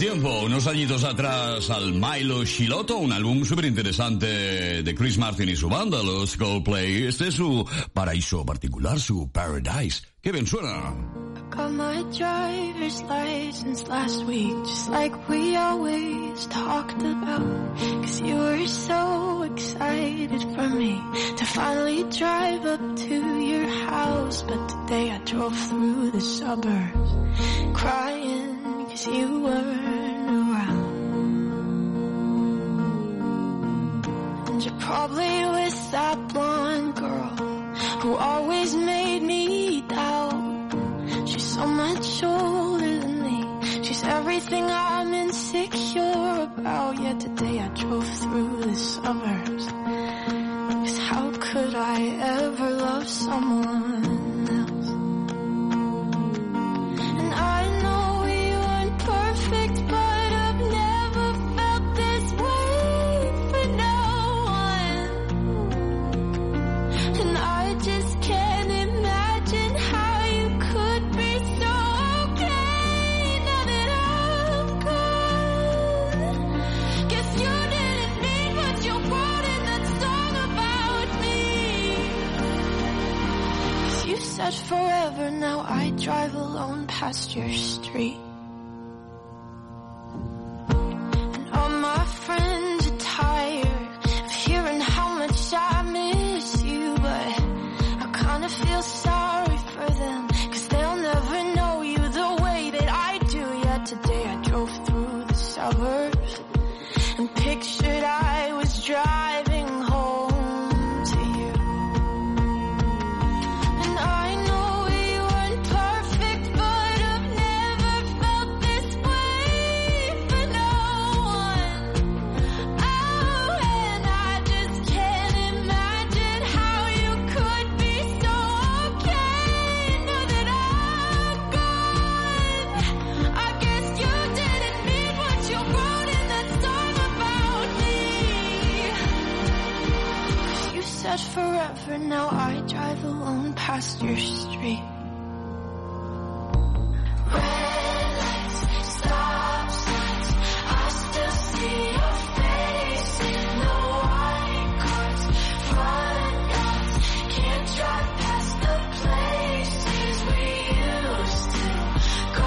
Speaker 40: tiempo, unos añitos atrás, al Milo Shiloto, un álbum súper interesante de Chris Martin y su banda, los Coldplay. Este es su paraíso particular, su Paradise. ¡Qué bien suena!
Speaker 43: You. But today I drove through the suburbs, crying you were